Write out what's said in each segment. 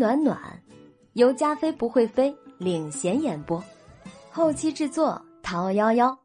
暖暖，由加菲不会飞领衔演播，后期制作陶幺幺。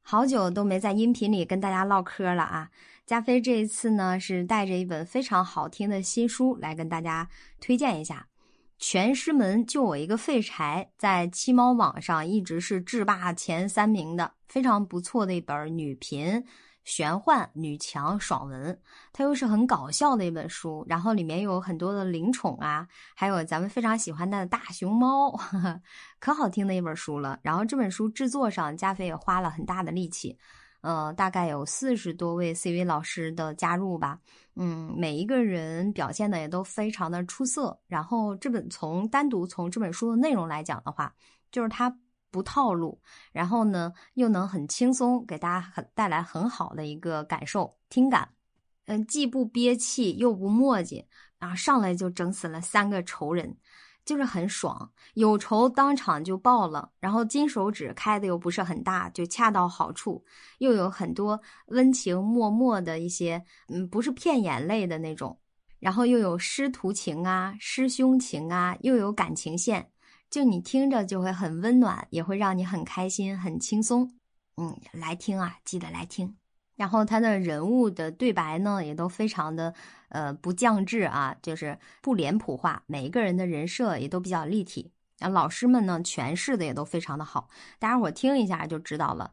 好久都没在音频里跟大家唠嗑了啊！加菲这一次呢是带着一本非常好听的新书来跟大家推荐一下，《全师门就我一个废柴》在七猫网上一直是制霸前三名的，非常不错的一本女频。玄幻女强爽文，它又是很搞笑的一本书，然后里面有很多的灵宠啊，还有咱们非常喜欢的大熊猫，呵呵可好听的一本书了。然后这本书制作上，加菲也花了很大的力气，呃，大概有四十多位 CV 老师的加入吧，嗯，每一个人表现的也都非常的出色。然后这本从单独从这本书的内容来讲的话，就是它。不套路，然后呢，又能很轻松给大家很带来很好的一个感受听感，嗯，既不憋气又不墨迹，然后上来就整死了三个仇人，就是很爽，有仇当场就报了，然后金手指开的又不是很大，就恰到好处，又有很多温情脉脉的一些，嗯，不是骗眼泪的那种，然后又有师徒情啊，师兄情啊，又有感情线。就你听着就会很温暖，也会让你很开心、很轻松。嗯，来听啊，记得来听。然后他的人物的对白呢，也都非常的呃不降智啊，就是不脸谱化，每一个人的人设也都比较立体。啊，老师们呢诠释的也都非常的好，大家伙听一下就知道了。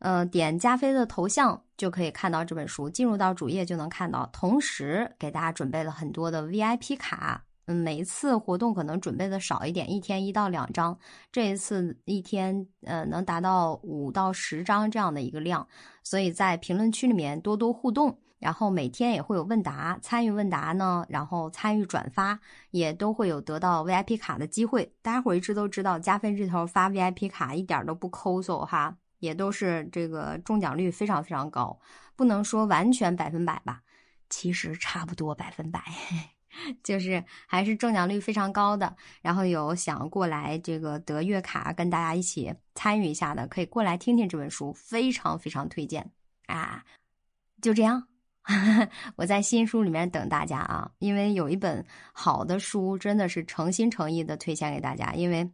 呃，点加菲的头像就可以看到这本书，进入到主页就能看到。同时给大家准备了很多的 VIP 卡。嗯，每一次活动可能准备的少一点，一天一到两张。这一次一天，呃，能达到五到十张这样的一个量。所以在评论区里面多多互动，然后每天也会有问答，参与问答呢，然后参与转发，也都会有得到 VIP 卡的机会。大家伙一直都知道，加菲这头发 VIP 卡一点都不抠搜哈，也都是这个中奖率非常非常高，不能说完全百分百吧，其实差不多百分百。就是还是中奖率非常高的，然后有想过来这个得月卡跟大家一起参与一下的，可以过来听听这本书，非常非常推荐啊！就这样，我在新书里面等大家啊，因为有一本好的书，真的是诚心诚意的推荐给大家，因为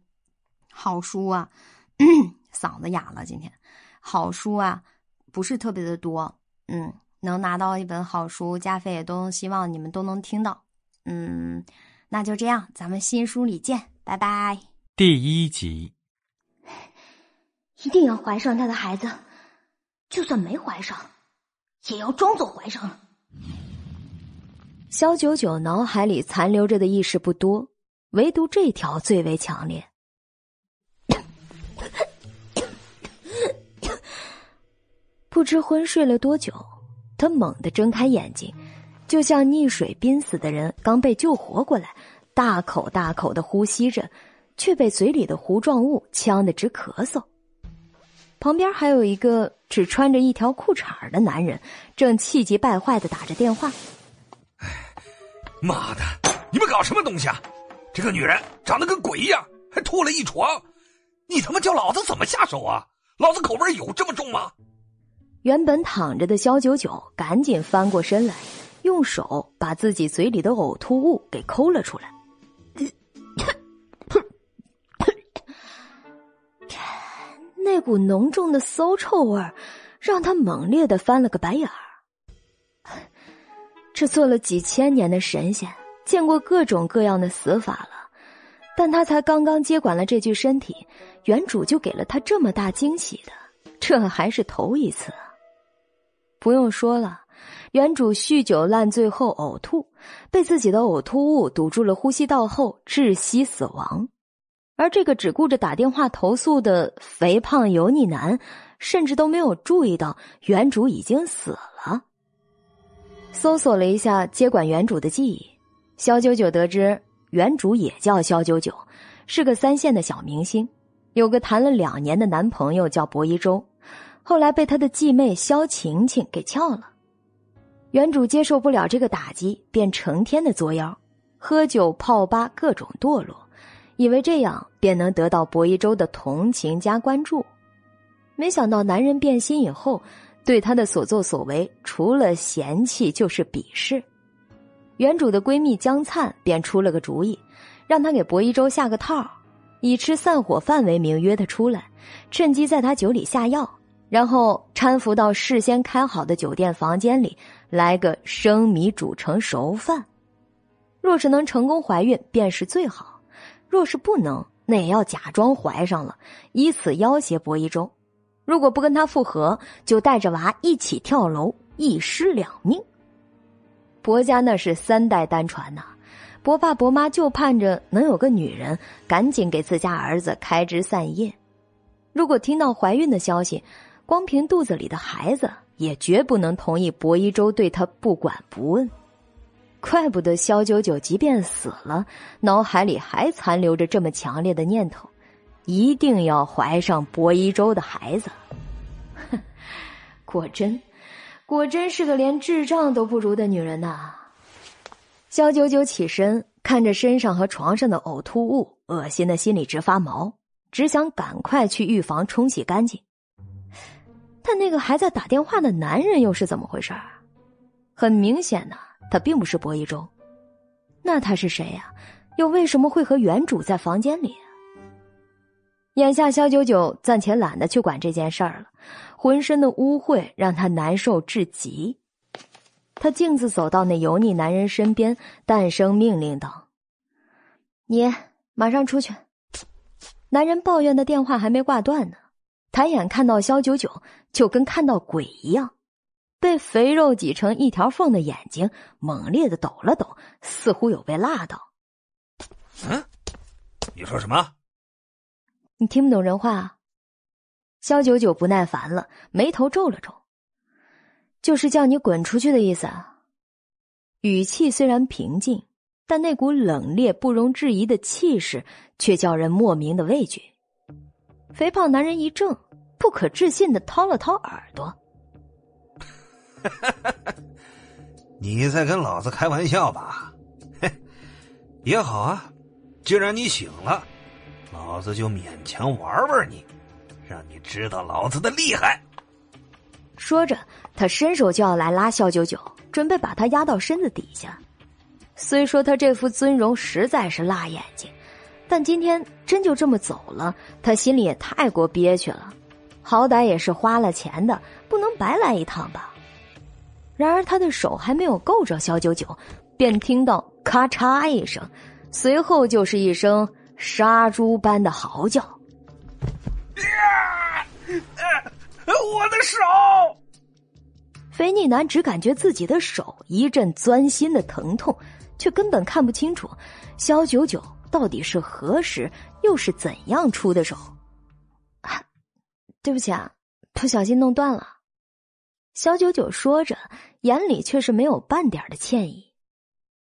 好书啊，嗓子哑了，今天好书啊不是特别的多，嗯，能拿到一本好书，加菲也都希望你们都能听到。嗯，那就这样，咱们新书里见，拜拜。第一集，一定要怀上他的孩子，就算没怀上，也要装作怀上了。肖九九脑海里残留着的意识不多，唯独这条最为强烈。不知昏睡了多久，他猛地睁开眼睛。就像溺水濒死的人刚被救活过来，大口大口的呼吸着，却被嘴里的糊状物呛得直咳嗽。旁边还有一个只穿着一条裤衩的男人，正气急败坏的打着电话。哎，妈的，你们搞什么东西啊？这个女人长得跟鬼一样，还吐了一床，你他妈叫老子怎么下手啊？老子口味有这么重吗？原本躺着的肖九九赶紧翻过身来。用手把自己嘴里的呕吐物给抠了出来，那股浓重的馊臭味儿让他猛烈的翻了个白眼儿。这做了几千年的神仙，见过各种各样的死法了，但他才刚刚接管了这具身体，原主就给了他这么大惊喜的，这还是头一次。不用说了。原主酗酒烂醉后呕吐，被自己的呕吐物堵住了呼吸道后窒息死亡。而这个只顾着打电话投诉的肥胖油腻男，甚至都没有注意到原主已经死了。搜索了一下接管原主的记忆，肖九九得知原主也叫肖九九，是个三线的小明星，有个谈了两年的男朋友叫薄一舟，后来被他的继妹肖晴晴给撬了。原主接受不了这个打击，便成天的作妖，喝酒泡吧，各种堕落，以为这样便能得到薄一舟的同情加关注。没想到男人变心以后，对他的所作所为除了嫌弃就是鄙视。原主的闺蜜江灿便出了个主意，让她给薄一舟下个套，以吃散伙饭为名约他出来，趁机在他酒里下药，然后搀扶到事先开好的酒店房间里，来个生米煮成熟饭。若是能成功怀孕，便是最好；若是不能，那也要假装怀上了，以此要挟薄一舟。如果不跟他复合，就带着娃一起跳楼，一尸两命。薄家那是三代单传呐，薄爸薄妈就盼着能有个女人，赶紧给自家儿子开枝散叶。如果听到怀孕的消息，光凭肚子里的孩子，也绝不能同意薄一舟对他不管不问。怪不得萧九九即便死了，脑海里还残留着这么强烈的念头，一定要怀上薄一舟的孩子。哼，果真。果真是个连智障都不如的女人呐！肖九九起身，看着身上和床上的呕吐物，恶心的心里直发毛，只想赶快去浴房冲洗干净。但那个还在打电话的男人又是怎么回事很明显呢，他并不是薄一舟。那他是谁呀？又为什么会和原主在房间里？眼下，肖九九暂且懒得去管这件事儿了。浑身的污秽让他难受至极。他径自走到那油腻男人身边，淡声命令道：“你马上出去。”男人抱怨的电话还没挂断呢，抬眼看到肖九九，就跟看到鬼一样，被肥肉挤成一条缝的眼睛猛烈的抖了抖，似乎有被辣到。嗯，你说什么？你听不懂人话？肖九九不耐烦了，眉头皱了皱，就是叫你滚出去的意思。语气虽然平静，但那股冷冽不容置疑的气势却叫人莫名的畏惧。肥胖男人一怔，不可置信的掏了掏耳朵：“ 你在跟老子开玩笑吧？嘿，也好啊，既然你醒了。”老子就勉强玩玩你，让你知道老子的厉害。说着，他伸手就要来拉肖九九，准备把他压到身子底下。虽说他这副尊容实在是辣眼睛，但今天真就这么走了，他心里也太过憋屈了。好歹也是花了钱的，不能白来一趟吧。然而他的手还没有够着肖九九，便听到咔嚓一声，随后就是一声。杀猪般的嚎叫！我的手！肥腻男只感觉自己的手一阵钻心的疼痛，却根本看不清楚肖九九到底是何时又是怎样出的手。对不起啊，不小心弄断了。肖九九说着，眼里却是没有半点的歉意。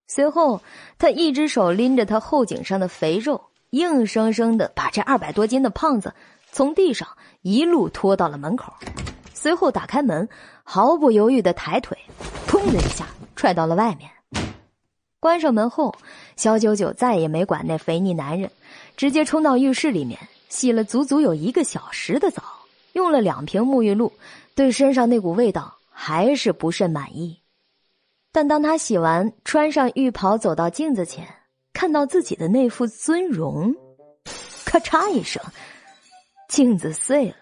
随后，他一只手拎着他后颈上的肥肉。硬生生的把这二百多斤的胖子从地上一路拖到了门口，随后打开门，毫不犹豫的抬腿，砰的一下踹到了外面。关上门后，肖九九再也没管那肥腻男人，直接冲到浴室里面洗了足足有一个小时的澡，用了两瓶沐浴露，对身上那股味道还是不甚满意。但当他洗完，穿上浴袍，走到镜子前。看到自己的那副尊容，咔嚓一声，镜子碎了。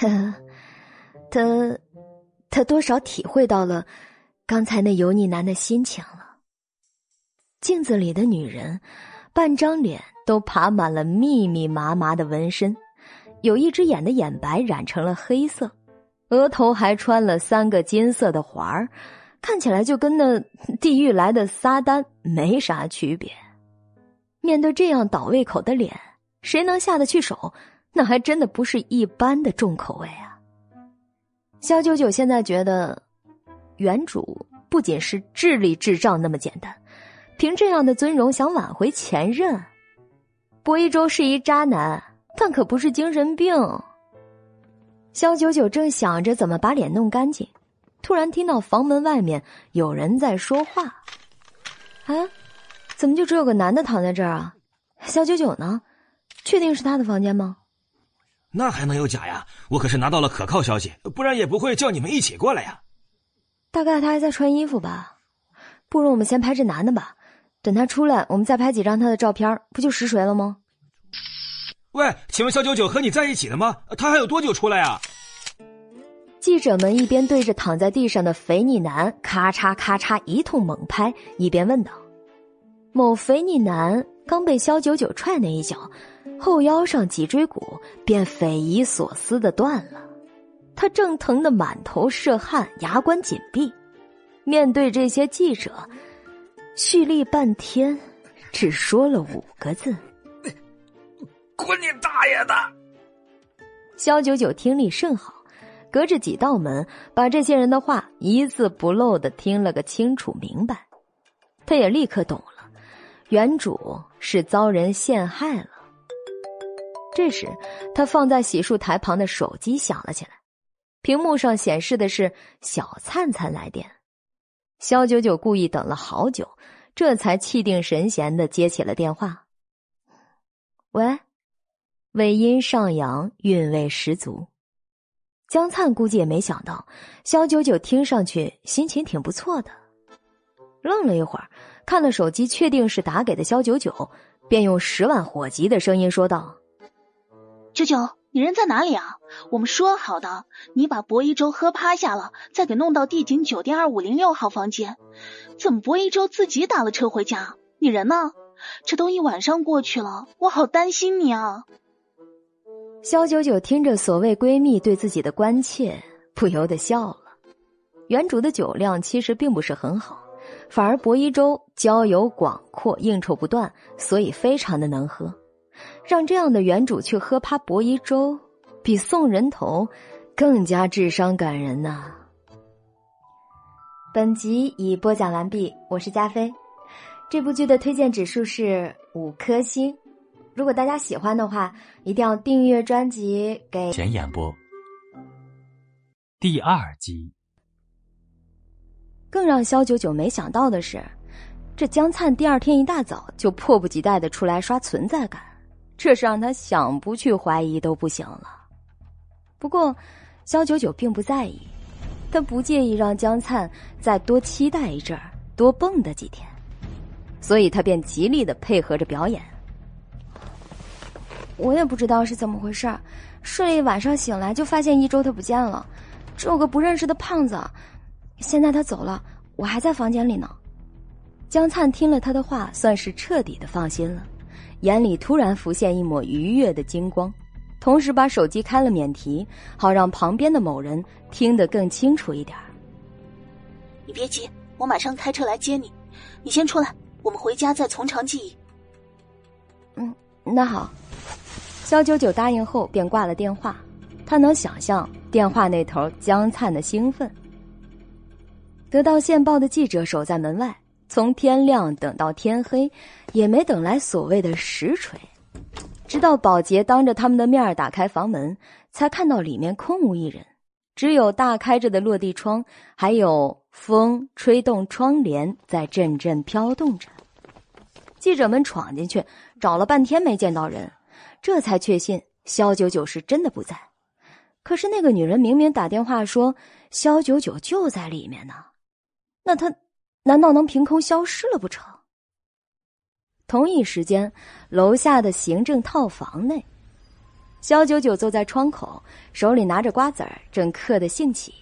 他，他多少体会到了刚才那油腻男的心情了。镜子里的女人，半张脸都爬满了密密麻麻的纹身，有一只眼的眼白染成了黑色，额头还穿了三个金色的环儿。看起来就跟那地狱来的撒旦没啥区别。面对这样倒胃口的脸，谁能下得去手？那还真的不是一般的重口味啊！肖九九现在觉得，原主不仅是智力智障那么简单，凭这样的尊容想挽回前任，薄一舟是一渣男，但可不是精神病。肖九九正想着怎么把脸弄干净。突然听到房门外面有人在说话，啊，怎么就只有个男的躺在这儿啊？肖九九呢？确定是他的房间吗？那还能有假呀？我可是拿到了可靠消息，不然也不会叫你们一起过来呀。大概他还在穿衣服吧。不如我们先拍这男的吧，等他出来，我们再拍几张他的照片，不就实锤了吗？喂，请问肖九九和你在一起的吗？他还有多久出来啊？记者们一边对着躺在地上的肥腻男咔嚓咔嚓一通猛拍，一边问道：“某肥腻男刚被肖九九踹那一脚，后腰上脊椎骨便匪夷所思的断了，他正疼得满头是汗，牙关紧闭。面对这些记者，蓄力半天，只说了五个字：‘滚你大爷的！’肖九九听力甚好。”隔着几道门，把这些人的话一字不漏的听了个清楚明白。他也立刻懂了，原主是遭人陷害了。这时，他放在洗漱台旁的手机响了起来，屏幕上显示的是小灿灿来电。肖九九故意等了好久，这才气定神闲的接起了电话。喂，尾音上扬，韵味十足。江灿估计也没想到，肖九九听上去心情挺不错的。愣了一会儿，看了手机，确定是打给的肖九九，便用十万火急的声音说道：“九九，你人在哪里啊？我们说好的，你把薄一舟喝趴下了，再给弄到帝景酒店二五零六号房间。怎么薄一舟自己打了车回家？你人呢？这都一晚上过去了，我好担心你啊！”肖九九听着所谓闺蜜对自己的关切，不由得笑了。原主的酒量其实并不是很好，反而薄一舟交友广阔，应酬不断，所以非常的能喝。让这样的原主去喝趴薄一舟，比送人头更加智商感人呐。本集已播讲完毕，我是加菲。这部剧的推荐指数是五颗星。如果大家喜欢的话，一定要订阅专辑。给前演播第二集。更让肖九九没想到的是，这江灿第二天一大早就迫不及待的出来刷存在感，这是让他想不去怀疑都不行了。不过，肖九九并不在意，他不介意让江灿再多期待一阵儿，多蹦跶几天，所以他便极力的配合着表演。我也不知道是怎么回事睡了一晚上醒来就发现一周他不见了，只有个不认识的胖子。现在他走了，我还在房间里呢。江灿听了他的话，算是彻底的放心了，眼里突然浮现一抹愉悦的金光，同时把手机开了免提，好让旁边的某人听得更清楚一点。你别急，我马上开车来接你。你先出来，我们回家再从长计议。嗯，那好。肖九九答应后便挂了电话，他能想象电话那头江灿的兴奋。得到线报的记者守在门外，从天亮等到天黑，也没等来所谓的实锤。直到保洁当着他们的面打开房门，才看到里面空无一人，只有大开着的落地窗，还有风吹动窗帘在阵阵飘动着。记者们闯进去，找了半天没见到人。这才确信肖九九是真的不在，可是那个女人明明打电话说肖九九就在里面呢，那他难道能凭空消失了不成？同一时间，楼下的行政套房内，肖九九坐在窗口，手里拿着瓜子儿，正嗑得兴起。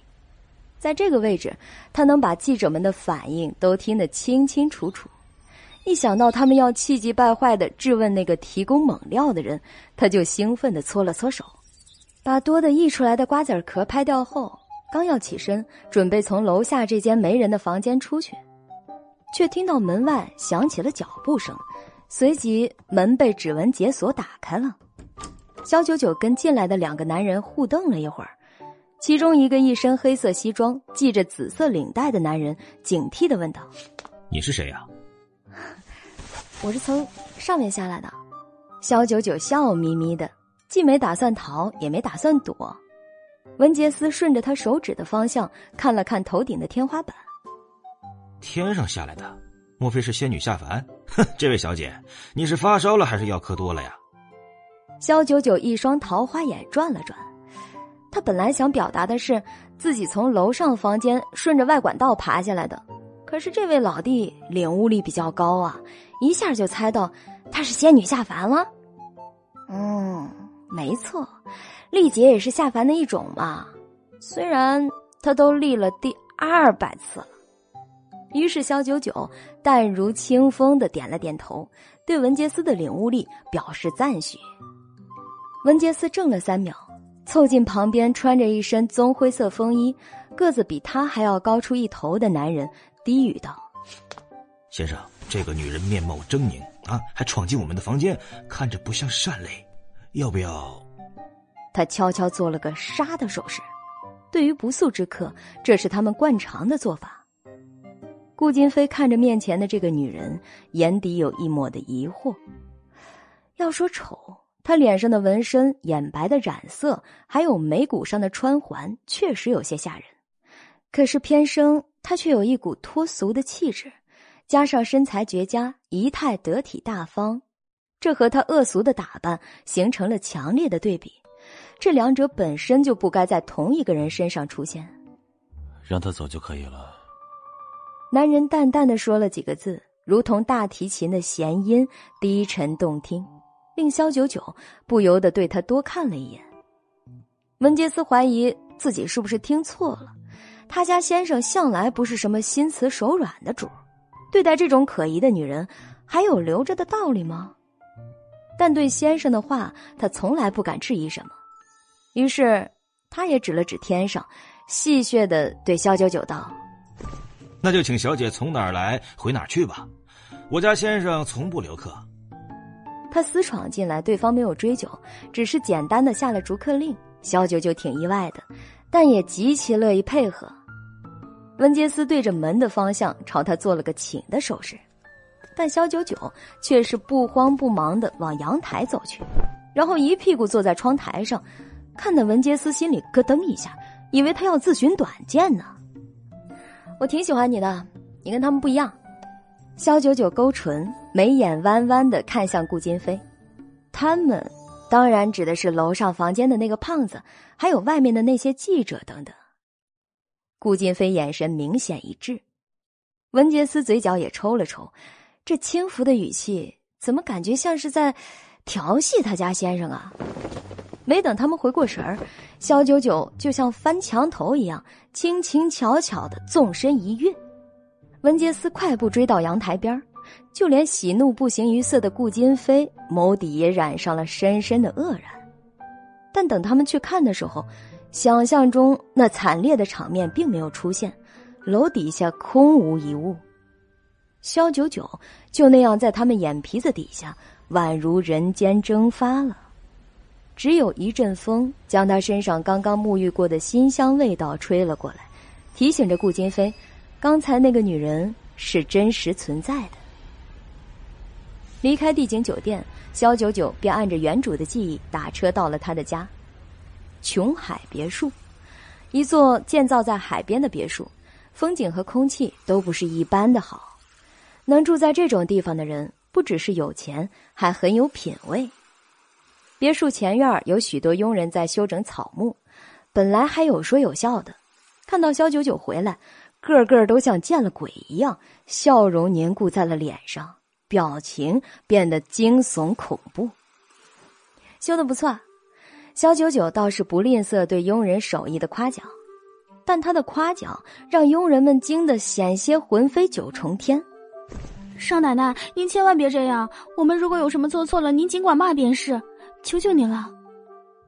在这个位置，他能把记者们的反应都听得清清楚楚。一想到他们要气急败坏的质问那个提供猛料的人，他就兴奋的搓了搓手，把多的溢出来的瓜子壳拍掉后，刚要起身准备从楼下这间没人的房间出去，却听到门外响起了脚步声，随即门被指纹解锁打开了。肖九九跟进来的两个男人互瞪了一会儿，其中一个一身黑色西装、系着紫色领带的男人警惕的问道：“你是谁呀？”我是从上面下来的，肖九九笑眯眯的，既没打算逃，也没打算躲。文杰斯顺着他手指的方向看了看头顶的天花板，天上下来的，莫非是仙女下凡？哼，这位小姐，你是发烧了还是药喝多了呀？肖九九一双桃花眼转了转，他本来想表达的是自己从楼上房间顺着外管道爬下来的，可是这位老弟领悟力比较高啊，一下就猜到她是仙女下凡了。嗯，没错，历劫也是下凡的一种嘛。虽然他都历了第二百次了。于是萧九九淡如清风的点了点头，对文杰斯的领悟力表示赞许。文杰斯怔了三秒，凑近旁边穿着一身棕灰色风衣、个子比他还要高出一头的男人。低语道：“先生，这个女人面貌狰狞啊，还闯进我们的房间，看着不像善类，要不要？”他悄悄做了个杀的手势。对于不速之客，这是他们惯常的做法。顾金飞看着面前的这个女人，眼底有一抹的疑惑。要说丑，她脸上的纹身、眼白的染色，还有眉骨上的穿环，确实有些吓人。可是偏生。他却有一股脱俗的气质，加上身材绝佳、仪态得体大方，这和他恶俗的打扮形成了强烈的对比。这两者本身就不该在同一个人身上出现。让他走就可以了。男人淡淡的说了几个字，如同大提琴的弦音，低沉动听，令萧九九不由得对他多看了一眼。文杰斯怀疑自己是不是听错了。他家先生向来不是什么心慈手软的主，对待这种可疑的女人，还有留着的道理吗？但对先生的话，他从来不敢质疑什么。于是，他也指了指天上，戏谑的对萧九九道：“那就请小姐从哪儿来回哪儿去吧，我家先生从不留客。”他私闯进来，对方没有追究，只是简单的下了逐客令。萧九九挺意外的，但也极其乐意配合。文杰斯对着门的方向朝他做了个请的手势，但肖九九却是不慌不忙的往阳台走去，然后一屁股坐在窗台上，看得文杰斯心里咯噔一下，以为他要自寻短见呢。我挺喜欢你的，你跟他们不一样。肖九九勾唇，眉眼弯弯的看向顾金飞，他们当然指的是楼上房间的那个胖子，还有外面的那些记者等等。顾金飞眼神明显一滞，文杰斯嘴角也抽了抽，这轻浮的语气怎么感觉像是在调戏他家先生啊？没等他们回过神儿，萧九九就像翻墙头一样，轻轻巧巧的纵身一跃。文杰斯快步追到阳台边就连喜怒不形于色的顾金飞眸底也染上了深深的愕然。但等他们去看的时候，想象中那惨烈的场面并没有出现，楼底下空无一物，萧九九就那样在他们眼皮子底下，宛如人间蒸发了。只有一阵风将他身上刚刚沐浴过的馨香味道吹了过来，提醒着顾金飞，刚才那个女人是真实存在的。离开帝景酒店，萧九九便按着原主的记忆打车到了他的家。琼海别墅，一座建造在海边的别墅，风景和空气都不是一般的好。能住在这种地方的人，不只是有钱，还很有品味。别墅前院有许多佣人在修整草木，本来还有说有笑的，看到肖九九回来，个个都像见了鬼一样，笑容凝固在了脸上，表情变得惊悚恐怖。修的不错。肖九九倒是不吝啬对佣人手艺的夸奖，但他的夸奖让佣人们惊得险些魂飞九重天。少奶奶，您千万别这样，我们如果有什么做错了，您尽管骂便是，求求您了。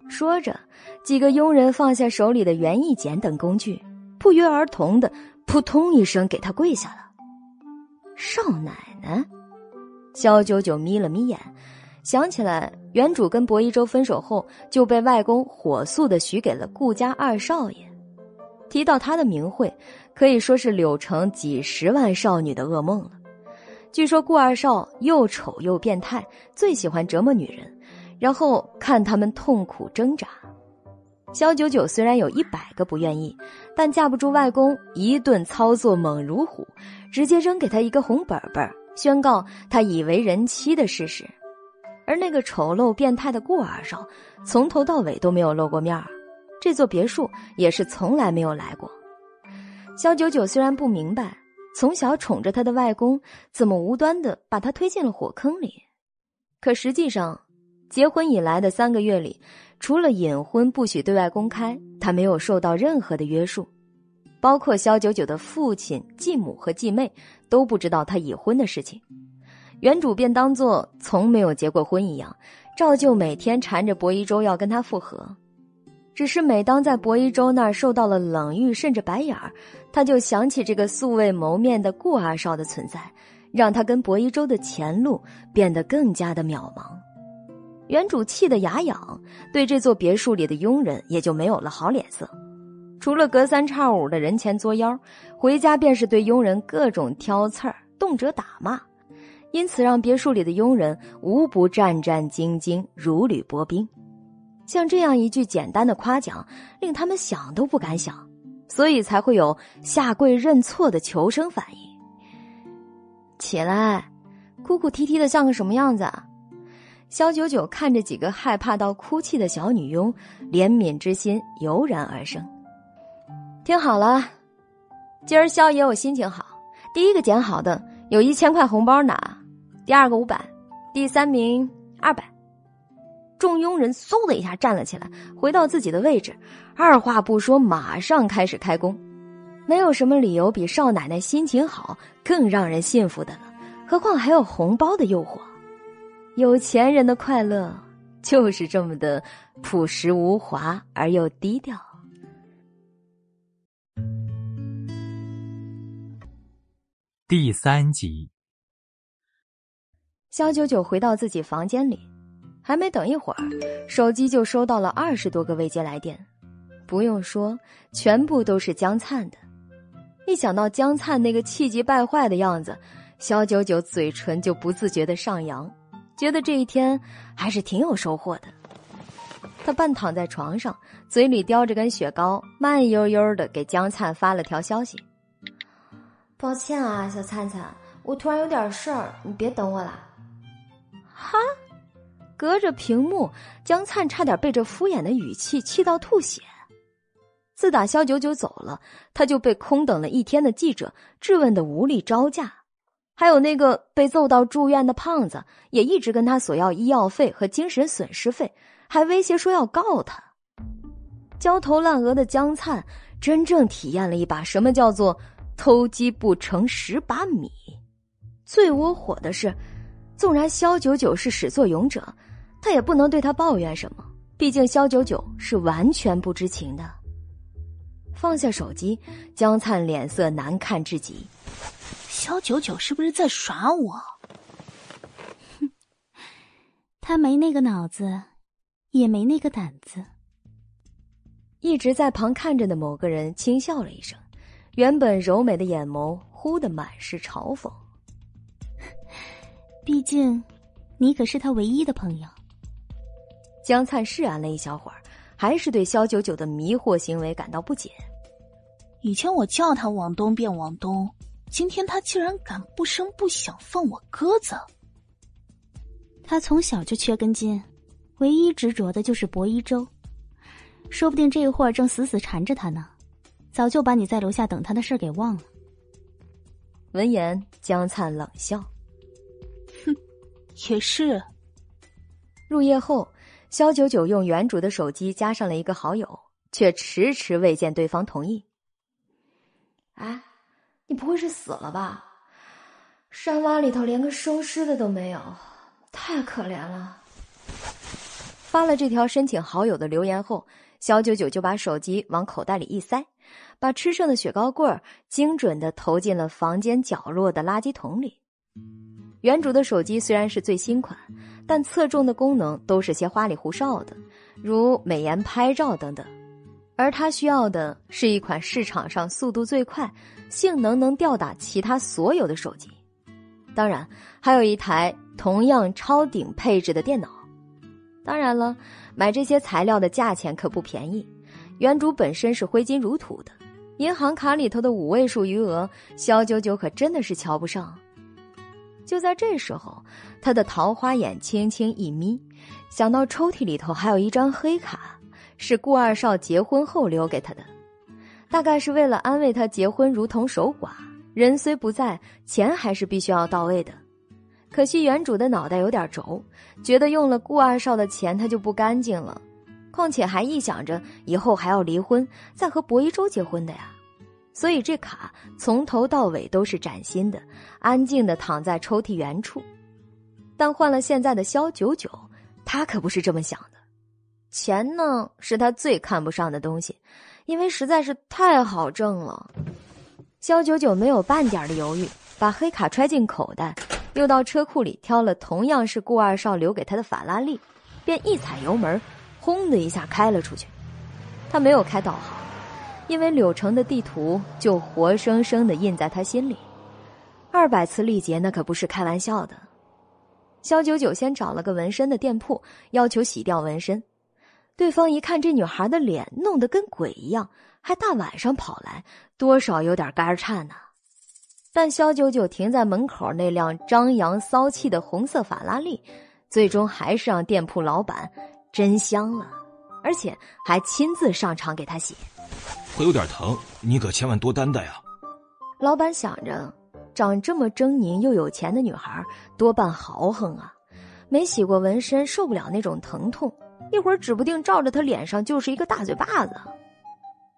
说着，几个佣人放下手里的园艺剪等工具，不约而同的扑通一声给他跪下了。少奶奶，萧九九眯了眯眼。想起来，原主跟薄一舟分手后，就被外公火速的许给了顾家二少爷。提到他的名讳，可以说是柳城几十万少女的噩梦了。据说顾二少又丑又变态，最喜欢折磨女人，然后看他们痛苦挣扎。肖九九虽然有一百个不愿意，但架不住外公一顿操作猛如虎，直接扔给他一个红本本，宣告他已为人妻的事实。而那个丑陋变态的顾二少，从头到尾都没有露过面儿，这座别墅也是从来没有来过。肖九九虽然不明白，从小宠着他的外公怎么无端的把他推进了火坑里？可实际上，结婚以来的三个月里，除了隐婚不许对外公开，他没有受到任何的约束，包括肖九九的父亲、继母和继妹都不知道他已婚的事情。原主便当作从没有结过婚一样，照旧每天缠着薄一舟要跟他复合。只是每当在薄一舟那儿受到了冷遇甚至白眼儿，他就想起这个素未谋面的顾二少的存在。让他跟薄一舟的前路变得更加的渺茫，原主气得牙痒，对这座别墅里的佣人也就没有了好脸色，除了隔三差五的人前作妖，回家便是对佣人各种挑刺儿，动辄打骂，因此让别墅里的佣人无不战战兢兢，如履薄冰。像这样一句简单的夸奖，令他们想都不敢想，所以才会有下跪认错的求生反应。起来，哭哭啼啼的像个什么样子？肖九九看着几个害怕到哭泣的小女佣，怜悯之心油然而生。听好了，今儿肖爷我心情好，第一个捡好的有一千块红包拿，第二个五百，第三名二百。众佣人嗖的一下站了起来，回到自己的位置，二话不说，马上开始开工。没有什么理由比少奶奶心情好更让人信服的了，何况还有红包的诱惑。有钱人的快乐就是这么的朴实无华而又低调。第三集，肖九九回到自己房间里，还没等一会儿，手机就收到了二十多个未接来电，不用说，全部都是江灿的。一想到江灿那个气急败坏的样子，肖九九嘴唇就不自觉的上扬，觉得这一天还是挺有收获的。他半躺在床上，嘴里叼着根雪糕，慢悠悠的给江灿发了条消息：“抱歉啊，小灿灿，我突然有点事儿，你别等我了。”哈！隔着屏幕，江灿差点被这敷衍的语气气到吐血。自打肖九九走了，他就被空等了一天的记者质问的无力招架，还有那个被揍到住院的胖子，也一直跟他索要医药费和精神损失费，还威胁说要告他。焦头烂额的江灿真正体验了一把什么叫做偷鸡不成蚀把米。最窝火的是，纵然肖九九是始作俑者，他也不能对他抱怨什么，毕竟肖九九是完全不知情的。放下手机，江灿脸色难看至极。肖九九是不是在耍我？哼，他没那个脑子，也没那个胆子。一直在旁看着的某个人轻笑了一声，原本柔美的眼眸忽的满是嘲讽。毕竟，你可是他唯一的朋友。江灿释然了一小会儿，还是对肖九九的迷惑行为感到不解。以前我叫他往东便往东，今天他竟然敢不声不响放我鸽子。他从小就缺根筋，唯一执着的就是薄一舟，说不定这会儿正死死缠着他呢，早就把你在楼下等他的事给忘了。闻言，江灿冷笑：“哼，也是。”入夜后，肖九九用原主的手机加上了一个好友，却迟迟未见对方同意。哎，你不会是死了吧？山洼里头连个收尸的都没有，太可怜了。发了这条申请好友的留言后，肖九九就把手机往口袋里一塞，把吃剩的雪糕棍儿精准的投进了房间角落的垃圾桶里。原主的手机虽然是最新款，但侧重的功能都是些花里胡哨的，如美颜拍照等等。而他需要的是一款市场上速度最快、性能能吊打其他所有的手机，当然还有一台同样超顶配置的电脑。当然了，买这些材料的价钱可不便宜，原主本身是挥金如土的，银行卡里头的五位数余额，肖九九可真的是瞧不上。就在这时候，他的桃花眼轻轻一眯，想到抽屉里头还有一张黑卡。是顾二少结婚后留给他的，大概是为了安慰他结婚如同守寡，人虽不在，钱还是必须要到位的。可惜原主的脑袋有点轴，觉得用了顾二少的钱他就不干净了，况且还臆想着以后还要离婚，再和薄一舟结婚的呀。所以这卡从头到尾都是崭新的，安静的躺在抽屉原处。但换了现在的肖九九，他可不是这么想的。钱呢，是他最看不上的东西，因为实在是太好挣了。肖九九没有半点的犹豫，把黑卡揣进口袋，又到车库里挑了同样是顾二少留给他的法拉利，便一踩油门，轰的一下开了出去。他没有开导航，因为柳城的地图就活生生的印在他心里。二百次力竭，那可不是开玩笑的。肖九九先找了个纹身的店铺，要求洗掉纹身。对方一看这女孩的脸弄得跟鬼一样，还大晚上跑来，多少有点肝颤呢。但肖九九停在门口那辆张扬骚气的红色法拉利，最终还是让店铺老板真香了，而且还亲自上场给他洗。会有点疼，你可千万多担待啊！老板想着。长这么狰狞又有钱的女孩，多半豪横啊！没洗过纹身，受不了那种疼痛，一会儿指不定照着她脸上就是一个大嘴巴子。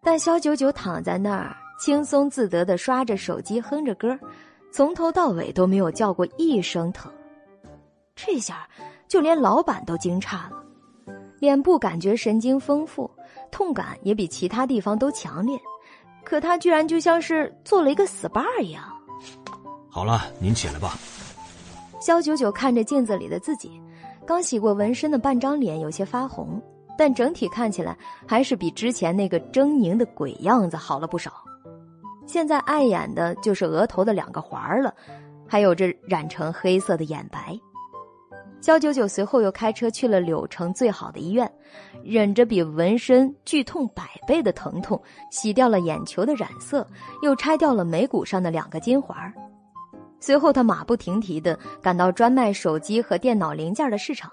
但肖九九躺在那儿，轻松自得的刷着手机，哼着歌，从头到尾都没有叫过一声疼。这下就连老板都惊诧了，脸部感觉神经丰富，痛感也比其他地方都强烈，可他居然就像是做了一个 SPA 一样。好了，您起来吧。肖九九看着镜子里的自己，刚洗过纹身的半张脸有些发红，但整体看起来还是比之前那个狰狞的鬼样子好了不少。现在碍眼的就是额头的两个环儿了，还有这染成黑色的眼白。肖九九随后又开车去了柳城最好的医院，忍着比纹身剧痛百倍的疼痛，洗掉了眼球的染色，又拆掉了眉骨上的两个金环。随后，他马不停蹄地赶到专卖手机和电脑零件的市场。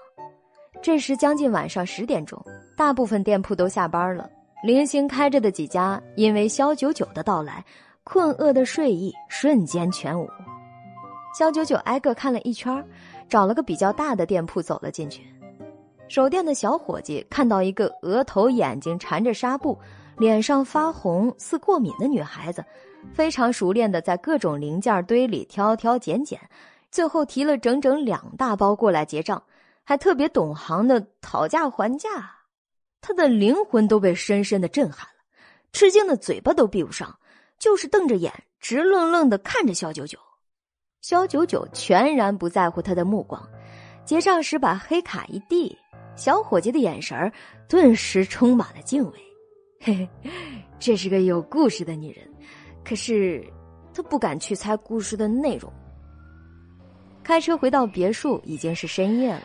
这时将近晚上十点钟，大部分店铺都下班了，零星开着的几家因为肖九九的到来，困厄的睡意瞬间全无。肖九九挨个看了一圈，找了个比较大的店铺走了进去。手电的小伙计看到一个额头、眼睛缠着纱布、脸上发红似过敏的女孩子。非常熟练的在各种零件堆里挑挑拣拣，最后提了整整两大包过来结账，还特别懂行的讨价还价，他的灵魂都被深深的震撼了，吃惊的嘴巴都闭不上，就是瞪着眼直愣愣的看着肖九九。肖九九全然不在乎他的目光，结账时把黑卡一递，小伙计的眼神顿时充满了敬畏。嘿嘿，这是个有故事的女人。可是，他不敢去猜故事的内容。开车回到别墅已经是深夜了，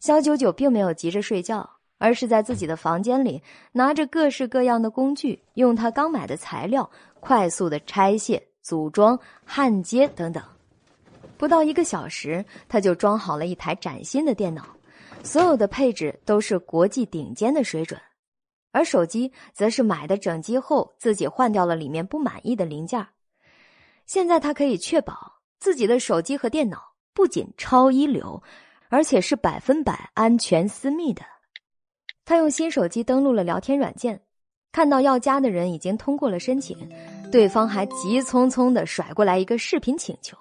肖九九并没有急着睡觉，而是在自己的房间里拿着各式各样的工具，用他刚买的材料快速的拆卸、组装、焊接等等。不到一个小时，他就装好了一台崭新的电脑，所有的配置都是国际顶尖的水准。而手机则是买的整机后，自己换掉了里面不满意的零件。现在他可以确保自己的手机和电脑不仅超一流，而且是百分百安全私密的。他用新手机登录了聊天软件，看到要加的人已经通过了申请，对方还急匆匆的甩过来一个视频请求。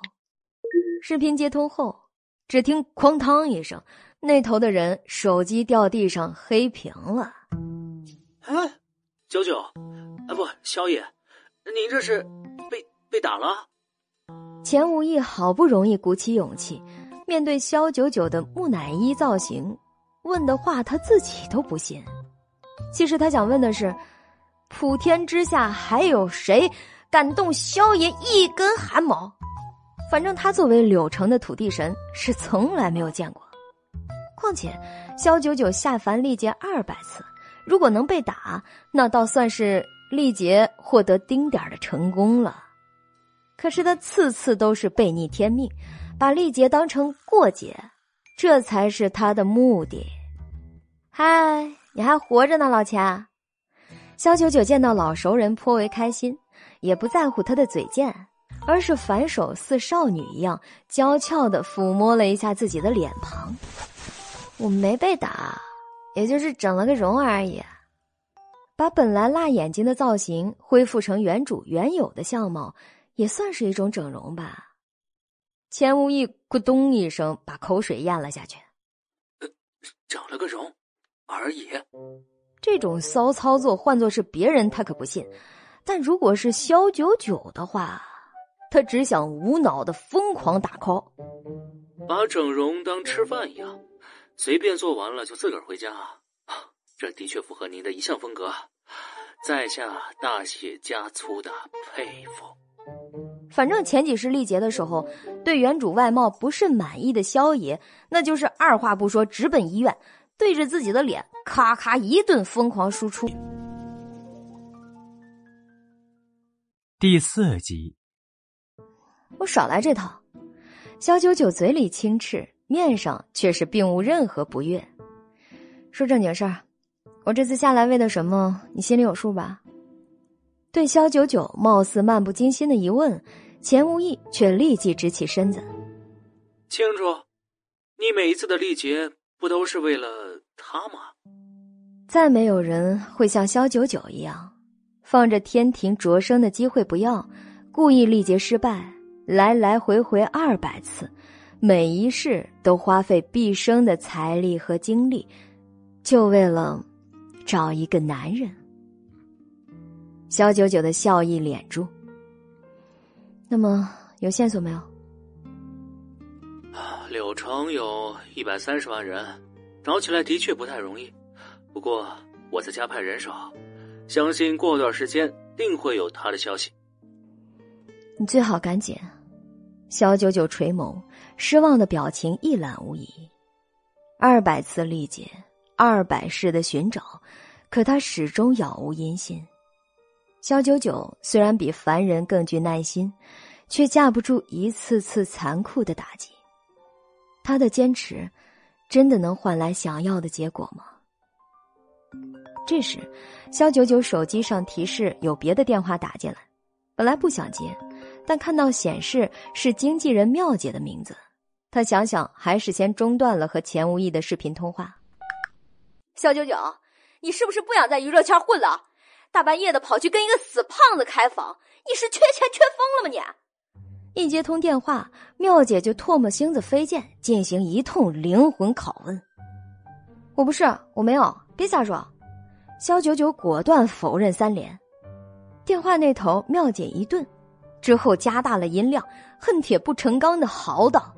视频接通后，只听“哐当”一声，那头的人手机掉地上黑屏了。哎，九九，啊不，萧爷，您这是被被打了？钱无意好不容易鼓起勇气，面对萧九九的木乃伊造型，问的话他自己都不信。其实他想问的是，普天之下还有谁敢动萧爷一根汗毛？反正他作为柳城的土地神，是从来没有见过。况且，萧九九下凡历劫二百次。如果能被打，那倒算是历劫获得丁点的成功了。可是他次次都是背逆天命，把历劫当成过节，这才是他的目的。嗨，你还活着呢，老钱！肖九九见到老熟人颇为开心，也不在乎他的嘴贱，而是反手似少女一样娇俏的抚摸了一下自己的脸庞。我没被打，也就是整了个容而已。把本来辣眼睛的造型恢复成原主原有的相貌，也算是一种整容吧。钱无义咕咚一声把口水咽了下去。整了个容而已。这种骚操作换作是别人，他可不信；但如果是萧九九的话，他只想无脑的疯狂打 call。把整容当吃饭一样，随便做完了就自个儿回家啊。这的确符合您的一向风格，在下大写加粗的佩服。反正前几世历劫的时候，对原主外貌不甚满意的萧爷，那就是二话不说直奔医院。对着自己的脸，咔咔一顿疯狂输出。第四集，我少来这套。萧九九嘴里轻斥，面上却是并无任何不悦。说正经事儿，我这次下来为了什么？你心里有数吧？对萧九九貌似漫不经心的疑问，钱无意却立即直起身子。清楚，你每一次的历劫。不都是为了他吗？再没有人会像萧九九一样，放着天庭擢升的机会不要，故意历劫失败，来来回回二百次，每一世都花费毕生的财力和精力，就为了找一个男人。萧九九的笑意敛住。那么有线索没有？柳城有一百三十万人，找起来的确不太容易。不过我在加派人手，相信过段时间定会有他的消息。你最好赶紧。小九九垂眸，失望的表情一览无遗。二百次历劫，二百世的寻找，可他始终杳无音信。小九九虽然比凡人更具耐心，却架不住一次次残酷的打击。他的坚持，真的能换来想要的结果吗？这时，肖九九手机上提示有别的电话打进来，本来不想接，但看到显示是经纪人妙姐的名字，他想想还是先中断了和钱无意的视频通话。肖九九，你是不是不想在娱乐圈混了？大半夜的跑去跟一个死胖子开房，你是缺钱缺疯了吗你？一接通电话，妙姐就唾沫星子飞溅，进行一通灵魂拷问。我不是，我没有，别瞎说。肖九九果断否认三连。电话那头，妙姐一顿，之后加大了音量，恨铁不成钢的嚎道：“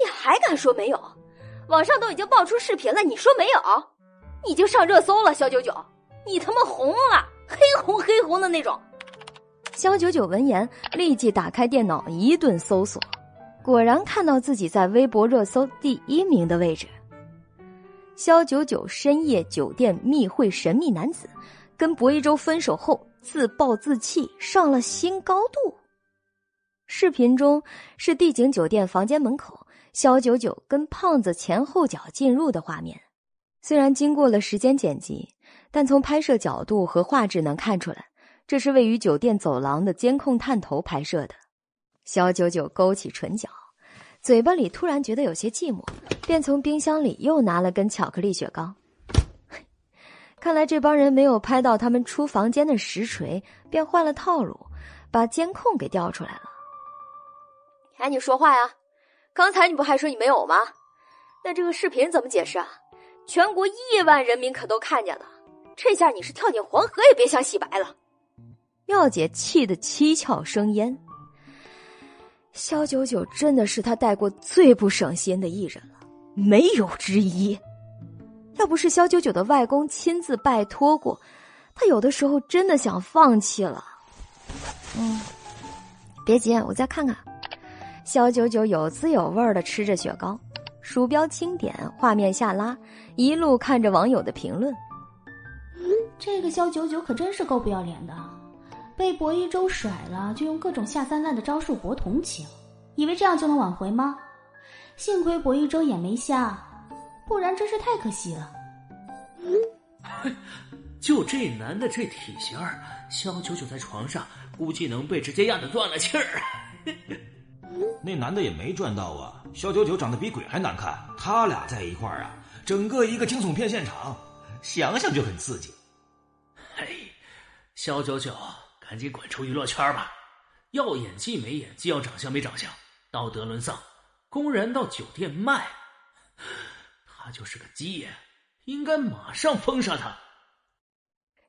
你还敢说没有？网上都已经爆出视频了，你说没有？已经上热搜了，肖九九，你他妈红了，黑红黑红的那种。”肖九九闻言，立即打开电脑一顿搜索，果然看到自己在微博热搜第一名的位置。肖九九深夜酒店密会神秘男子，跟薄一舟分手后自暴自弃，上了新高度。视频中是帝景酒店房间门口，肖九九跟胖子前后脚进入的画面。虽然经过了时间剪辑，但从拍摄角度和画质能看出来。这是位于酒店走廊的监控探头拍摄的。肖九九勾起唇角，嘴巴里突然觉得有些寂寞，便从冰箱里又拿了根巧克力雪糕。看来这帮人没有拍到他们出房间的实锤，便换了套路，把监控给调出来了。哎，你说话呀！刚才你不还说你没有吗？那这个视频怎么解释啊？全国亿万人民可都看见了，这下你是跳进黄河也别想洗白了。妙姐气得七窍生烟。肖九九真的是他带过最不省心的艺人了，没有之一。要不是肖九九的外公亲自拜托过，他有的时候真的想放弃了。嗯，别急，我再看看。肖九九有滋有味的吃着雪糕，鼠标轻点，画面下拉，一路看着网友的评论。这个肖九九可真是够不要脸的。被薄一舟甩了，就用各种下三滥的招数博同情，以为这样就能挽回吗？幸亏薄一舟眼没瞎，不然真是太可惜了。就这男的这体型儿，肖九九在床上估计能被直接压得断了气儿。那男的也没赚到啊！肖九九长得比鬼还难看，他俩在一块儿啊，整个一个惊悚片现场，想想就很刺激。嘿，肖九九，赶紧滚出娱乐圈吧！要演技没演技，要长相没长相，道德沦丧，公然到酒店卖，他就是个鸡眼，应该马上封杀他。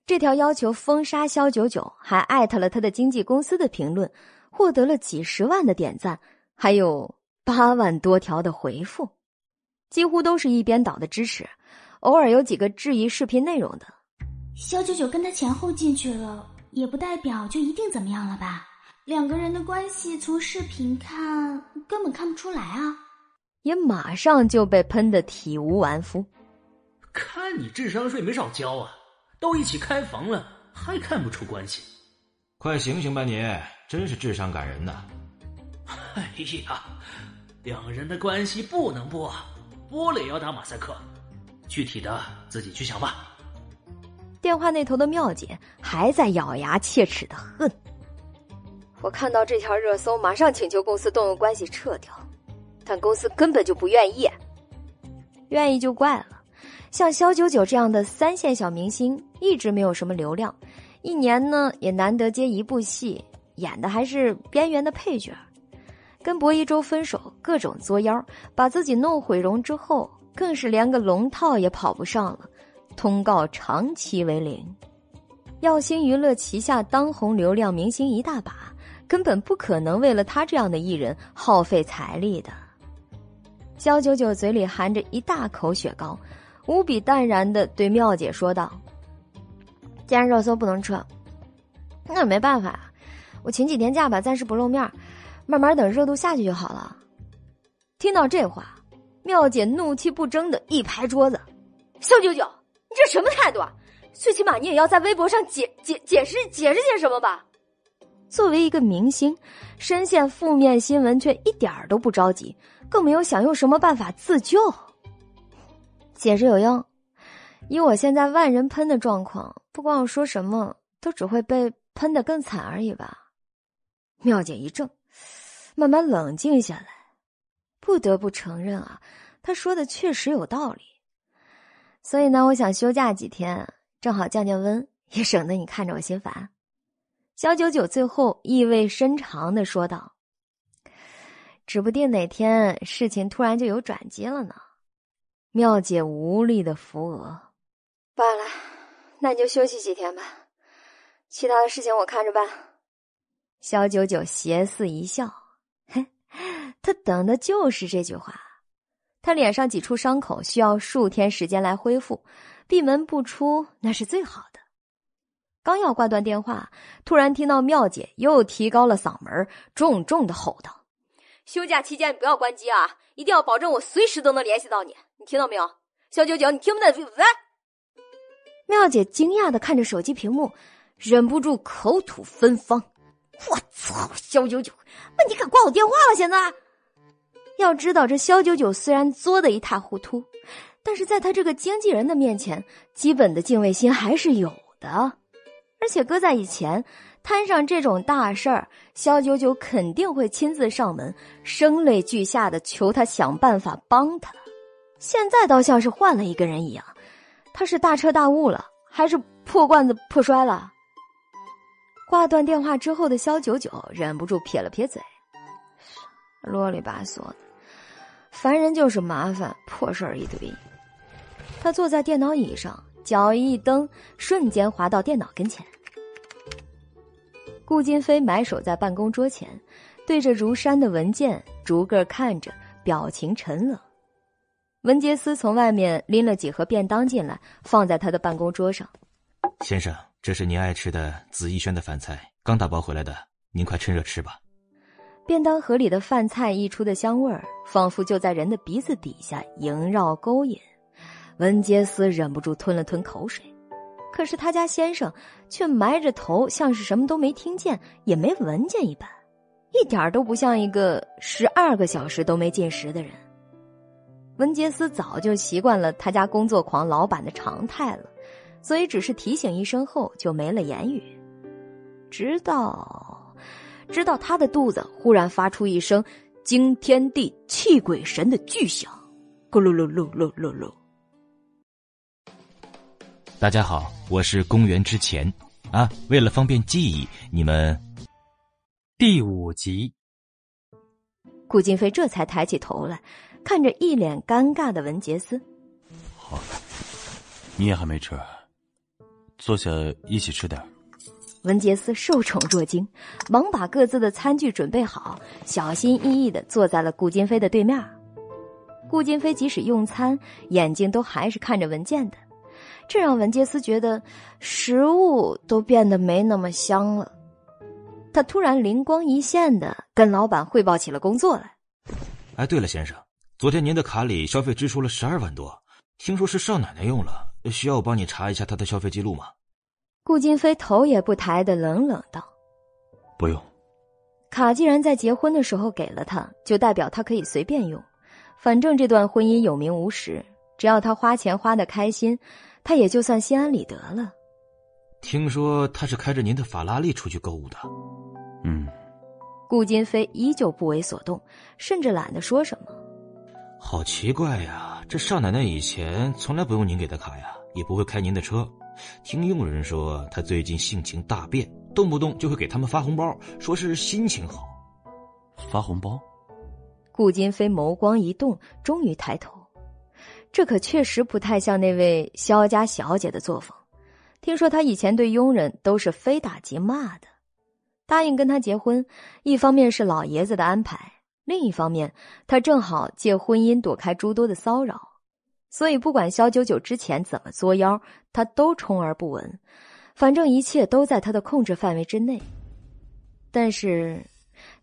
这条要求封杀肖九九，还艾特了他的经纪公司的评论，获得了几十万的点赞。还有八万多条的回复，几乎都是一边倒的支持，偶尔有几个质疑视频内容的。肖九九跟他前后进去了，也不代表就一定怎么样了吧？两个人的关系从视频看根本看不出来啊！也马上就被喷得体无完肤。看你智商税没少交啊，都一起开房了，还看不出关系？快醒醒吧你，真是智商感人呐！哎呀，两人的关系不能播，播了也要打马赛克。具体的自己去想吧。电话那头的妙姐还在咬牙切齿的恨。我看到这条热搜，马上请求公司动用关系撤掉，但公司根本就不愿意。愿意就怪了，像肖九九这样的三线小明星，一直没有什么流量，一年呢也难得接一部戏，演的还是边缘的配角。跟薄一舟分手，各种作妖，把自己弄毁容之后，更是连个龙套也跑不上了，通告长期为零。耀星娱乐旗下当红流量明星一大把，根本不可能为了他这样的艺人耗费财力的。肖九九嘴里含着一大口雪糕，无比淡然的对妙姐说道：“既然热搜不能撤，那也没办法，我请几天假吧，暂时不露面。”慢慢等热度下去就好了。听到这话，妙姐怒气不争的一拍桌子：“肖九九，你这什么态度啊？最起码你也要在微博上解解解释解释些什么吧。”作为一个明星，深陷负面新闻却一点都不着急，更没有想用什么办法自救。解释有用？以我现在万人喷的状况，不管我说什么，都只会被喷得更惨而已吧？妙姐一怔。慢慢冷静下来，不得不承认啊，他说的确实有道理。所以呢，我想休假几天，正好降降温，也省得你看着我心烦。小九九最后意味深长的说道：“指不定哪天事情突然就有转机了呢。”妙姐无力的扶额：“罢了，那你就休息几天吧，其他的事情我看着办。”小九九邪肆一笑。哼他等的就是这句话。他脸上几处伤口需要数天时间来恢复，闭门不出那是最好的。刚要挂断电话，突然听到妙姐又提高了嗓门，重重的吼道：“休假期间不要关机啊，一定要保证我随时都能联系到你。你听到没有，小九九？你听不懂？喂！”妙姐惊讶的看着手机屏幕，忍不住口吐芬芳：“我操，肖九九，那你敢挂我电话了？现在？”要知道，这肖九九虽然作的一塌糊涂，但是在他这个经纪人的面前，基本的敬畏心还是有的。而且搁在以前，摊上这种大事儿，肖九九肯定会亲自上门，声泪俱下的求他想办法帮他。现在倒像是换了一个人一样，他是大彻大悟了，还是破罐子破摔了？挂断电话之后的肖九九忍不住撇了撇嘴，啰里吧嗦的。烦人就是麻烦，破事儿一堆。他坐在电脑椅上，脚一蹬，瞬间滑到电脑跟前。顾金飞埋首在办公桌前，对着如山的文件逐个看着，表情沉冷。文杰斯从外面拎了几盒便当进来，放在他的办公桌上。先生，这是您爱吃的紫逸轩的饭菜，刚打包回来的，您快趁热吃吧。便当盒里的饭菜溢出的香味儿，仿佛就在人的鼻子底下萦绕勾引。文杰斯忍不住吞了吞口水，可是他家先生却埋着头，像是什么都没听见，也没闻见一般，一点都不像一个十二个小时都没进食的人。文杰斯早就习惯了他家工作狂老板的常态了，所以只是提醒一声后就没了言语。直到，直到他的肚子忽然发出一声惊天地泣鬼神的巨响，咕噜噜噜噜噜噜。大家好，我是公元之前啊，为了方便记忆，你们第五集。顾金飞这才抬起头来，看着一脸尴尬的文杰斯。好，你也还没吃，坐下一起吃点。文杰斯受宠若惊，忙把各自的餐具准备好，小心翼翼的坐在了顾金飞的对面。顾金飞即使用餐，眼睛都还是看着文件的，这让文杰斯觉得食物都变得没那么香了。他突然灵光一现的跟老板汇报起了工作来。哎，对了，先生，昨天您的卡里消费支出了十二万多，听说是少奶奶用了，需要我帮你查一下他的消费记录吗？顾金飞头也不抬的冷冷道：“不用。卡既然在结婚的时候给了他，就代表他可以随便用。反正这段婚姻有名无实，只要他花钱花的开心，他也就算心安理得了。”听说他是开着您的法拉利出去购物的。嗯，顾金飞依旧不为所动，甚至懒得说什么。好奇怪呀，这少奶奶以前从来不用您给的卡呀，也不会开您的车。听佣人说，她最近性情大变，动不动就会给他们发红包，说是心情好。发红包？顾金飞眸光一动，终于抬头。这可确实不太像那位萧家小姐的作风。听说她以前对佣人都是非打即骂的。答应跟他结婚，一方面是老爷子的安排，另一方面他正好借婚姻躲开诸多的骚扰，所以不管萧九九之前怎么作妖，他都充耳不闻。反正一切都在他的控制范围之内。但是，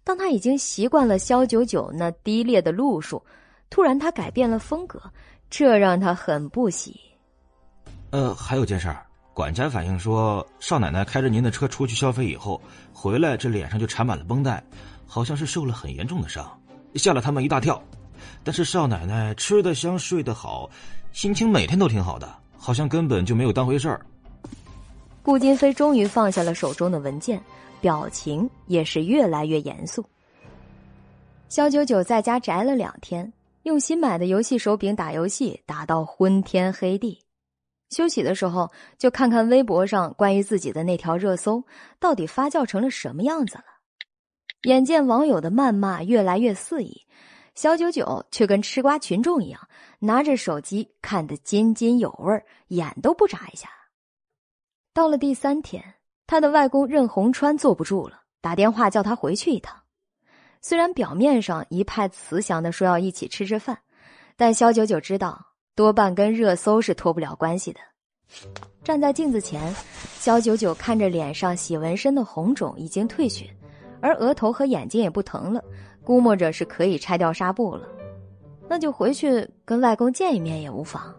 当他已经习惯了萧九九那低劣的路数，突然他改变了风格，这让他很不喜。呃，还有件事儿。管家反映说，少奶奶开着您的车出去消费以后，回来这脸上就缠满了绷带，好像是受了很严重的伤，吓了他们一大跳。但是少奶奶吃得香，睡得好，心情每天都挺好的，好像根本就没有当回事儿。顾金飞终于放下了手中的文件，表情也是越来越严肃。肖九九在家宅了两天，用新买的游戏手柄打游戏，打到昏天黑地。休息的时候，就看看微博上关于自己的那条热搜，到底发酵成了什么样子了。眼见网友的谩骂越来越肆意，小九九却跟吃瓜群众一样，拿着手机看得津津有味，眼都不眨一下。到了第三天，他的外公任洪川坐不住了，打电话叫他回去一趟。虽然表面上一派慈祥的说要一起吃吃饭，但肖九九知道。多半跟热搜是脱不了关系的。站在镜子前，肖九九看着脸上洗纹身的红肿已经退去，而额头和眼睛也不疼了，估摸着是可以拆掉纱布了。那就回去跟外公见一面也无妨。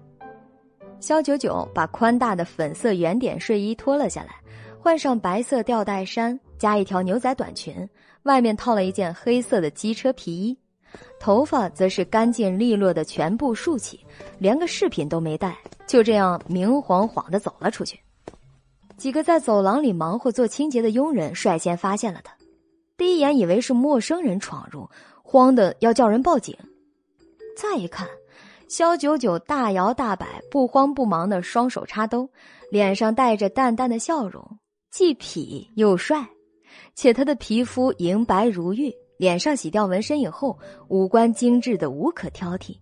肖九九把宽大的粉色圆点睡衣脱了下来，换上白色吊带衫，加一条牛仔短裙，外面套了一件黑色的机车皮衣。头发则是干净利落的全部竖起，连个饰品都没戴，就这样明晃晃的走了出去。几个在走廊里忙活做清洁的佣人率先发现了他，第一眼以为是陌生人闯入，慌的要叫人报警。再一看，肖九九大摇大摆、不慌不忙的双手插兜，脸上带着淡淡的笑容，既痞又帅，且他的皮肤莹白如玉。脸上洗掉纹身以后，五官精致的无可挑剔。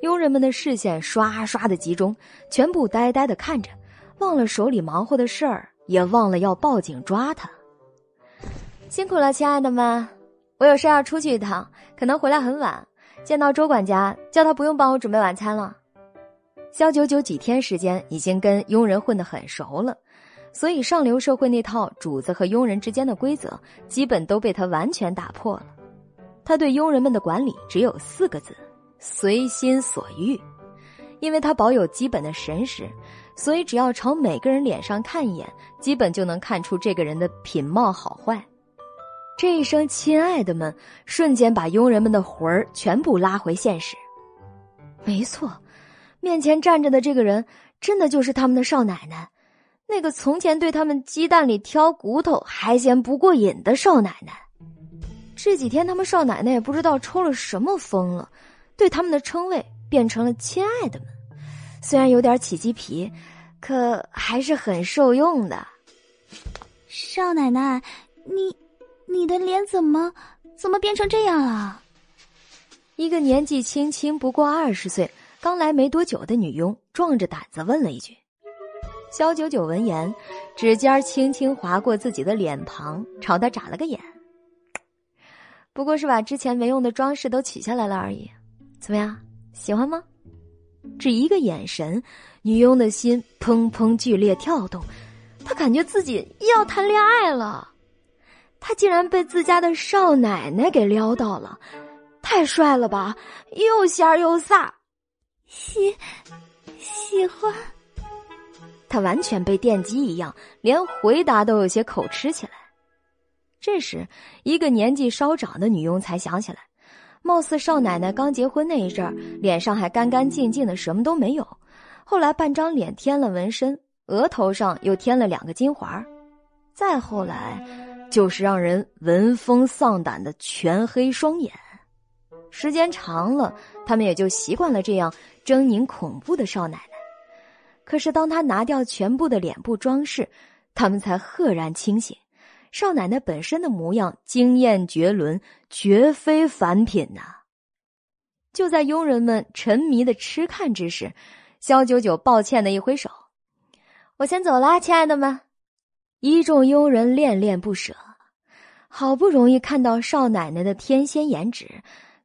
佣人们的视线刷刷的集中，全部呆呆的看着，忘了手里忙活的事儿，也忘了要报警抓他。辛苦了，亲爱的们，我有事要出去一趟，可能回来很晚。见到周管家，叫他不用帮我准备晚餐了。肖九九几天时间已经跟佣人混得很熟了。所以，上流社会那套主子和佣人之间的规则，基本都被他完全打破了。他对佣人们的管理只有四个字：随心所欲。因为他保有基本的神识，所以只要朝每个人脸上看一眼，基本就能看出这个人的品貌好坏。这一声“亲爱的们”，瞬间把佣人们的魂儿全部拉回现实。没错，面前站着的这个人，真的就是他们的少奶奶。那个从前对他们鸡蛋里挑骨头还嫌不过瘾的少奶奶，这几天他们少奶奶也不知道抽了什么风了，对他们的称谓变成了“亲爱的们”。虽然有点起鸡皮，可还是很受用的。少奶奶，你，你的脸怎么怎么变成这样了？一个年纪轻轻不过二十岁、刚来没多久的女佣壮着胆子问了一句。肖九九闻言，指尖轻轻划过自己的脸庞，朝他眨了个眼。不过是把之前没用的装饰都取下来了而已。怎么样，喜欢吗？只一个眼神，女佣的心砰砰剧烈跳动，她感觉自己要谈恋爱了。她竟然被自家的少奶奶给撩到了，太帅了吧！又仙又飒，喜喜欢。他完全被电击一样，连回答都有些口吃起来。这时，一个年纪稍长的女佣才想起来。貌似少奶奶刚结婚那一阵儿，脸上还干干净净的，什么都没有。后来半张脸添了纹身，额头上又添了两个金环再后来，就是让人闻风丧胆的全黑双眼。时间长了，他们也就习惯了这样狰狞恐怖的少奶奶。可是当他拿掉全部的脸部装饰，他们才赫然清醒。少奶奶本身的模样惊艳绝伦，绝非凡品呐！就在佣人们沉迷的痴看之时，肖九九抱歉的一挥手：“我先走啦，亲爱的们。”一众佣人恋恋不舍，好不容易看到少奶奶的天仙颜值，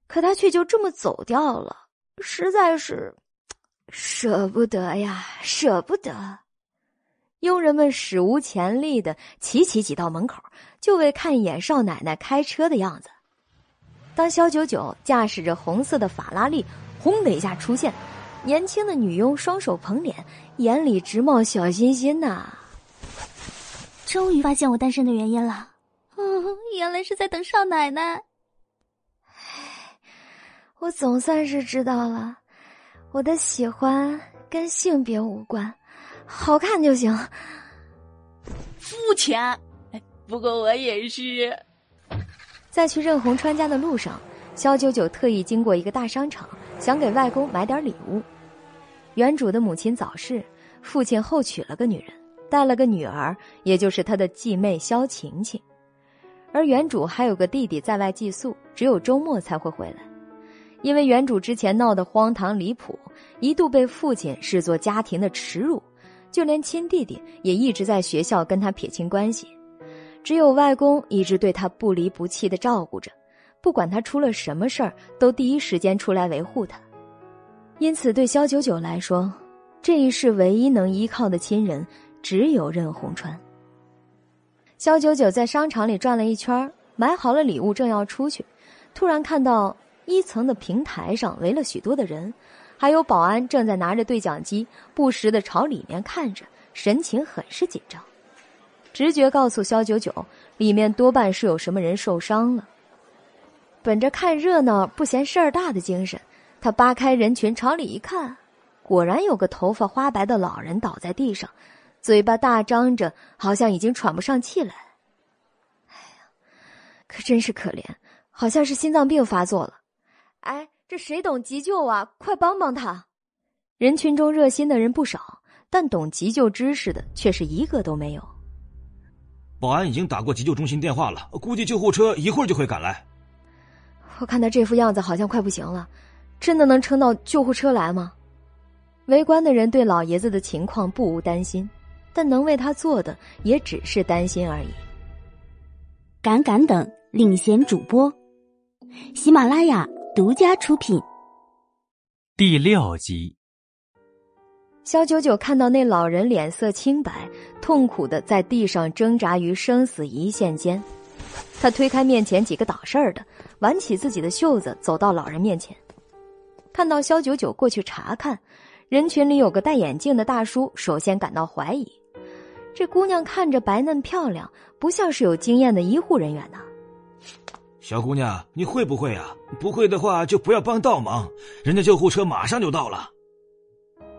可她却就这么走掉了，实在是舍不得呀，舍不得。佣人们史无前例的齐齐挤到门口，就为看一眼少奶奶开车的样子。当肖九九驾驶着红色的法拉利轰的一下出现，年轻的女佣双手捧脸，眼里直冒小心心呐。终于发现我单身的原因了，嗯，原来是在等少奶奶。唉，我总算是知道了，我的喜欢跟性别无关。好看就行。肤浅，不过我也是。在去任红川家的路上，肖九九特意经过一个大商场，想给外公买点礼物。原主的母亲早逝，父亲后娶了个女人，带了个女儿，也就是他的继妹肖晴晴。而原主还有个弟弟在外寄宿，只有周末才会回来。因为原主之前闹得荒唐离谱，一度被父亲视作家庭的耻辱。就连亲弟弟也一直在学校跟他撇清关系，只有外公一直对他不离不弃的照顾着，不管他出了什么事儿，都第一时间出来维护他。因此，对肖九九来说，这一世唯一能依靠的亲人只有任红川。肖九九在商场里转了一圈，买好了礼物，正要出去，突然看到一层的平台上围了许多的人。还有保安正在拿着对讲机，不时的朝里面看着，神情很是紧张。直觉告诉肖九九，里面多半是有什么人受伤了。本着看热闹不嫌事儿大的精神，他扒开人群朝里一看，果然有个头发花白的老人倒在地上，嘴巴大张着，好像已经喘不上气来。哎呀，可真是可怜，好像是心脏病发作了。哎。这谁懂急救啊？快帮帮他！人群中热心的人不少，但懂急救知识的却是一个都没有。保安已经打过急救中心电话了，估计救护车一会儿就会赶来。我看他这副样子好像快不行了，真的能撑到救护车来吗？围观的人对老爷子的情况不无担心，但能为他做的也只是担心而已。敢敢等领衔主播，喜马拉雅。独家出品。第六集，肖九九看到那老人脸色清白，痛苦的在地上挣扎于生死一线间，他推开面前几个挡事儿的，挽起自己的袖子，走到老人面前。看到肖九九过去查看，人群里有个戴眼镜的大叔，首先感到怀疑：这姑娘看着白嫩漂亮，不像是有经验的医护人员呢。小姑娘，你会不会啊？不会的话就不要帮倒忙，人家救护车马上就到了。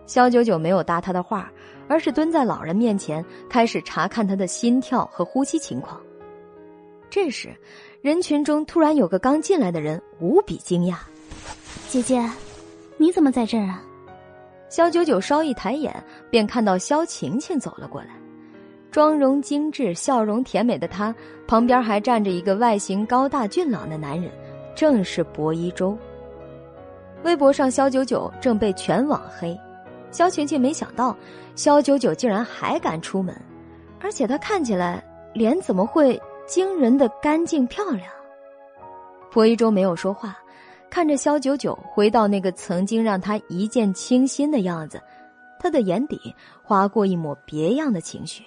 肖九九没有搭他的话，而是蹲在老人面前，开始查看他的心跳和呼吸情况。这时，人群中突然有个刚进来的人无比惊讶：“姐姐，你怎么在这儿啊？”肖九九稍一抬眼，便看到肖晴晴走了过来，妆容精致、笑容甜美的她旁边还站着一个外形高大俊朗的男人，正是薄一舟。微博上，肖九九正被全网黑。肖晴晴没想到，肖九九竟然还敢出门，而且他看起来脸怎么会惊人的干净漂亮？薄一舟没有说话，看着肖九九回到那个曾经让他一见倾心的样子，他的眼底划过一抹别样的情绪。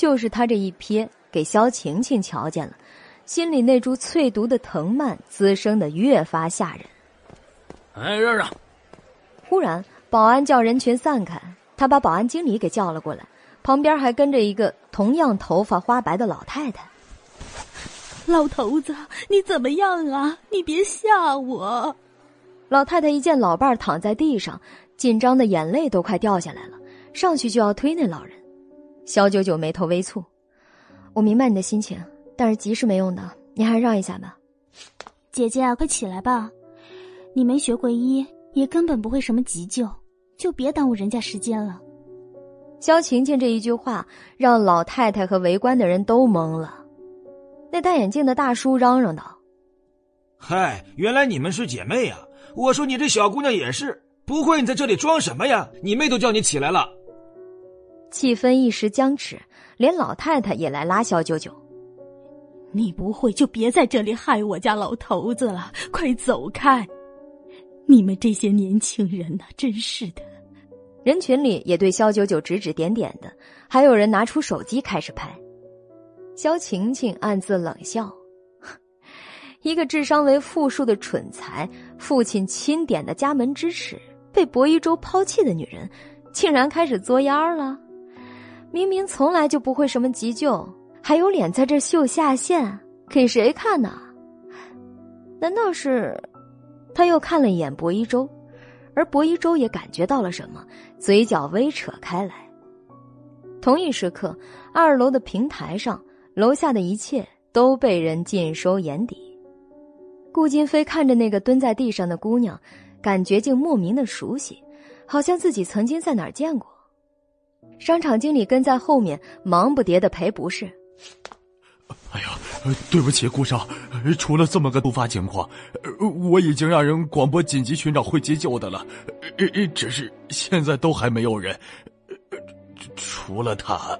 就是他这一瞥，给肖晴晴瞧见了，心里那株淬毒的藤蔓滋生的越发吓人。哎，让让！忽然。保安叫人群散开，他把保安经理给叫了过来，旁边还跟着一个同样头发花白的老太太。老头子，你怎么样啊？你别吓我！老太太一见老伴儿躺在地上，紧张的眼泪都快掉下来了，上去就要推那老人。肖九九眉头微蹙：“我明白你的心情，但是急是没用的，你还是让一下吧。”姐姐，快起来吧，你没学过医，也根本不会什么急救。就别耽误人家时间了。萧晴晴这一句话让老太太和围观的人都懵了。那戴眼镜的大叔嚷嚷道：“嗨，原来你们是姐妹呀！我说你这小姑娘也是，不会你在这里装什么呀？你妹都叫你起来了。”气氛一时僵持，连老太太也来拉肖九九：“你不会就别在这里害我家老头子了，快走开！你们这些年轻人呐，真是的。”人群里也对肖九九指指点点的，还有人拿出手机开始拍。肖晴晴暗自冷笑：一个智商为负数的蠢材，父亲钦点的家门之耻，被薄一舟抛弃的女人，竟然开始作妖了。明明从来就不会什么急救，还有脸在这秀下限，给谁看呢？难道是？他又看了一眼薄一舟。而薄一舟也感觉到了什么，嘴角微扯开来。同一时刻，二楼的平台上，楼下的一切都被人尽收眼底。顾金飞看着那个蹲在地上的姑娘，感觉竟莫名的熟悉，好像自己曾经在哪儿见过。商场经理跟在后面，忙不迭的赔不是。哎呀，对不起，顾少，出了这么个突发情况，我已经让人广播紧急寻找会急救的了，只是现在都还没有人，除了他。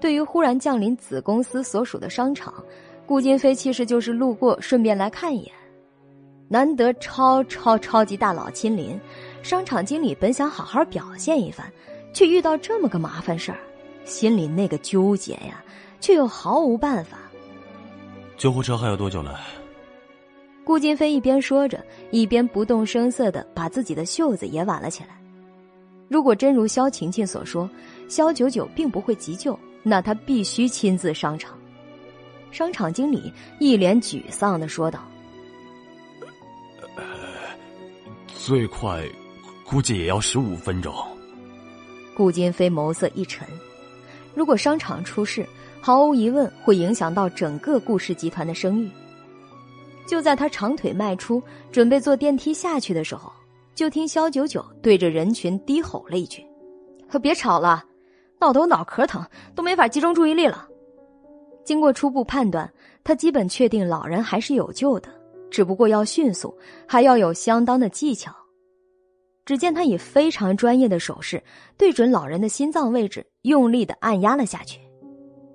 对于忽然降临子公司所属的商场，顾金飞其实就是路过，顺便来看一眼。难得超超超级大佬亲临，商场经理本想好好表现一番，却遇到这么个麻烦事儿，心里那个纠结呀！却又毫无办法。救护车还有多久了？顾金飞一边说着，一边不动声色的把自己的袖子也挽了起来。如果真如肖晴晴所说，肖九九并不会急救，那他必须亲自上场。商场经理一脸沮丧的说道：“最快，估计也要十五分钟。”顾金飞眸色一沉，如果商场出事。毫无疑问会影响到整个顾氏集团的声誉。就在他长腿迈出，准备坐电梯下去的时候，就听肖九九对着人群低吼了一句：“可别吵了，闹得我脑壳疼，都没法集中注意力了。”经过初步判断，他基本确定老人还是有救的，只不过要迅速，还要有相当的技巧。只见他以非常专业的手势对准老人的心脏位置，用力的按压了下去。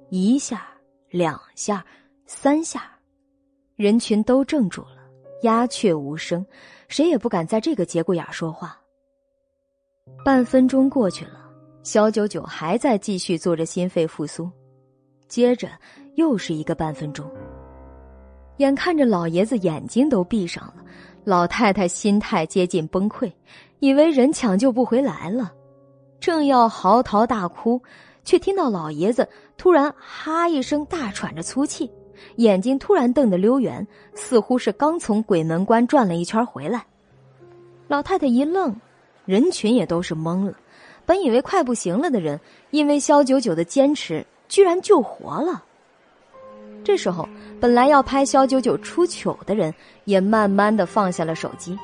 一下，两下，三下，人群都怔住了，鸦雀无声，谁也不敢在这个节骨眼说话。半分钟过去了，肖九九还在继续做着心肺复苏，接着又是一个半分钟。眼看着老爷子眼睛都闭上了，老太太心态接近崩溃，以为人抢救不回来了，正要嚎啕大哭。却听到老爷子突然“哈”一声大喘着粗气，眼睛突然瞪得溜圆，似乎是刚从鬼门关转了一圈回来。老太太一愣，人群也都是懵了，本以为快不行了的人，因为肖九九的坚持，居然救活了。这时候，本来要拍肖九九出糗的人，也慢慢的放下了手机。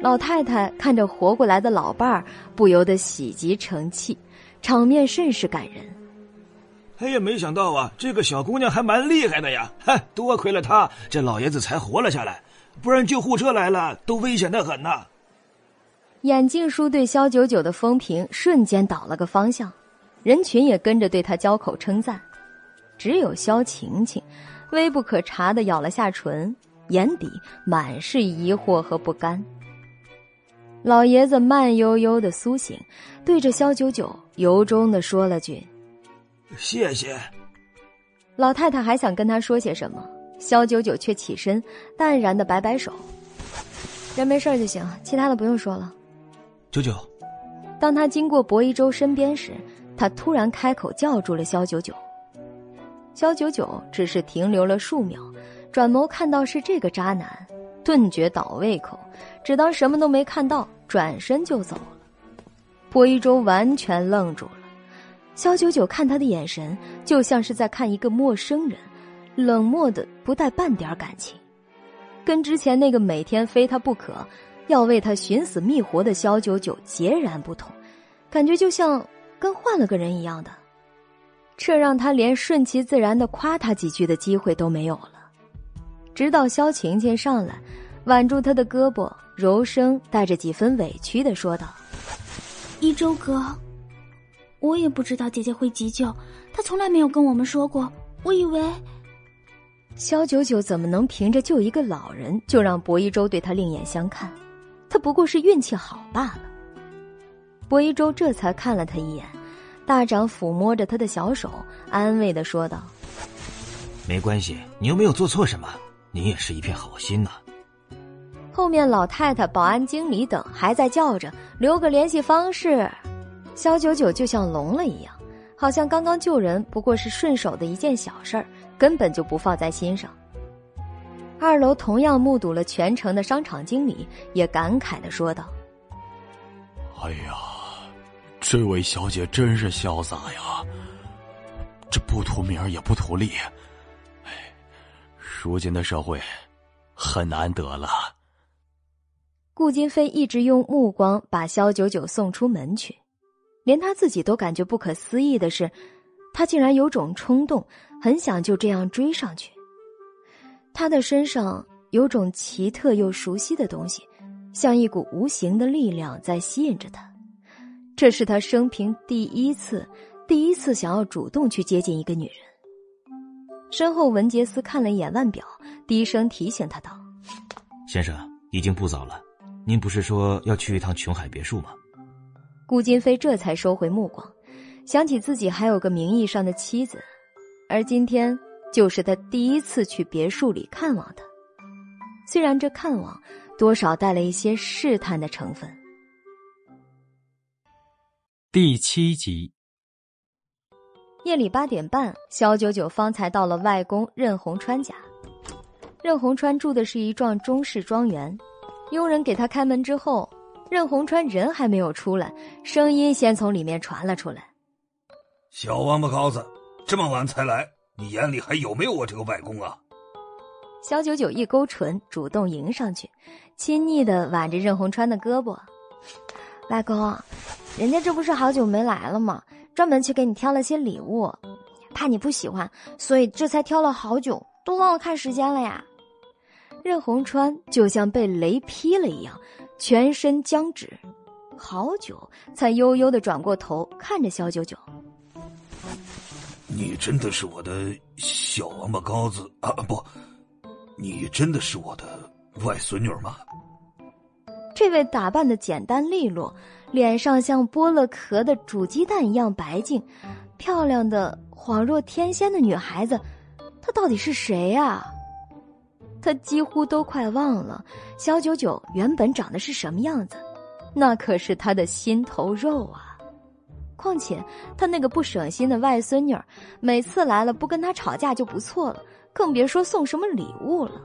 老太太看着活过来的老伴儿，不由得喜极成泣，场面甚是感人。哎呀，没想到啊，这个小姑娘还蛮厉害的呀！哼，多亏了她，这老爷子才活了下来，不然救护车来了，都危险的很呐。眼镜叔对肖九九的风评瞬间倒了个方向，人群也跟着对他交口称赞。只有肖晴晴，微不可察的咬了下唇，眼底满是疑惑和不甘。老爷子慢悠悠的苏醒，对着肖九九由衷的说了句：“谢谢。”老太太还想跟他说些什么，肖九九却起身，淡然的摆摆手：“人没事就行，其他的不用说了。”九九，当他经过薄一舟身边时，他突然开口叫住了肖九九。肖九九只是停留了数秒，转眸看到是这个渣男，顿觉倒胃口，只当什么都没看到，转身就走了。薄一舟完全愣住了，肖九九看他的眼神就像是在看一个陌生人，冷漠的不带半点感情，跟之前那个每天非他不可。要为他寻死觅活的肖九九截然不同，感觉就像跟换了个人一样的，这让他连顺其自然的夸他几句的机会都没有了。直到肖晴晴上来，挽住他的胳膊，柔声带着几分委屈的说道：“一周哥，我也不知道姐姐会急救，她从来没有跟我们说过，我以为……”肖九九怎么能凭着救一个老人就让薄一舟对他另眼相看？他不过是运气好罢了。薄一舟这才看了他一眼，大掌抚摸着他的小手，安慰的说道：“没关系，你又没有做错什么，你也是一片好心呐。”后面老太太、保安经理等还在叫着留个联系方式，肖九九就像聋了一样，好像刚刚救人不过是顺手的一件小事儿，根本就不放在心上。二楼同样目睹了全程的商场经理也感慨的说道：“哎呀，这位小姐真是潇洒呀！这不图名也不图利，哎，如今的社会很难得了。”顾金飞一直用目光把肖九九送出门去，连他自己都感觉不可思议的是，他竟然有种冲动，很想就这样追上去。他的身上有种奇特又熟悉的东西，像一股无形的力量在吸引着他。这是他生平第一次，第一次想要主动去接近一个女人。身后，文杰斯看了一眼腕表，低声提醒他道：“先生，已经不早了，您不是说要去一趟琼海别墅吗？”顾金飞这才收回目光，想起自己还有个名义上的妻子，而今天。就是他第一次去别墅里看望她，虽然这看望多少带了一些试探的成分。第七集，夜里八点半，肖九九方才到了外公任洪川家。任洪川住的是一幢中式庄园，佣人给他开门之后，任洪川人还没有出来，声音先从里面传了出来：“小王八羔子，这么晚才来。”你眼里还有没有我这个外公啊？肖九九一勾唇，主动迎上去，亲昵的挽着任洪川的胳膊。外公，人家这不是好久没来了吗？专门去给你挑了些礼物，怕你不喜欢，所以这才挑了好久，都忘了看时间了呀。任洪川就像被雷劈了一样，全身僵直，好久才悠悠的转过头看着肖九九。你真的是我的小王八羔子啊！不，你真的是我的外孙女吗？这位打扮的简单利落，脸上像剥了壳的煮鸡蛋一样白净，漂亮的恍若天仙的女孩子，她到底是谁呀？他几乎都快忘了小九九原本长得是什么样子，那可是他的心头肉啊！况且，他那个不省心的外孙女，每次来了不跟他吵架就不错了，更别说送什么礼物了。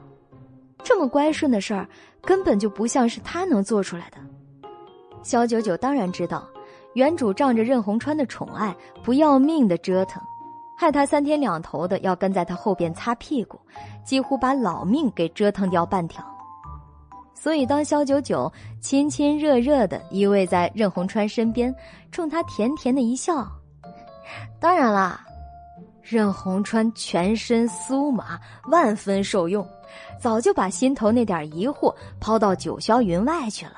这么乖顺的事儿，根本就不像是他能做出来的。肖九九当然知道，原主仗着任鸿川的宠爱，不要命的折腾，害他三天两头的要跟在他后边擦屁股，几乎把老命给折腾掉半条。所以，当肖九九亲亲热热的依偎在任鸿川身边，冲他甜甜的一笑，当然啦，任鸿川全身酥麻，万分受用，早就把心头那点疑惑抛到九霄云外去了。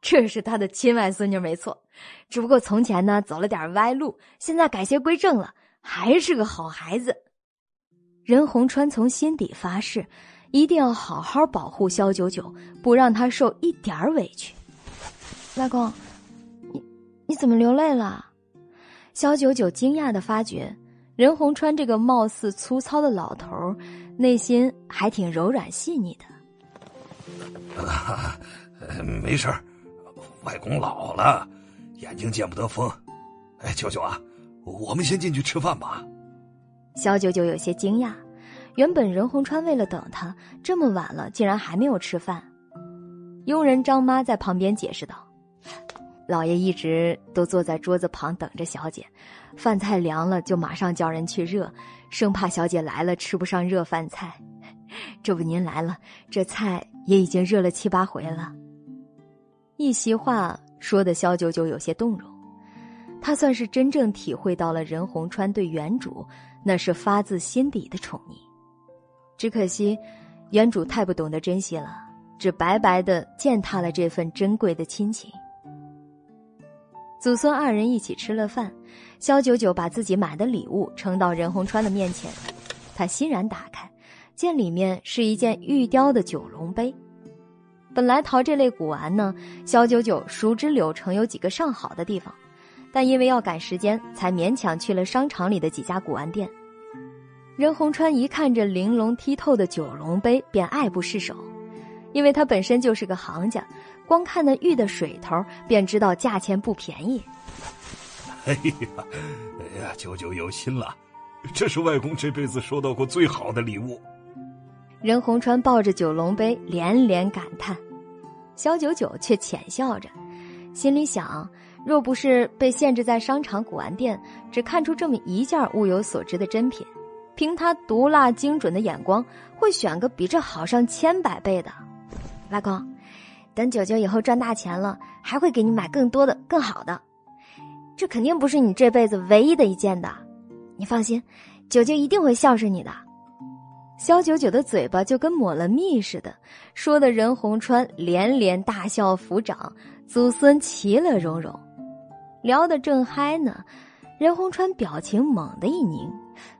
这是他的亲外孙女，没错，只不过从前呢走了点歪路，现在改邪归正了，还是个好孩子。任洪川从心底发誓。一定要好好保护肖九九，不让他受一点委屈。外公，你你怎么流泪了？肖九九惊讶的发觉，任洪川这个貌似粗糙的老头，内心还挺柔软细腻的。啊，没事外公老了，眼睛见不得风。哎，九九啊，我们先进去吃饭吧。肖九九有些惊讶。原本任鸿川为了等他这么晚了，竟然还没有吃饭。佣人张妈在旁边解释道：“老爷一直都坐在桌子旁等着小姐，饭菜凉了就马上叫人去热，生怕小姐来了吃不上热饭菜。这不您来了，这菜也已经热了七八回了。”一席话说的肖九九有些动容，他算是真正体会到了任鸿川对原主那是发自心底的宠溺。只可惜，原主太不懂得珍惜了，只白白的践踏了这份珍贵的亲情。祖孙二人一起吃了饭，肖九九把自己买的礼物呈到任洪川的面前，他欣然打开，见里面是一件玉雕的九龙杯。本来淘这类古玩呢，肖九九熟知柳城有几个上好的地方，但因为要赶时间，才勉强去了商场里的几家古玩店。任洪川一看这玲珑剔透的九龙杯，便爱不释手，因为他本身就是个行家，光看那玉的水头，便知道价钱不便宜。哎呀，哎呀，九九有心了，这是外公这辈子收到过最好的礼物。任洪川抱着九龙杯连连感叹，肖九九却浅笑着，心里想：若不是被限制在商场古玩店，只看出这么一件物有所值的珍品。凭他毒辣精准的眼光，会选个比这好上千百倍的。外公，等九九以后赚大钱了，还会给你买更多的、更好的。这肯定不是你这辈子唯一的一件的，你放心，九九一定会孝顺你的。肖九九的嘴巴就跟抹了蜜似的，说的任洪川连连大笑抚掌，祖孙其乐融融。聊得正嗨呢，任洪川表情猛地一凝。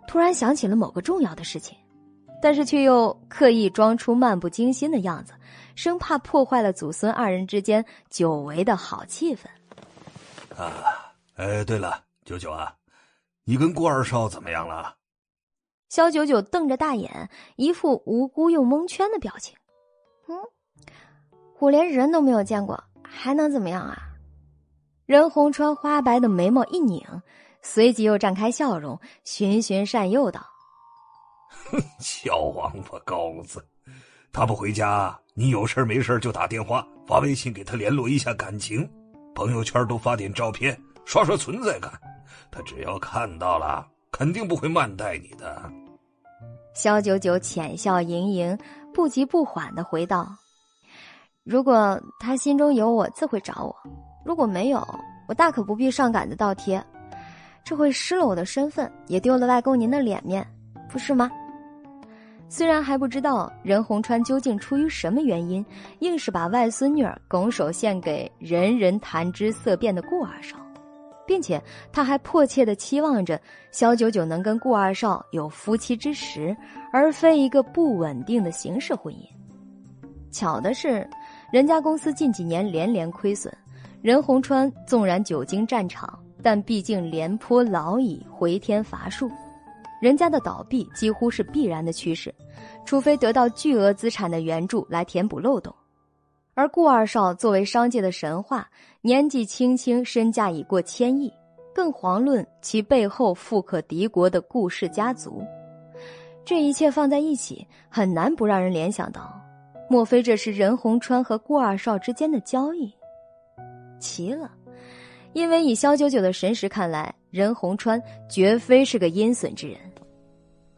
突然想起了某个重要的事情，但是却又刻意装出漫不经心的样子，生怕破坏了祖孙二人之间久违的好气氛。啊，哎，对了，九九啊，你跟郭二少怎么样了？肖九九瞪着大眼，一副无辜又蒙圈的表情。嗯，我连人都没有见过，还能怎么样啊？任红川花白的眉毛一拧。随即又绽开笑容，循循善诱道：“哼，小王八羔子，他不回家，你有事没事就打电话、发微信给他联络一下感情，朋友圈都发点照片，刷刷存在感。他只要看到了，肯定不会慢待你的。”肖九九浅笑盈盈，不急不缓的回道：“如果他心中有我，自会找我；如果没有，我大可不必上赶着倒贴。”这会失了我的身份，也丢了外公您的脸面，不是吗？虽然还不知道任鸿川究竟出于什么原因，硬是把外孙女儿拱手献给人人谈之色变的顾二少，并且他还迫切的期望着肖九九能跟顾二少有夫妻之实，而非一个不稳定的形式婚姻。巧的是，人家公司近几年连连亏损，任洪川纵然久经战场。但毕竟廉颇老矣，回天乏术，人家的倒闭几乎是必然的趋势，除非得到巨额资产的援助来填补漏洞。而顾二少作为商界的神话，年纪轻轻，身价已过千亿，更遑论其背后富可敌国的顾氏家族。这一切放在一起，很难不让人联想到，莫非这是任洪川和顾二少之间的交易？奇了。因为以萧九九的神识看来，任洪川绝非是个阴损之人。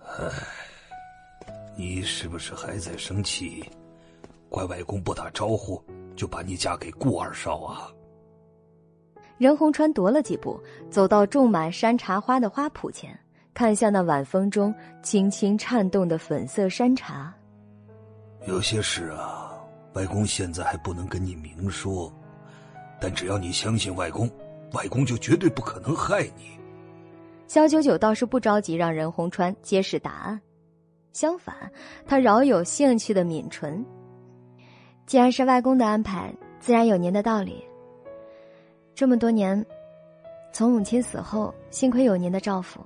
唉，你是不是还在生气？怪外公不打招呼就把你嫁给顾二少啊？任洪川踱了几步，走到种满山茶花的花圃前，看向那晚风中轻轻颤动的粉色山茶。有些事啊，外公现在还不能跟你明说，但只要你相信外公，外公就绝对不可能害你。肖九九倒是不着急让任洪川揭示答案，相反，他饶有兴趣的抿唇。既然是外公的安排，自然有您的道理。这么多年，从母亲死后，幸亏有您的照拂，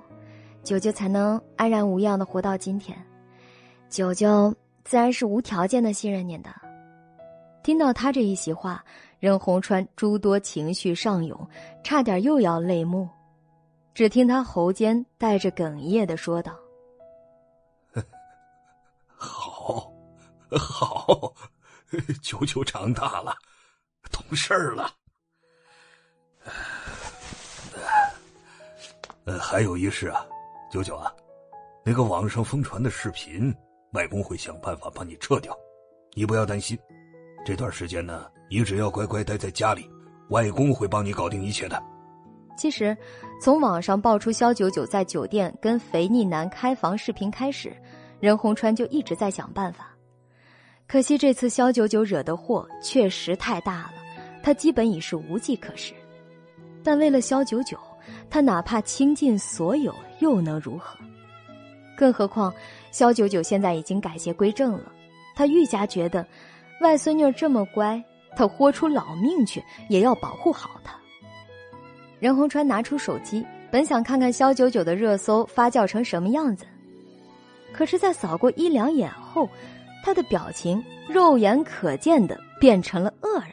九九才能安然无恙的活到今天。九九自然是无条件的信任您的。听到他这一席话，任洪川诸多情绪上涌，差点又要泪目。只听他喉间带着哽咽的说道：“好，好。”九九长大了，懂事了。呃，还有一事啊，九九啊，那个网上疯传的视频，外公会想办法帮你撤掉，你不要担心。这段时间呢，你只要乖乖待在家里，外公会帮你搞定一切的。其实，从网上爆出肖九九在酒店跟肥腻男开房视频开始，任洪川就一直在想办法。可惜这次肖九九惹的祸确实太大了，他基本已是无计可施。但为了肖九九，他哪怕倾尽所有又能如何？更何况肖九九现在已经改邪归正了，他愈加觉得，外孙女这么乖，他豁出老命去也要保护好她。任洪川拿出手机，本想看看肖九九的热搜发酵成什么样子，可是，在扫过一两眼后。他的表情肉眼可见的变成了愕然。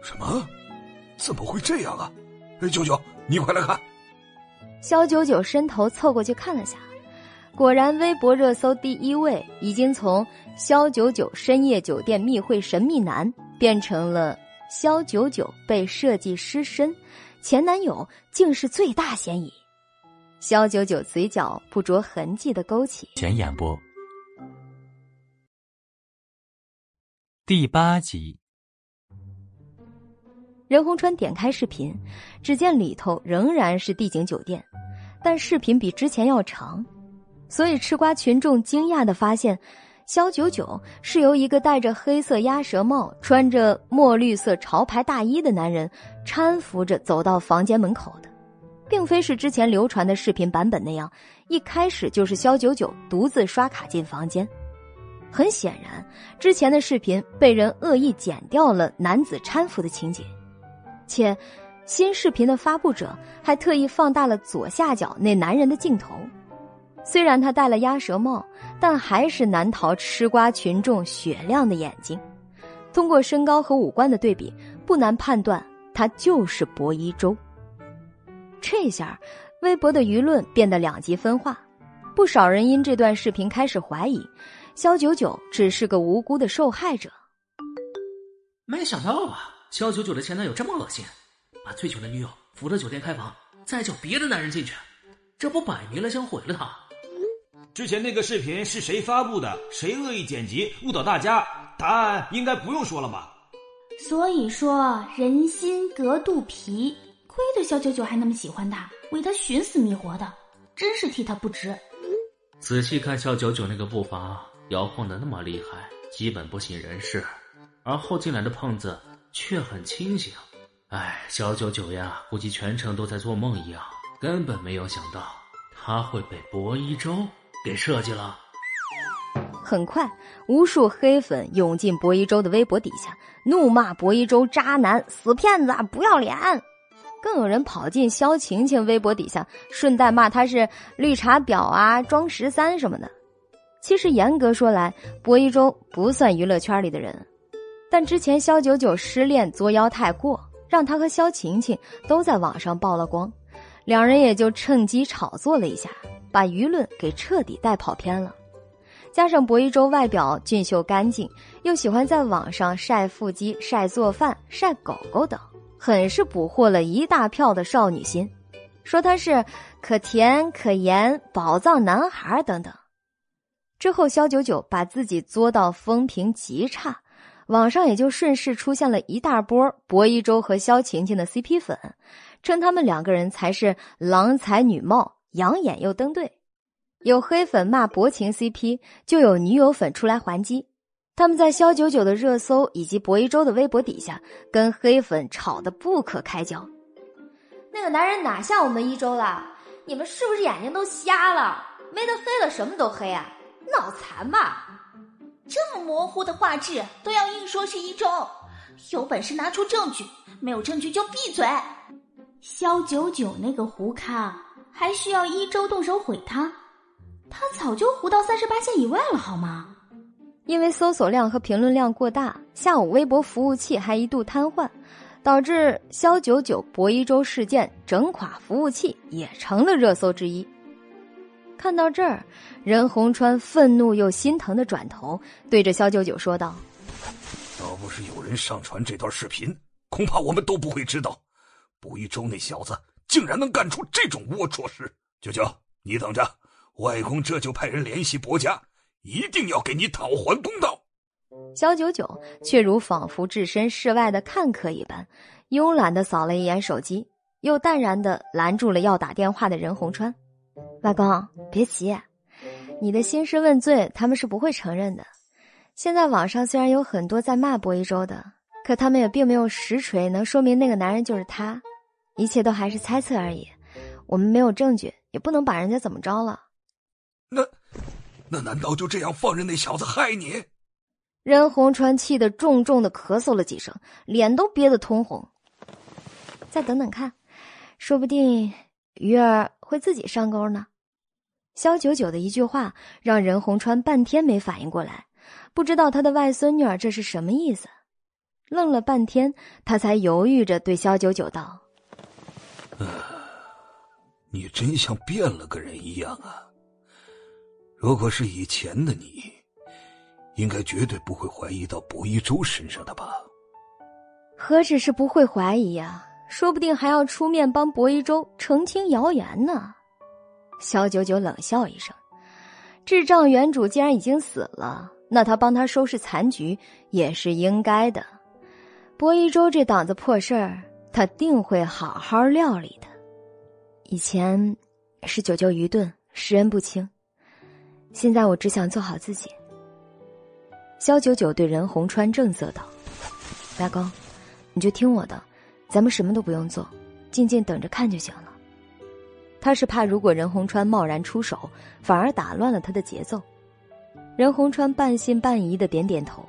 什么？怎么会这样啊？九九，你快来看！肖九九伸头凑过去看了下，果然微博热搜第一位已经从“肖九九深夜酒店密会神秘男”变成了“肖九九被设计失身，前男友竟是最大嫌疑”。肖九九嘴角不着痕迹的勾起。全演播。第八集，任洪川点开视频，只见里头仍然是帝景酒店，但视频比之前要长，所以吃瓜群众惊讶的发现，肖九九是由一个戴着黑色鸭舌帽、穿着墨绿色潮牌大衣的男人搀扶着走到房间门口的，并非是之前流传的视频版本那样，一开始就是肖九九独自刷卡进房间。很显然，之前的视频被人恶意剪掉了男子搀扶的情节，且新视频的发布者还特意放大了左下角那男人的镜头。虽然他戴了鸭舌帽，但还是难逃吃瓜群众雪亮的眼睛。通过身高和五官的对比，不难判断他就是薄一舟。这下，微博的舆论变得两极分化，不少人因这段视频开始怀疑。肖九九只是个无辜的受害者。没想到啊，肖九九的前男友这么恶心，把醉酒的女友扶到酒店开房，再叫别的男人进去，这不摆明了想毁了他？之前那个视频是谁发布的？谁恶意剪辑误导大家？答案应该不用说了吧？所以说人心隔肚皮，亏得肖九九还那么喜欢他，为他寻死觅活的，真是替他不值。仔细看肖九九那个步伐。摇晃的那么厉害，基本不省人事，而后进来的胖子却很清醒。哎，小九九呀，估计全程都在做梦一样，根本没有想到他会被薄一舟给设计了。很快，无数黑粉涌进薄一舟的微博底下，怒骂薄一舟渣男、死骗子、不要脸。更有人跑进肖晴晴微博底下，顺带骂他是绿茶婊啊、装十三什么的。其实严格说来，薄一舟不算娱乐圈里的人，但之前肖九九失恋作妖太过，让他和肖晴晴都在网上曝了光，两人也就趁机炒作了一下，把舆论给彻底带跑偏了。加上薄一舟外表俊秀干净，又喜欢在网上晒腹肌、晒做饭、晒狗狗等，很是捕获了一大票的少女心，说他是可甜可盐、宝藏男孩等等。之后，肖九九把自己作到风评极差，网上也就顺势出现了一大波薄一舟和萧晴晴的 CP 粉，称他们两个人才是郎才女貌，养眼又登对。有黑粉骂薄情 CP，就有女友粉出来还击。他们在肖九九的热搜以及薄一舟的微博底下，跟黑粉吵得不可开交。那个男人哪像我们一周了？你们是不是眼睛都瞎了？没得黑了，什么都黑啊！脑残吧！这么模糊的画质都要硬说是一周，有本事拿出证据，没有证据就闭嘴。肖九九那个胡咖还需要一周动手毁他？他早就糊到三十八线以外了，好吗？因为搜索量和评论量过大，下午微博服务器还一度瘫痪，导致肖九九博一周事件整垮服务器也成了热搜之一。看到这儿，任洪川愤怒又心疼的转头对着肖九九说道：“要不是有人上传这段视频，恐怕我们都不会知道，博一周那小子竟然能干出这种龌龊事。九九，你等着，外公这就派人联系薄家，一定要给你讨还公道。”肖九九却如仿佛置身事外的看客一般，慵懒的扫了一眼手机，又淡然的拦住了要打电话的任洪川。外公，别急，你的兴师问罪，他们是不会承认的。现在网上虽然有很多在骂薄一舟的，可他们也并没有实锤能说明那个男人就是他，一切都还是猜测而已。我们没有证据，也不能把人家怎么着了。那，那难道就这样放任那小子害你？任洪川气得重重的咳嗽了几声，脸都憋得通红。再等等看，说不定鱼儿。会自己上钩呢？肖九九的一句话让任洪川半天没反应过来，不知道他的外孙女儿这是什么意思。愣了半天，他才犹豫着对肖九九道：“啊 你真像变了个人一样啊！如果是以前的你，应该绝对不会怀疑到薄一舟身上的吧？何止是不会怀疑呀！”说不定还要出面帮薄一舟澄清谣言呢。萧九九冷笑一声：“智障原主既然已经死了，那他帮他收拾残局也是应该的。薄一舟这档子破事儿，他定会好好料理的。以前是九九愚钝，识人不清，现在我只想做好自己。”肖九九对任洪川正色道：“大公，你就听我的。”咱们什么都不用做，静静等着看就行了。他是怕如果任洪川贸然出手，反而打乱了他的节奏。任洪川半信半疑的点点头，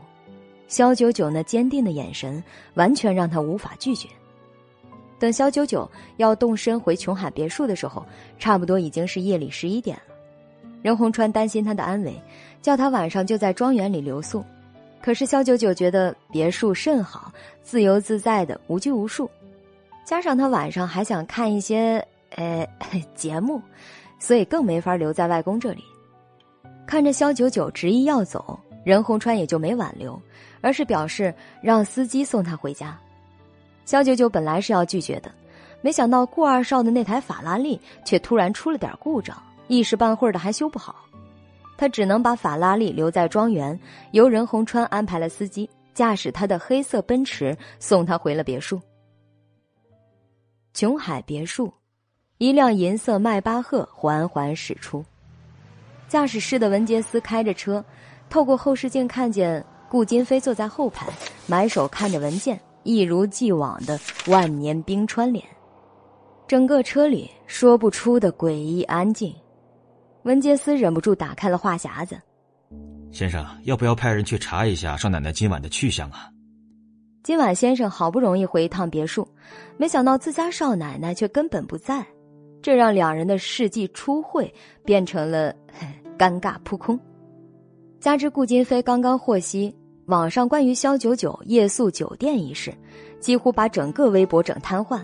肖九九那坚定的眼神完全让他无法拒绝。等肖九九要动身回琼海别墅的时候，差不多已经是夜里十一点了。任洪川担心他的安危，叫他晚上就在庄园里留宿。可是肖九九觉得别墅甚好，自由自在的，无拘无束。加上他晚上还想看一些呃 节目，所以更没法留在外公这里。看着肖九九执意要走，任洪川也就没挽留，而是表示让司机送他回家。肖九九本来是要拒绝的，没想到顾二少的那台法拉利却突然出了点故障，一时半会儿的还修不好。他只能把法拉利留在庄园，由任洪川安排了司机驾驶他的黑色奔驰送他回了别墅。琼海别墅，一辆银色迈巴赫缓缓驶出，驾驶室的文杰斯开着车，透过后视镜看见顾金飞坐在后排，埋首看着文件，一如既往的万年冰川脸。整个车里说不出的诡异安静。文杰斯忍不住打开了话匣子：“先生，要不要派人去查一下少奶奶今晚的去向啊？”今晚先生好不容易回一趟别墅，没想到自家少奶奶却根本不在，这让两人的世纪初会变成了 尴尬扑空。加之顾金飞刚刚获悉网上关于肖九九夜宿酒店一事，几乎把整个微博整瘫痪，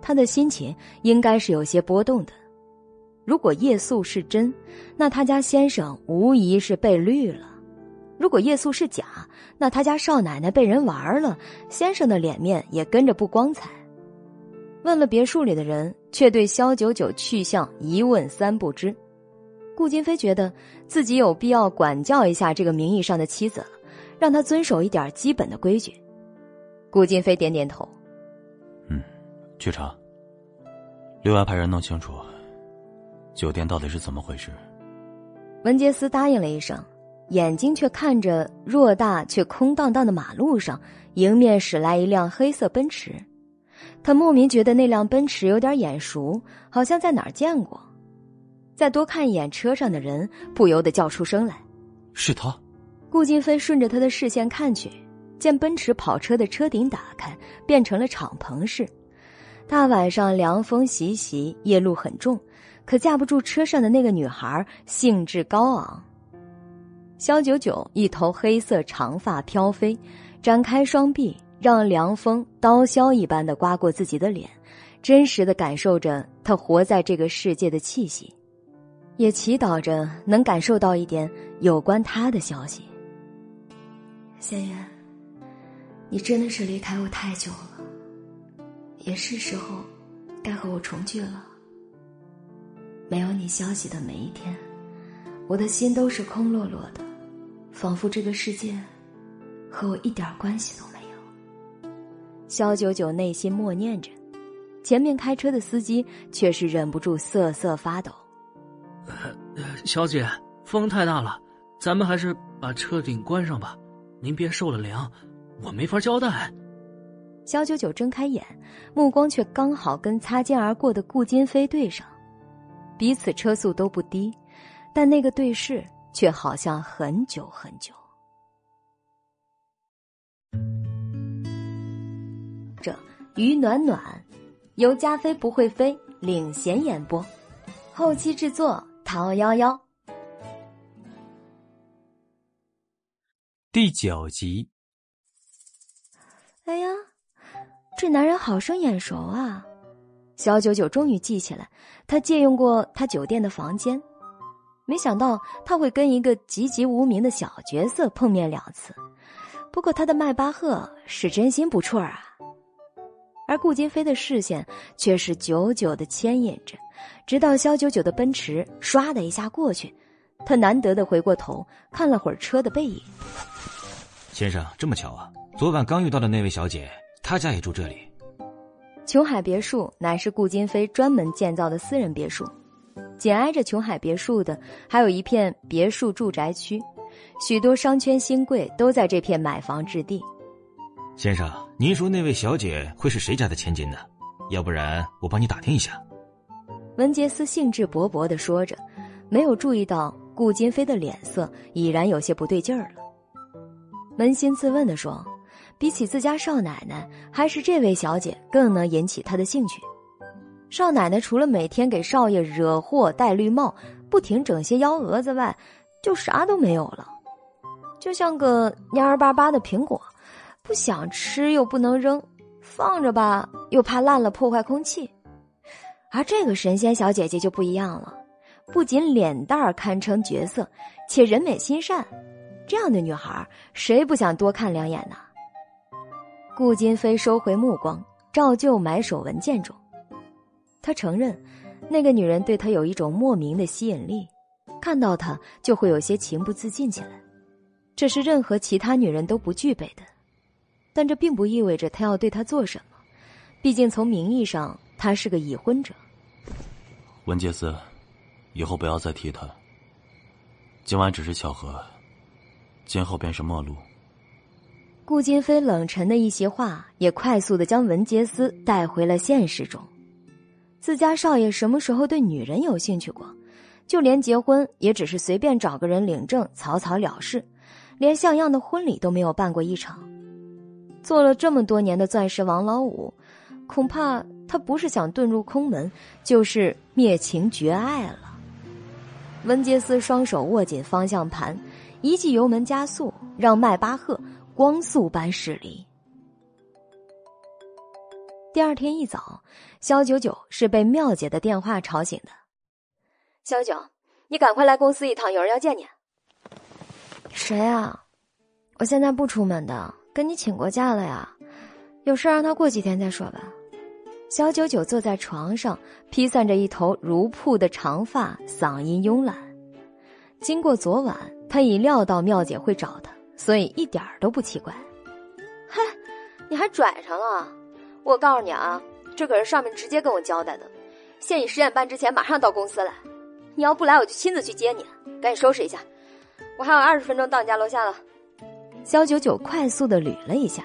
他的心情应该是有些波动的。如果夜宿是真，那他家先生无疑是被绿了；如果夜宿是假，那他家少奶奶被人玩了，先生的脸面也跟着不光彩。问了别墅里的人，却对肖九九去向一问三不知。顾金飞觉得自己有必要管教一下这个名义上的妻子了，让他遵守一点基本的规矩。顾金飞点点头，嗯，去查。另外派人弄清楚，酒店到底是怎么回事。文杰斯答应了一声，眼睛却看着偌大却空荡荡的马路上，迎面驶来一辆黑色奔驰。他莫名觉得那辆奔驰有点眼熟，好像在哪儿见过。再多看一眼车上的人，不由得叫出声来：“是他！”顾金飞顺着他的视线看去，见奔驰跑车的车顶打开，变成了敞篷式。大晚上凉风习习，夜路很重，可架不住车上的那个女孩兴致高昂。肖九九一头黑色长发飘飞，展开双臂，让凉风刀削一般的刮过自己的脸，真实的感受着他活在这个世界的气息。也祈祷着能感受到一点有关他的消息。仙缘，你真的是离开我太久了，也是时候该和我重聚了。没有你消息的每一天，我的心都是空落落的，仿佛这个世界和我一点关系都没有。肖九九内心默念着，前面开车的司机却是忍不住瑟瑟发抖。小姐，风太大了，咱们还是把车顶关上吧。您别受了凉，我没法交代。肖九九睁开眼，目光却刚好跟擦肩而过的顾金飞对上，彼此车速都不低，但那个对视却好像很久很久。这于暖暖，由加菲不会飞领衔演播，后期制作。桃夭夭，第九集。哎呀，这男人好生眼熟啊！小九九终于记起来，他借用过他酒店的房间。没想到他会跟一个籍籍无名的小角色碰面两次。不过他的迈巴赫是真心不错啊。而顾金飞的视线却是久久的牵引着。直到肖九九的奔驰唰的一下过去，他难得的回过头看了会儿车的背影。先生，这么巧啊！昨晚刚遇到的那位小姐，她家也住这里。琼海别墅乃是顾金飞专门建造的私人别墅，紧挨着琼海别墅的还有一片别墅住宅区，许多商圈新贵都在这片买房置地。先生，您说那位小姐会是谁家的千金呢？要不然我帮你打听一下。文杰斯兴致勃勃的说着，没有注意到顾金飞的脸色已然有些不对劲儿了。扪心自问的说：“比起自家少奶奶，还是这位小姐更能引起他的兴趣。少奶奶除了每天给少爷惹祸、戴绿帽、不停整些幺蛾子外，就啥都没有了，就像个蔫儿巴巴的苹果，不想吃又不能扔，放着吧又怕烂了破坏空气。”而这个神仙小姐姐就不一样了，不仅脸蛋儿堪称绝色，且人美心善。这样的女孩，谁不想多看两眼呢？顾金飞收回目光，照旧埋首文件中。他承认，那个女人对他有一种莫名的吸引力，看到她就会有些情不自禁起来。这是任何其他女人都不具备的，但这并不意味着他要对她做什么。毕竟从名义上，他是个已婚者。文杰斯，以后不要再提他。今晚只是巧合，今后便是陌路。顾金飞冷沉的一席话，也快速的将文杰斯带回了现实中。自家少爷什么时候对女人有兴趣过？就连结婚，也只是随便找个人领证，草草了事，连像样的婚礼都没有办过一场。做了这么多年的钻石王老五，恐怕……他不是想遁入空门，就是灭情绝爱了。文杰斯双手握紧方向盘，一记油门加速，让迈巴赫光速般驶离。第二天一早，肖九九是被妙姐的电话吵醒的。肖九，你赶快来公司一趟，有人要见你。谁啊？我现在不出门的，跟你请过假了呀。有事让他过几天再说吧。小九九坐在床上，披散着一头如瀑的长发，嗓音慵懒。经过昨晚，他已料到妙姐会找他，所以一点儿都不奇怪。嗨，你还拽上了？我告诉你啊，这可是上面直接跟我交代的，限你十点半之前马上到公司来。你要不来，我就亲自去接你。赶紧收拾一下，我还有二十分钟到你家楼下了。肖九九快速的捋了一下。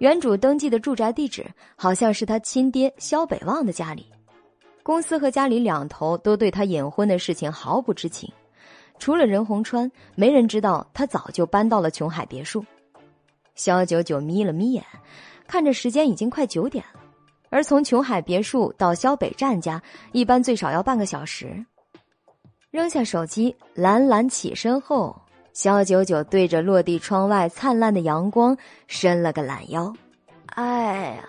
原主登记的住宅地址好像是他亲爹肖北望的家里，公司和家里两头都对他隐婚的事情毫不知情，除了任洪川，没人知道他早就搬到了琼海别墅。肖九九眯了眯眼，看着时间已经快九点了，而从琼海别墅到肖北站家一般最少要半个小时。扔下手机，懒懒起身后。肖九九对着落地窗外灿烂的阳光伸了个懒腰，哎呀！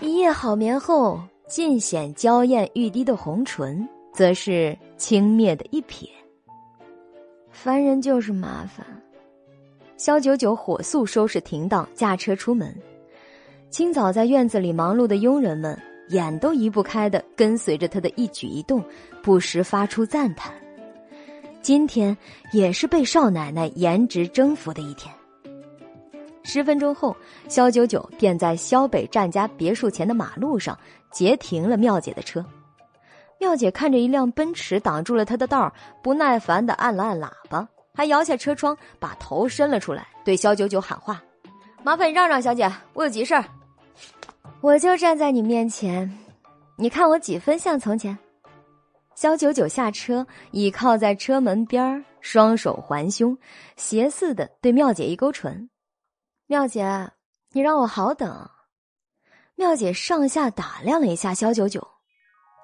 一夜好眠后，尽显娇艳欲滴的红唇，则是轻蔑的一瞥。烦人就是麻烦。肖九九火速收拾停当，驾车出门。清早在院子里忙碌的佣人们，眼都移不开的跟随着他的一举一动，不时发出赞叹。今天也是被少奶奶颜值征服的一天。十分钟后，肖九九便在肖北站家别墅前的马路上截停了妙姐的车。妙姐看着一辆奔驰挡住了她的道不耐烦的按了按喇叭，还摇下车窗，把头伸了出来，对肖九九喊话：“麻烦你让让，小姐，我有急事儿。我就站在你面前，你看我几分像从前？”肖九九下车，倚靠在车门边双手环胸，斜似的对妙姐一勾唇：“妙姐，你让我好等。”妙姐上下打量了一下肖九九，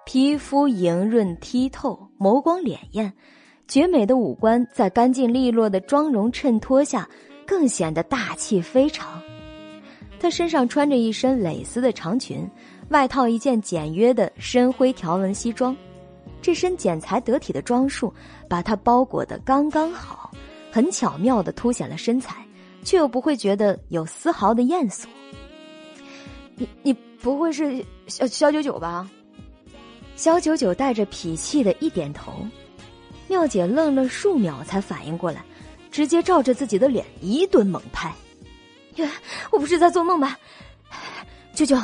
皮肤莹润剔透，眸光潋滟，绝美的五官在干净利落的妆容衬托下，更显得大气非常。她身上穿着一身蕾丝的长裙，外套一件简约的深灰条纹西装。这身剪裁得体的装束，把她包裹的刚刚好，很巧妙的凸显了身材，却又不会觉得有丝毫的艳俗。你你不会是肖肖九九吧？肖九九带着痞气的一点头。妙姐愣了数秒才反应过来，直接照着自己的脸一顿猛拍。呀，我不是在做梦吧？九九，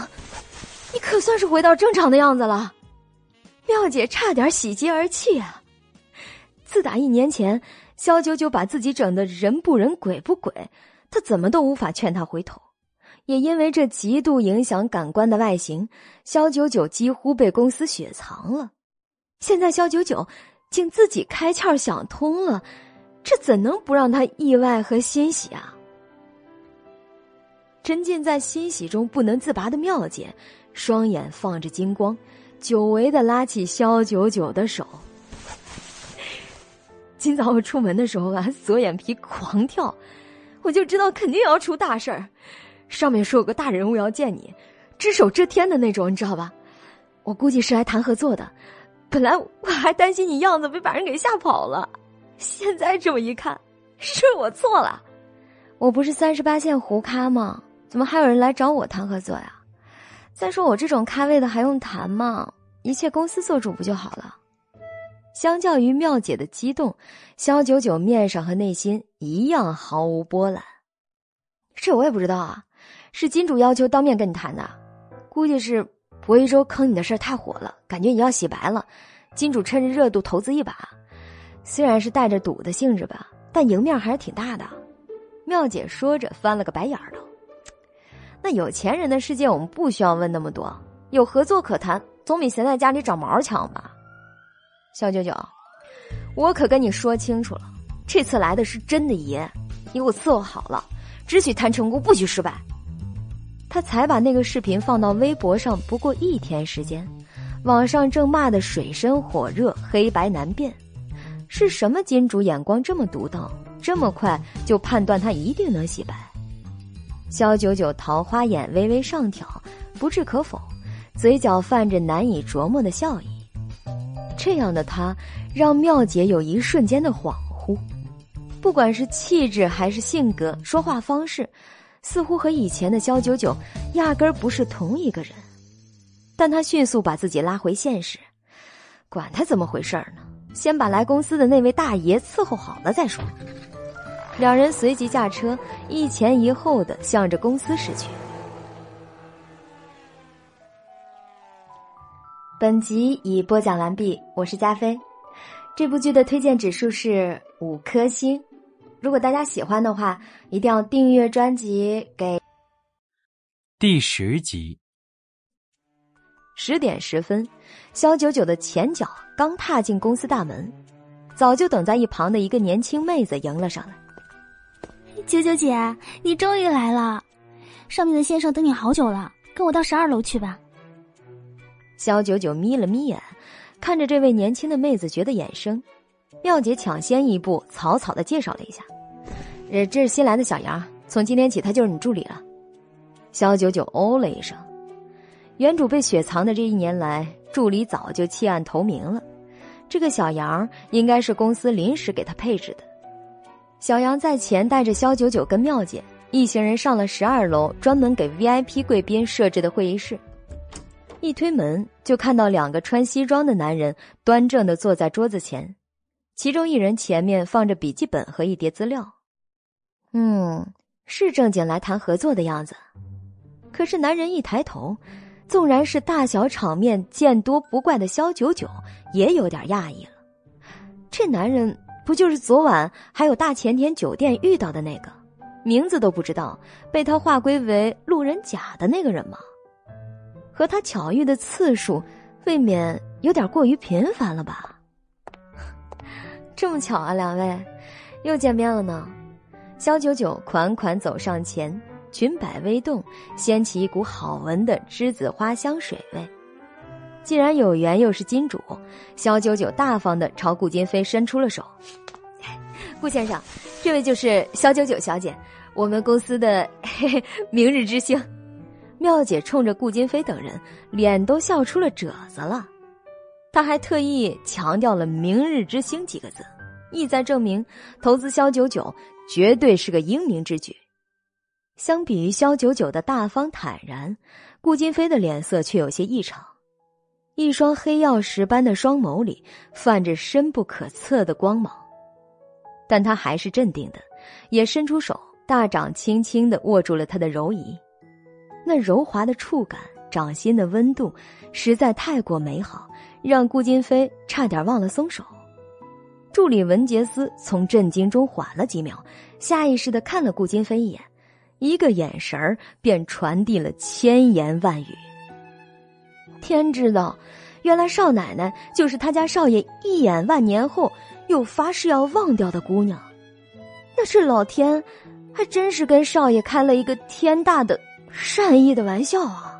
你可算是回到正常的样子了。妙姐差点喜极而泣啊！自打一年前肖九九把自己整的人不人鬼不鬼，她怎么都无法劝他回头。也因为这极度影响感官的外形，肖九九几乎被公司雪藏了。现在肖九九竟自己开窍想通了，这怎能不让他意外和欣喜啊？沉浸在欣喜中不能自拔的妙姐，双眼放着金光。久违的拉起肖九九的手。今早我出门的时候啊，左眼皮狂跳，我就知道肯定要出大事儿。上面说有个大人物要见你，只手遮天的那种，你知道吧？我估计是来谈合作的。本来我还担心你样子被把人给吓跑了，现在这么一看，是我错了。我不是三十八线胡咖吗？怎么还有人来找我谈合作呀？再说我这种咖位的还用谈吗？一切公司做主不就好了？相较于妙姐的激动，肖九九面上和内心一样毫无波澜。这我也不知道啊，是金主要求当面跟你谈的，估计是博一周坑你的事太火了，感觉你要洗白了，金主趁着热度投资一把。虽然是带着赌的性质吧，但赢面还是挺大的。妙姐说着，翻了个白眼儿。那有钱人的世界，我们不需要问那么多。有合作可谈，总比闲在家里长毛强吧？小九九，我可跟你说清楚了，这次来的是真的爷，你给我伺候好了，只许谈成功，不许失败。他才把那个视频放到微博上，不过一天时间，网上正骂得水深火热，黑白难辨。是什么金主眼光这么独到，这么快就判断他一定能洗白？肖九九桃花眼微微上挑，不置可否，嘴角泛着难以琢磨的笑意。这样的他，让妙姐有一瞬间的恍惚。不管是气质还是性格、说话方式，似乎和以前的肖九九压根儿不是同一个人。但他迅速把自己拉回现实，管他怎么回事呢，先把来公司的那位大爷伺候好了再说。两人随即驾车，一前一后的向着公司驶去。本集已播讲完毕，我是加菲。这部剧的推荐指数是五颗星。如果大家喜欢的话，一定要订阅专辑。给第十集，十点十分，肖九九的前脚刚踏进公司大门，早就等在一旁的一个年轻妹子迎了上来。九九姐，你终于来了！上面的先生等你好久了，跟我到十二楼去吧。肖九九眯了眯眼，看着这位年轻的妹子，觉得眼生。妙姐抢先一步，草草的介绍了一下：“这这是新来的小杨，从今天起他就是你助理了。”肖九九哦了一声。原主被雪藏的这一年来，助理早就弃暗投明了。这个小杨应该是公司临时给他配置的。小杨在前带着肖九九跟妙姐一行人上了十二楼，专门给 VIP 贵宾设置的会议室。一推门就看到两个穿西装的男人端正的坐在桌子前，其中一人前面放着笔记本和一叠资料。嗯，是正经来谈合作的样子。可是男人一抬头，纵然是大小场面见多不怪的肖九九，也有点讶异了。这男人。不就是昨晚还有大前天酒店遇到的那个，名字都不知道，被他划归为路人甲的那个人吗？和他巧遇的次数，未免有点过于频繁了吧？这么巧啊，两位又见面了呢。肖九九款款走上前，裙摆微动，掀起一股好闻的栀子花香水味。既然有缘，又是金主，肖九九大方的朝顾金飞伸出了手。顾先生，这位就是肖九九小姐，我们公司的嘿 嘿明日之星。妙姐冲着顾金飞等人，脸都笑出了褶子了。她还特意强调了“明日之星”几个字，意在证明投资肖九九绝对是个英明之举。相比于肖九九的大方坦然，顾金飞的脸色却有些异常。一双黑曜石般的双眸里泛着深不可测的光芒，但他还是镇定的，也伸出手，大掌轻轻的握住了他的柔仪。那柔滑的触感，掌心的温度，实在太过美好，让顾金飞差点忘了松手。助理文杰斯从震惊中缓了几秒，下意识的看了顾金飞一眼，一个眼神儿便传递了千言万语。天知道，原来少奶奶就是他家少爷一眼万年后又发誓要忘掉的姑娘。那是老天，还真是跟少爷开了一个天大的善意的玩笑啊！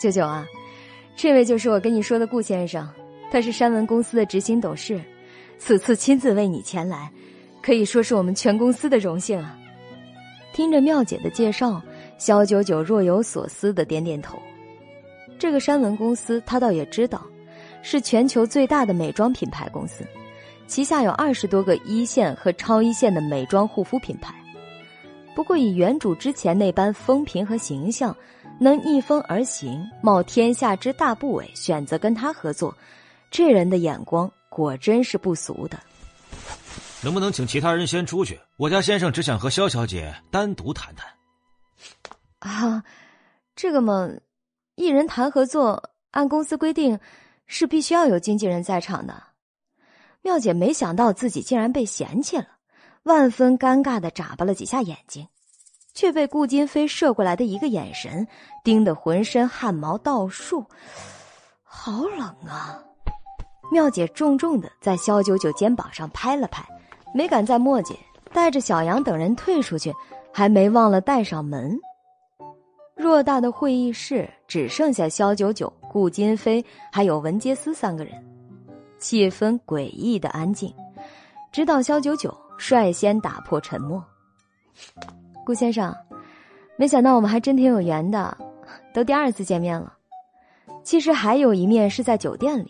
舅舅啊，这位就是我跟你说的顾先生，他是山文公司的执行董事，此次亲自为你前来，可以说是我们全公司的荣幸啊。听着妙姐的介绍，肖九九若有所思的点点头。这个山文公司，他倒也知道，是全球最大的美妆品牌公司，旗下有二十多个一线和超一线的美妆护肤品牌。不过，以原主之前那般风评和形象，能逆风而行，冒天下之大不韪，选择跟他合作，这人的眼光果真是不俗的。能不能请其他人先出去？我家先生只想和肖小姐单独谈谈。啊，这个嘛。艺人谈合作，按公司规定是必须要有经纪人在场的。妙姐没想到自己竟然被嫌弃了，万分尴尬的眨巴了几下眼睛，却被顾金飞射过来的一个眼神盯得浑身汗毛倒竖，好冷啊！妙姐重重的在肖九九肩膀上拍了拍，没敢再墨迹，带着小杨等人退出去，还没忘了带上门。偌大的会议室只剩下肖九九、顾金飞还有文杰斯三个人，气氛诡异的安静。直到肖九九率先打破沉默：“顾先生，没想到我们还真挺有缘的，都第二次见面了。其实还有一面是在酒店里，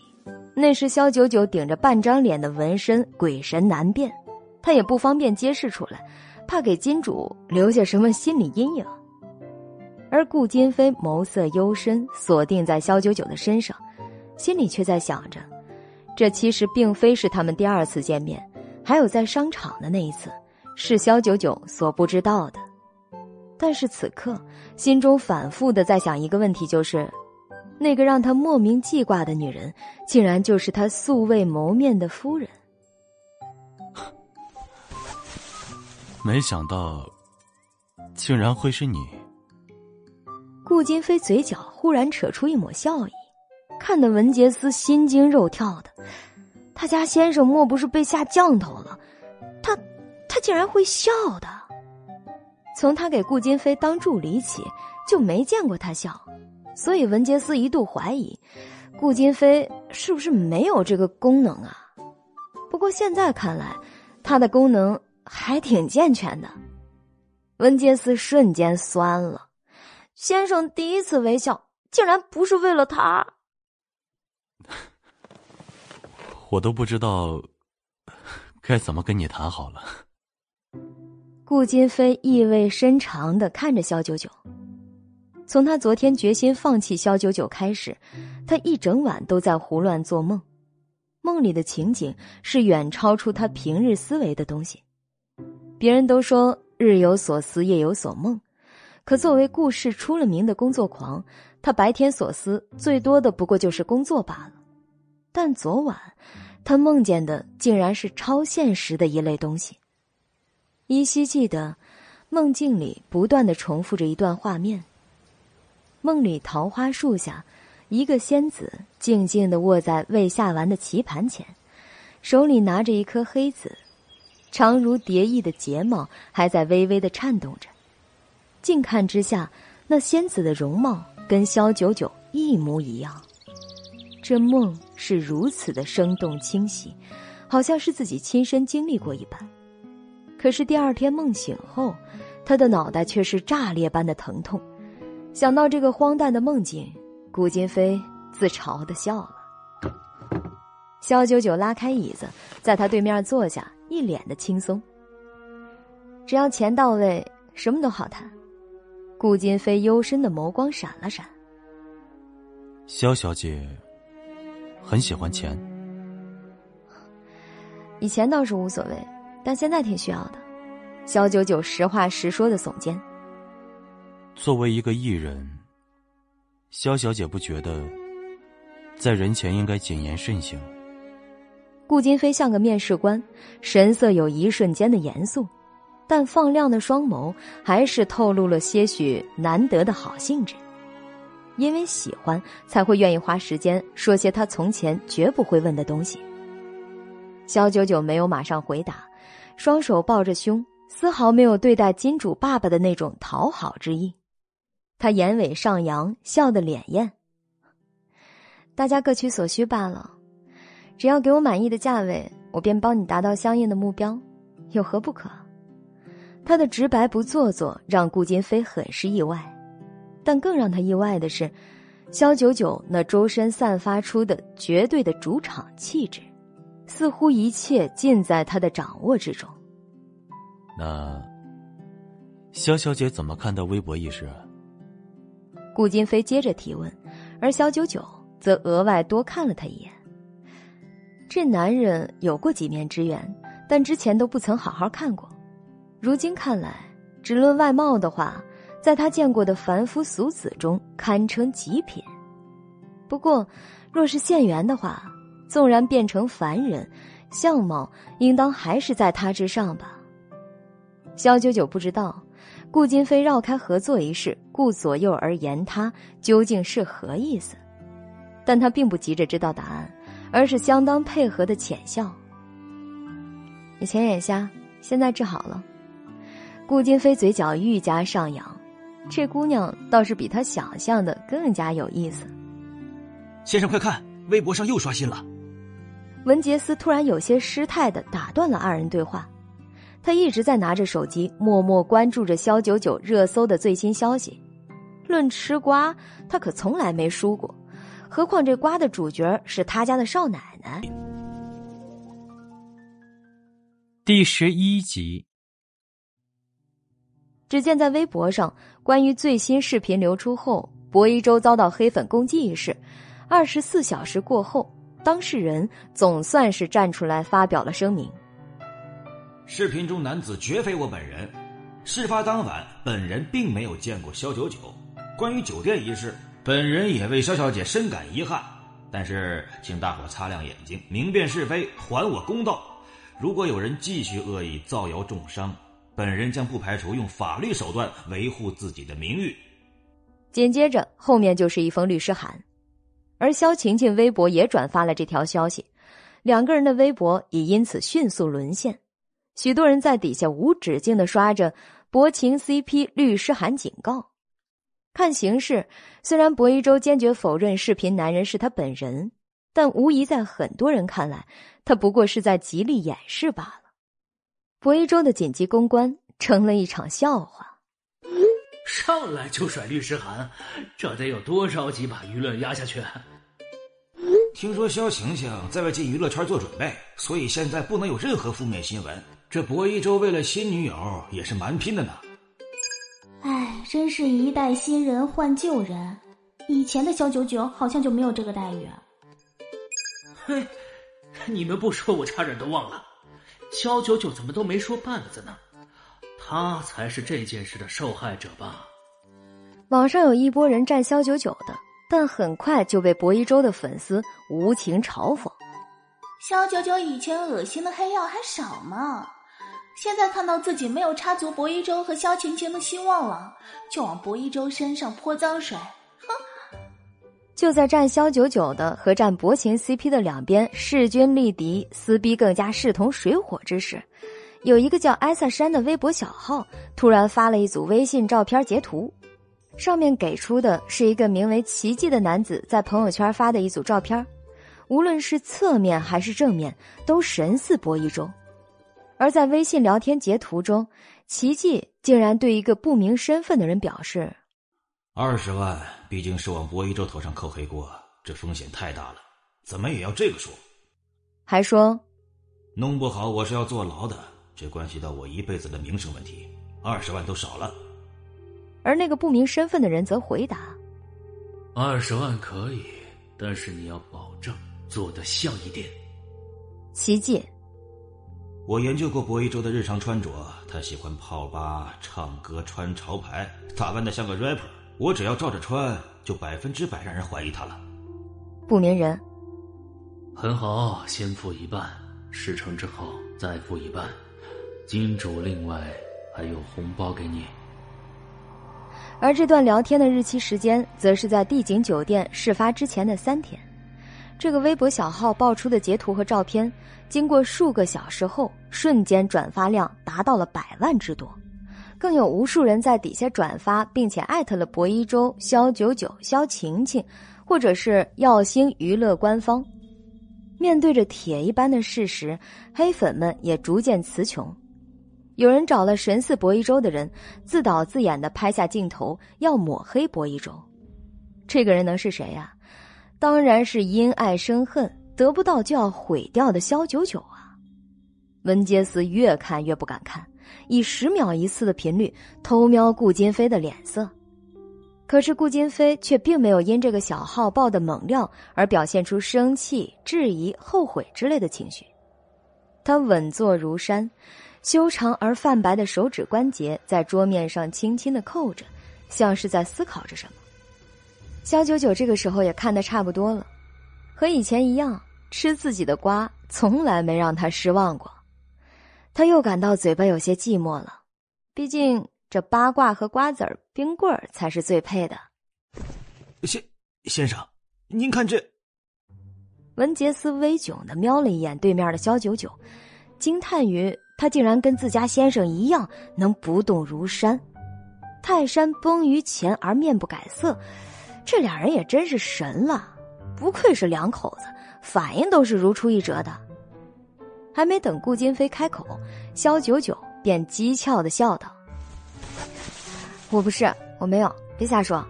那时肖九九顶着半张脸的纹身，鬼神难辨，他也不方便揭示出来，怕给金主留下什么心理阴影。”而顾金飞眸色幽深，锁定在肖九九的身上，心里却在想着：这其实并非是他们第二次见面，还有在商场的那一次，是肖九九所不知道的。但是此刻，心中反复的在想一个问题，就是，那个让他莫名记挂的女人，竟然就是他素未谋面的夫人。没想到，竟然会是你。顾金飞嘴角忽然扯出一抹笑意，看得文杰斯心惊肉跳的。他家先生莫不是被下降头了？他，他竟然会笑的。从他给顾金飞当助理起，就没见过他笑，所以文杰斯一度怀疑，顾金飞是不是没有这个功能啊？不过现在看来，他的功能还挺健全的。文杰斯瞬间酸了。先生第一次微笑，竟然不是为了他。我都不知道该怎么跟你谈好了。顾金飞意味深长的看着肖九九。从他昨天决心放弃肖九九开始，他一整晚都在胡乱做梦，梦里的情景是远超出他平日思维的东西。别人都说日有所思，夜有所梦。可作为顾氏出了名的工作狂，他白天所思最多的不过就是工作罢了。但昨晚，他梦见的竟然是超现实的一类东西。依稀记得，梦境里不断的重复着一段画面。梦里桃花树下，一个仙子静静的卧在未下完的棋盘前，手里拿着一颗黑子，长如蝶翼的睫毛还在微微的颤动着。近看之下，那仙子的容貌跟萧九九一模一样。这梦是如此的生动清晰，好像是自己亲身经历过一般。可是第二天梦醒后，他的脑袋却是炸裂般的疼痛。想到这个荒诞的梦境，顾金飞自嘲的笑了。萧九九拉开椅子，在他对面坐下，一脸的轻松。只要钱到位，什么都好谈。顾金飞幽深的眸光闪了闪。萧小姐很喜欢钱，以前倒是无所谓，但现在挺需要的。萧九九实话实说的耸肩。作为一个艺人，萧小姐不觉得在人前应该谨言慎行？顾金飞像个面试官，神色有一瞬间的严肃。但放亮的双眸还是透露了些许难得的好兴致，因为喜欢才会愿意花时间说些他从前绝不会问的东西。肖九九没有马上回答，双手抱着胸，丝毫没有对待金主爸爸的那种讨好之意。他眼尾上扬，笑得脸艳。大家各取所需罢了，只要给我满意的价位，我便帮你达到相应的目标，有何不可？他的直白不做作，让顾金飞很是意外，但更让他意外的是，肖九九那周身散发出的绝对的主场气质，似乎一切尽在他的掌握之中。那，肖小姐怎么看待微博一事？顾金飞接着提问，而肖九九则额外多看了他一眼。这男人有过几面之缘，但之前都不曾好好看过。如今看来，只论外貌的话，在他见过的凡夫俗子中堪称极品。不过，若是现缘的话，纵然变成凡人，相貌应当还是在他之上吧。萧九九不知道，顾金飞绕开合作一事，顾左右而言他，究竟是何意思？但他并不急着知道答案，而是相当配合的浅笑。以前眼瞎，现在治好了。顾金飞嘴角愈加上扬，这姑娘倒是比他想象的更加有意思。先生，快看，微博上又刷新了。文杰斯突然有些失态的打断了二人对话，他一直在拿着手机默默关注着肖九九热搜的最新消息。论吃瓜，他可从来没输过，何况这瓜的主角是他家的少奶奶。第十一集。只见在微博上，关于最新视频流出后，博一舟遭到黑粉攻击一事，二十四小时过后，当事人总算是站出来发表了声明。视频中男子绝非我本人，事发当晚本人并没有见过肖九九。关于酒店一事，本人也为肖小姐深感遗憾。但是，请大伙擦亮眼睛，明辨是非，还我公道。如果有人继续恶意造谣重伤，本人将不排除用法律手段维护自己的名誉。紧接着，后面就是一封律师函，而肖晴晴微博也转发了这条消息，两个人的微博也因此迅速沦陷。许多人在底下无止境的刷着“薄情 CP 律师函警告”。看形势，虽然薄一舟坚决否认视频男人是他本人，但无疑在很多人看来，他不过是在极力掩饰罢了。薄一舟的紧急公关成了一场笑话。上来就甩律师函，这得有多着急把舆论压下去？听说肖晴晴在为进娱乐圈做准备，所以现在不能有任何负面新闻。这博一舟为了新女友也是蛮拼的呢。唉，真是一代新人换旧人，以前的肖九九好像就没有这个待遇。嘿，你们不说我差点都忘了，肖九九怎么都没说半个字呢？他才是这件事的受害者吧？网上有一波人站肖九九的，但很快就被薄一舟的粉丝无情嘲讽。肖九九以前恶心的黑料还少吗？现在看到自己没有插足薄一舟和肖晴晴的希望了，就往薄一舟身上泼脏水，哼！就在站萧九九的和站薄情 CP 的两边势均力敌、撕逼更加势同水火之时，有一个叫艾萨山的微博小号突然发了一组微信照片截图，上面给出的是一个名为奇迹的男子在朋友圈发的一组照片，无论是侧面还是正面，都神似薄一舟。而在微信聊天截图中，奇迹竟然对一个不明身份的人表示：“二十万毕竟是往博一舟头上扣黑锅，这风险太大了，怎么也要这个数。”还说：“弄不好我是要坐牢的，这关系到我一辈子的名声问题，二十万都少了。”而那个不明身份的人则回答：“二十万可以，但是你要保证做得像一点。”奇迹。我研究过博一周的日常穿着，他喜欢泡吧、唱歌、穿潮牌，打扮的像个 rapper。我只要照着穿，就百分之百让人怀疑他了。不眠人，很好，先付一半，事成之后再付一半，金主另外还有红包给你。而这段聊天的日期时间，则是在帝景酒店事发之前的三天。这个微博小号爆出的截图和照片，经过数个小时后，瞬间转发量达到了百万之多，更有无数人在底下转发，并且艾特了博一舟、肖九九、肖晴晴，或者是耀星娱乐官方。面对着铁一般的事实，黑粉们也逐渐词穷。有人找了神似博一舟的人，自导自演的拍下镜头，要抹黑博一舟。这个人能是谁呀？当然是因爱生恨，得不到就要毁掉的肖九九啊！文杰斯越看越不敢看，以十秒一次的频率偷瞄顾金飞的脸色。可是顾金飞却并没有因这个小号爆的猛料而表现出生气、质疑、后悔之类的情绪。他稳坐如山，修长而泛白的手指关节在桌面上轻轻的扣着，像是在思考着什么。肖九九这个时候也看得差不多了，和以前一样，吃自己的瓜从来没让他失望过。他又感到嘴巴有些寂寞了，毕竟这八卦和瓜子儿、冰棍儿才是最配的。先先生，您看这。文杰斯微窘的瞄了一眼对面的肖九九，惊叹于他竟然跟自家先生一样能不动如山。泰山崩于前而面不改色。这俩人也真是神了，不愧是两口子，反应都是如出一辙的。还没等顾金飞开口，肖九九便讥诮的笑道：“我不是，我没有，别瞎说。”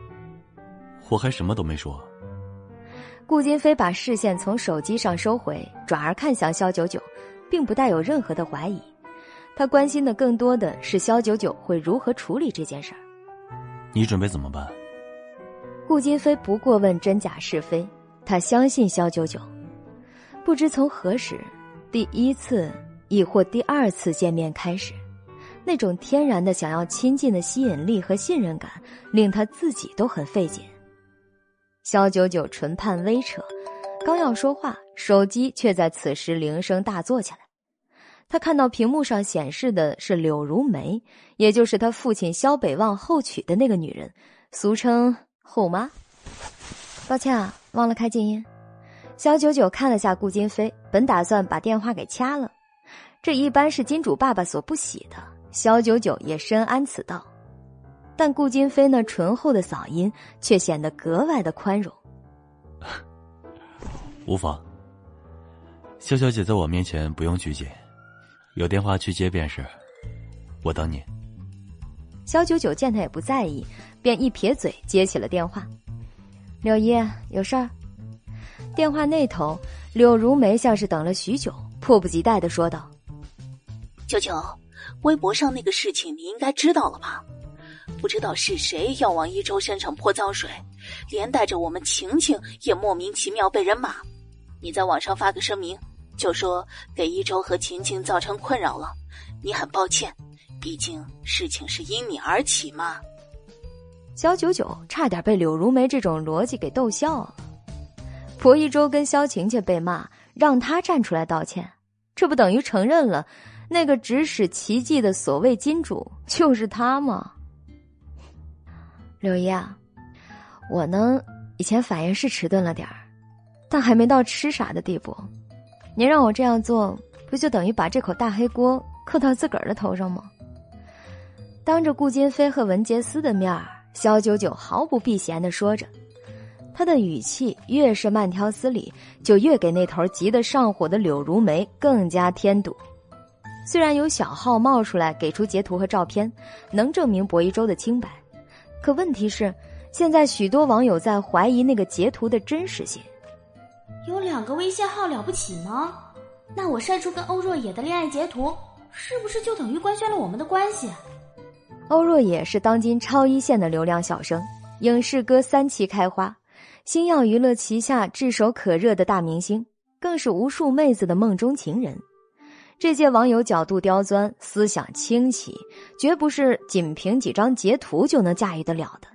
我还什么都没说。顾金飞把视线从手机上收回，转而看向肖九九，并不带有任何的怀疑。他关心的更多的是肖九九会如何处理这件事儿。你准备怎么办？顾金飞不过问真假是非，他相信肖九九。不知从何时，第一次亦或第二次见面开始，那种天然的想要亲近的吸引力和信任感，令他自己都很费解。肖九九唇畔微扯，刚要说话，手机却在此时铃声大作起来。他看到屏幕上显示的是柳如梅，也就是他父亲萧北望后娶的那个女人，俗称后妈。抱歉啊，忘了开静音。肖九九看了下顾金飞，本打算把电话给掐了，这一般是金主爸爸所不喜的。肖九九也深谙此道，但顾金飞那醇厚的嗓音却显得格外的宽容。无妨，肖小姐在我面前不用拘谨。有电话去接便是，我等你。肖九九见他也不在意，便一撇嘴接起了电话。柳姨，有事儿？电话那头，柳如梅像是等了许久，迫不及待的说道：“九九，微博上那个事情你应该知道了吧？不知道是谁要往一周身上泼脏水，连带着我们晴晴也莫名其妙被人骂。你在网上发个声明。”就说给一周和晴晴造成困扰了，你很抱歉，毕竟事情是因你而起嘛。小九九差点被柳如梅这种逻辑给逗笑了。薄一周跟萧晴晴被骂，让他站出来道歉，这不等于承认了那个指使奇迹的所谓金主就是他吗？柳姨啊，我呢以前反应是迟钝了点儿，但还没到痴傻的地步。您让我这样做，不就等于把这口大黑锅扣到自个儿的头上吗？当着顾金飞和文杰斯的面儿，肖九九毫不避嫌的说着，他的语气越是慢条斯理，就越给那头急得上火的柳如梅更加添堵。虽然有小号冒出来给出截图和照片，能证明薄一舟的清白，可问题是，现在许多网友在怀疑那个截图的真实性。有两个微信号了不起吗？那我晒出跟欧若野的恋爱截图，是不是就等于官宣了我们的关系？欧若野是当今超一线的流量小生，影视歌三期开花，星耀娱乐旗下炙手可热的大明星，更是无数妹子的梦中情人。这届网友角度刁钻，思想清奇，绝不是仅凭几张截图就能驾驭得了的。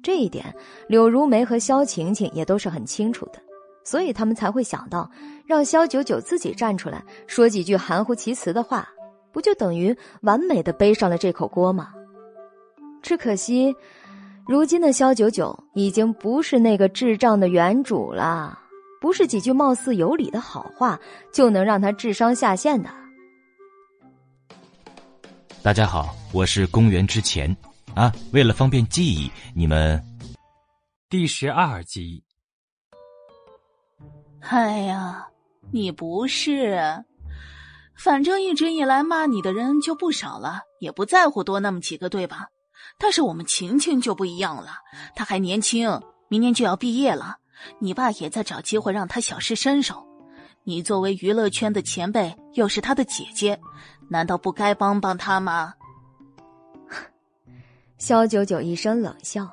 这一点，柳如梅和萧晴晴也都是很清楚的。所以他们才会想到，让萧九九自己站出来说几句含糊其辞的话，不就等于完美的背上了这口锅吗？只可惜，如今的萧九九已经不是那个智障的原主了，不是几句貌似有理的好话就能让他智商下线的。大家好，我是公元之前啊，为了方便记忆，你们第十二集。哎呀，你不是，反正一直以来骂你的人就不少了，也不在乎多那么几个，对吧？但是我们晴晴就不一样了，她还年轻，明年就要毕业了，你爸也在找机会让她小试身手。你作为娱乐圈的前辈，又是她的姐姐，难道不该帮帮她吗？萧九九一声冷笑，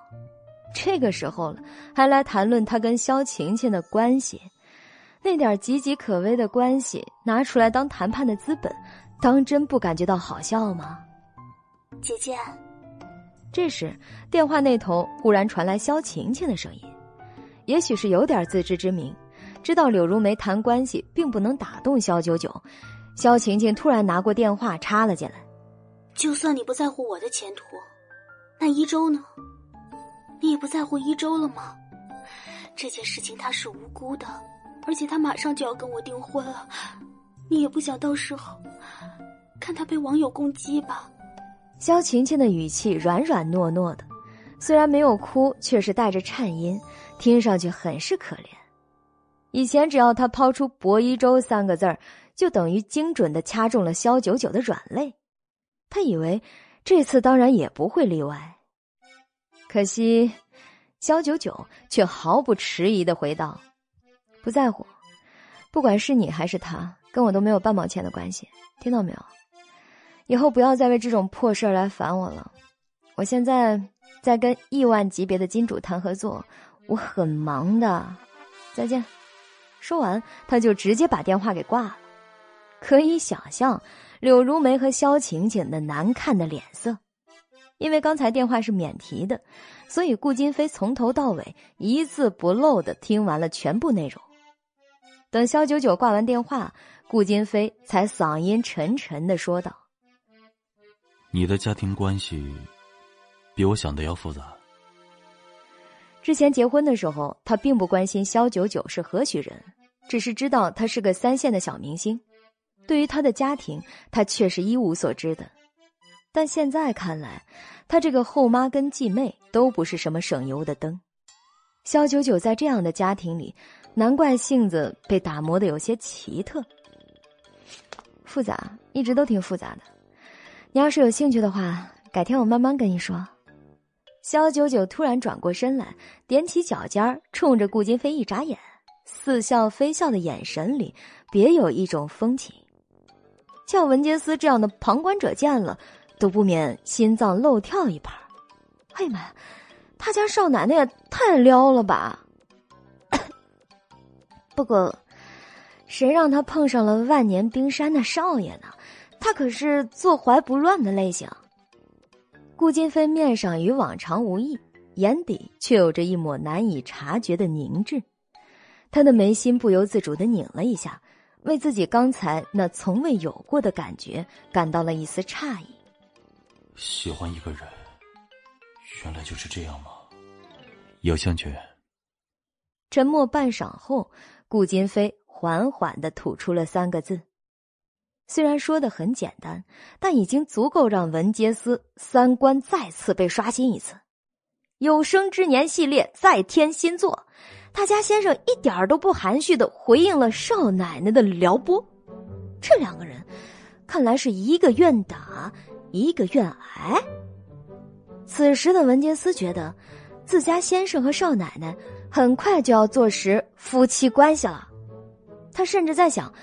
这个时候了，还来谈论他跟萧晴晴的关系。那点岌岌可危的关系拿出来当谈判的资本，当真不感觉到好笑吗？姐姐，这时电话那头忽然传来萧晴晴的声音，也许是有点自知之明，知道柳如梅谈关系并不能打动萧九九，萧晴晴突然拿过电话插了进来：“就算你不在乎我的前途，那一周呢？你也不在乎一周了吗？这件事情他是无辜的。”而且他马上就要跟我订婚了，你也不想到时候看他被网友攻击吧？萧晴晴的语气软软糯糯的，虽然没有哭，却是带着颤音，听上去很是可怜。以前只要他抛出“薄一舟”三个字儿，就等于精准的掐中了萧九九的软肋。他以为这次当然也不会例外，可惜萧九九却毫不迟疑的回道。不在乎，不管是你还是他，跟我都没有半毛钱的关系，听到没有？以后不要再为这种破事儿来烦我了。我现在在跟亿万级别的金主谈合作，我很忙的。再见。说完，他就直接把电话给挂了。可以想象柳如梅和萧晴晴那难看的脸色，因为刚才电话是免提的，所以顾金飞从头到尾一字不漏的听完了全部内容。等萧九九挂完电话，顾金飞才嗓音沉沉的说道：“你的家庭关系比我想的要复杂。之前结婚的时候，他并不关心肖九九是何许人，只是知道他是个三线的小明星。对于他的家庭，他却是一无所知的。但现在看来，他这个后妈跟继妹都不是什么省油的灯。肖九九在这样的家庭里。”难怪性子被打磨的有些奇特，复杂，一直都挺复杂的。你要是有兴趣的话，改天我慢慢跟你说。肖九九突然转过身来，踮起脚尖冲着顾金飞一眨眼，似笑非笑的眼神里别有一种风情。像文杰斯这样的旁观者见了，都不免心脏漏跳一拍。哎呀妈呀，他家少奶奶也太撩了吧！不过，谁让他碰上了万年冰山的少爷呢？他可是坐怀不乱的类型。顾金飞面上与往常无异，眼底却有着一抹难以察觉的凝滞。他的眉心不由自主的拧了一下，为自己刚才那从未有过的感觉感到了一丝诧异。喜欢一个人，原来就是这样吗？有兴趣？沉默半晌后。顾金飞缓缓的吐出了三个字，虽然说的很简单，但已经足够让文杰斯三观再次被刷新一次。有生之年系列再添新作，他家先生一点都不含蓄的回应了少奶奶的撩拨。这两个人，看来是一个愿打，一个愿挨。此时的文杰斯觉得，自家先生和少奶奶。很快就要坐实夫妻关系了，他甚至在想，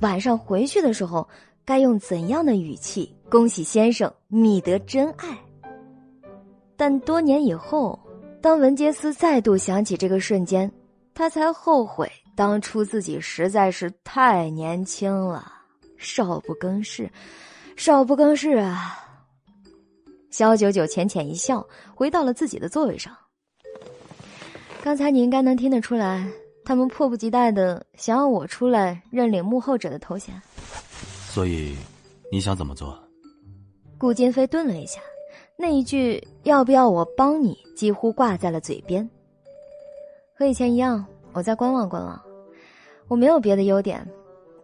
晚上回去的时候该用怎样的语气恭喜先生觅得真爱。但多年以后，当文杰斯再度想起这个瞬间，他才后悔当初自己实在是太年轻了，少不更事，少不更事啊！肖九九浅浅一笑，回到了自己的座位上。刚才你应该能听得出来，他们迫不及待的想要我出来认领幕后者的头衔。所以，你想怎么做？顾金飞顿了一下，那一句“要不要我帮你”几乎挂在了嘴边。和以前一样，我再观望观望。我没有别的优点，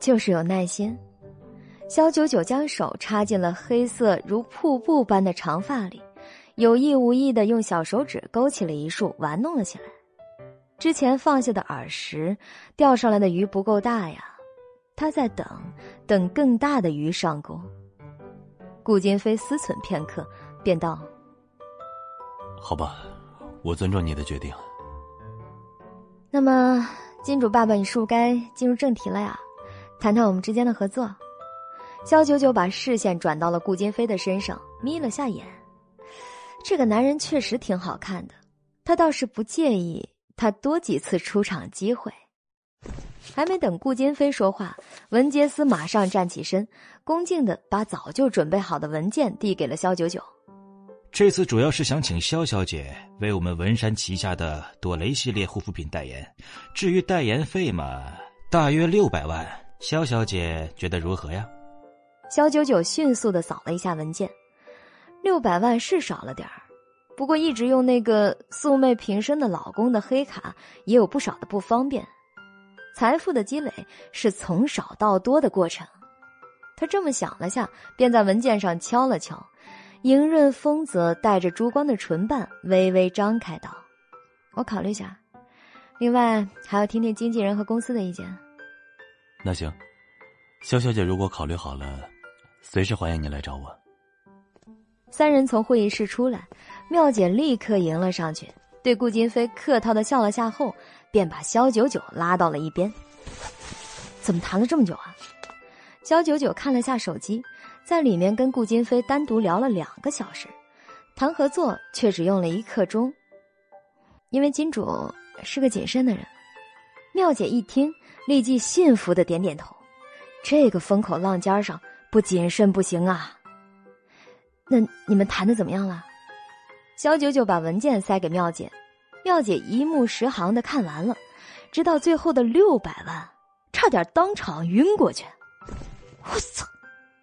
就是有耐心。肖九九将手插进了黑色如瀑布般的长发里，有意无意的用小手指勾起了一束，玩弄了起来。之前放下的耳石，钓上来的鱼不够大呀，他在等，等更大的鱼上钩。顾金飞思忖片刻，便道：“好吧，我尊重你的决定。”那么，金主爸爸，你是不是该进入正题了呀？谈谈我们之间的合作。肖九九把视线转到了顾金飞的身上，眯了下眼。这个男人确实挺好看的，他倒是不介意。他多几次出场机会，还没等顾金飞说话，文杰斯马上站起身，恭敬的把早就准备好的文件递给了肖九九。这次主要是想请肖小姐为我们文山旗下的朵蕾系列护肤品代言，至于代言费嘛，大约六百万，肖小姐觉得如何呀？肖九九迅速的扫了一下文件，六百万是少了点儿。不过，一直用那个素昧平生的老公的黑卡，也有不少的不方便。财富的积累是从少到多的过程。他这么想了下，便在文件上敲了敲，莹润丰泽、带着珠光的唇瓣微微张开道：“我考虑下，另外还要听听经纪人和公司的意见。”那行，肖小姐如果考虑好了，随时欢迎你来找我。三人从会议室出来。妙姐立刻迎了上去，对顾金飞客套的笑了下后，便把肖九九拉到了一边。怎么谈了这么久啊？肖九九看了下手机，在里面跟顾金飞单独聊了两个小时，谈合作却只用了一刻钟。因为金主是个谨慎的人，妙姐一听，立即信服的点点头。这个风口浪尖上不谨慎不行啊！那你们谈的怎么样了？肖九九把文件塞给妙姐，妙姐一目十行的看完了，直到最后的六百万，差点当场晕过去。我操！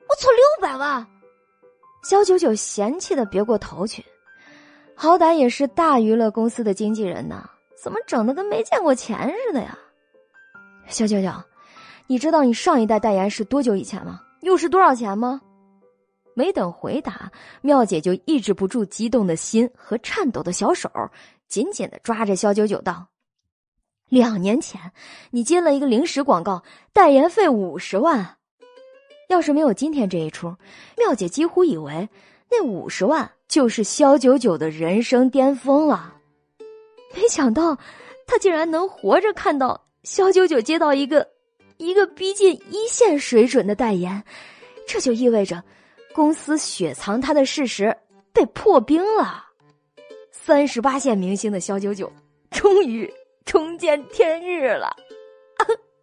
我操！六百万！肖九九嫌弃的别过头去。好歹也是大娱乐公司的经纪人呐，怎么整的跟没见过钱似的呀？小九九，你知道你上一代代言是多久以前吗？又是多少钱吗？没等回答，妙姐就抑制不住激动的心和颤抖的小手，紧紧的抓着肖九九道：“两年前，你接了一个零食广告，代言费五十万。要是没有今天这一出，妙姐几乎以为那五十万。”就是肖九九的人生巅峰了，没想到他竟然能活着看到肖九九接到一个一个逼近一线水准的代言，这就意味着公司雪藏他的事实被破冰了。三十八线明星的肖九九终于重见天日了。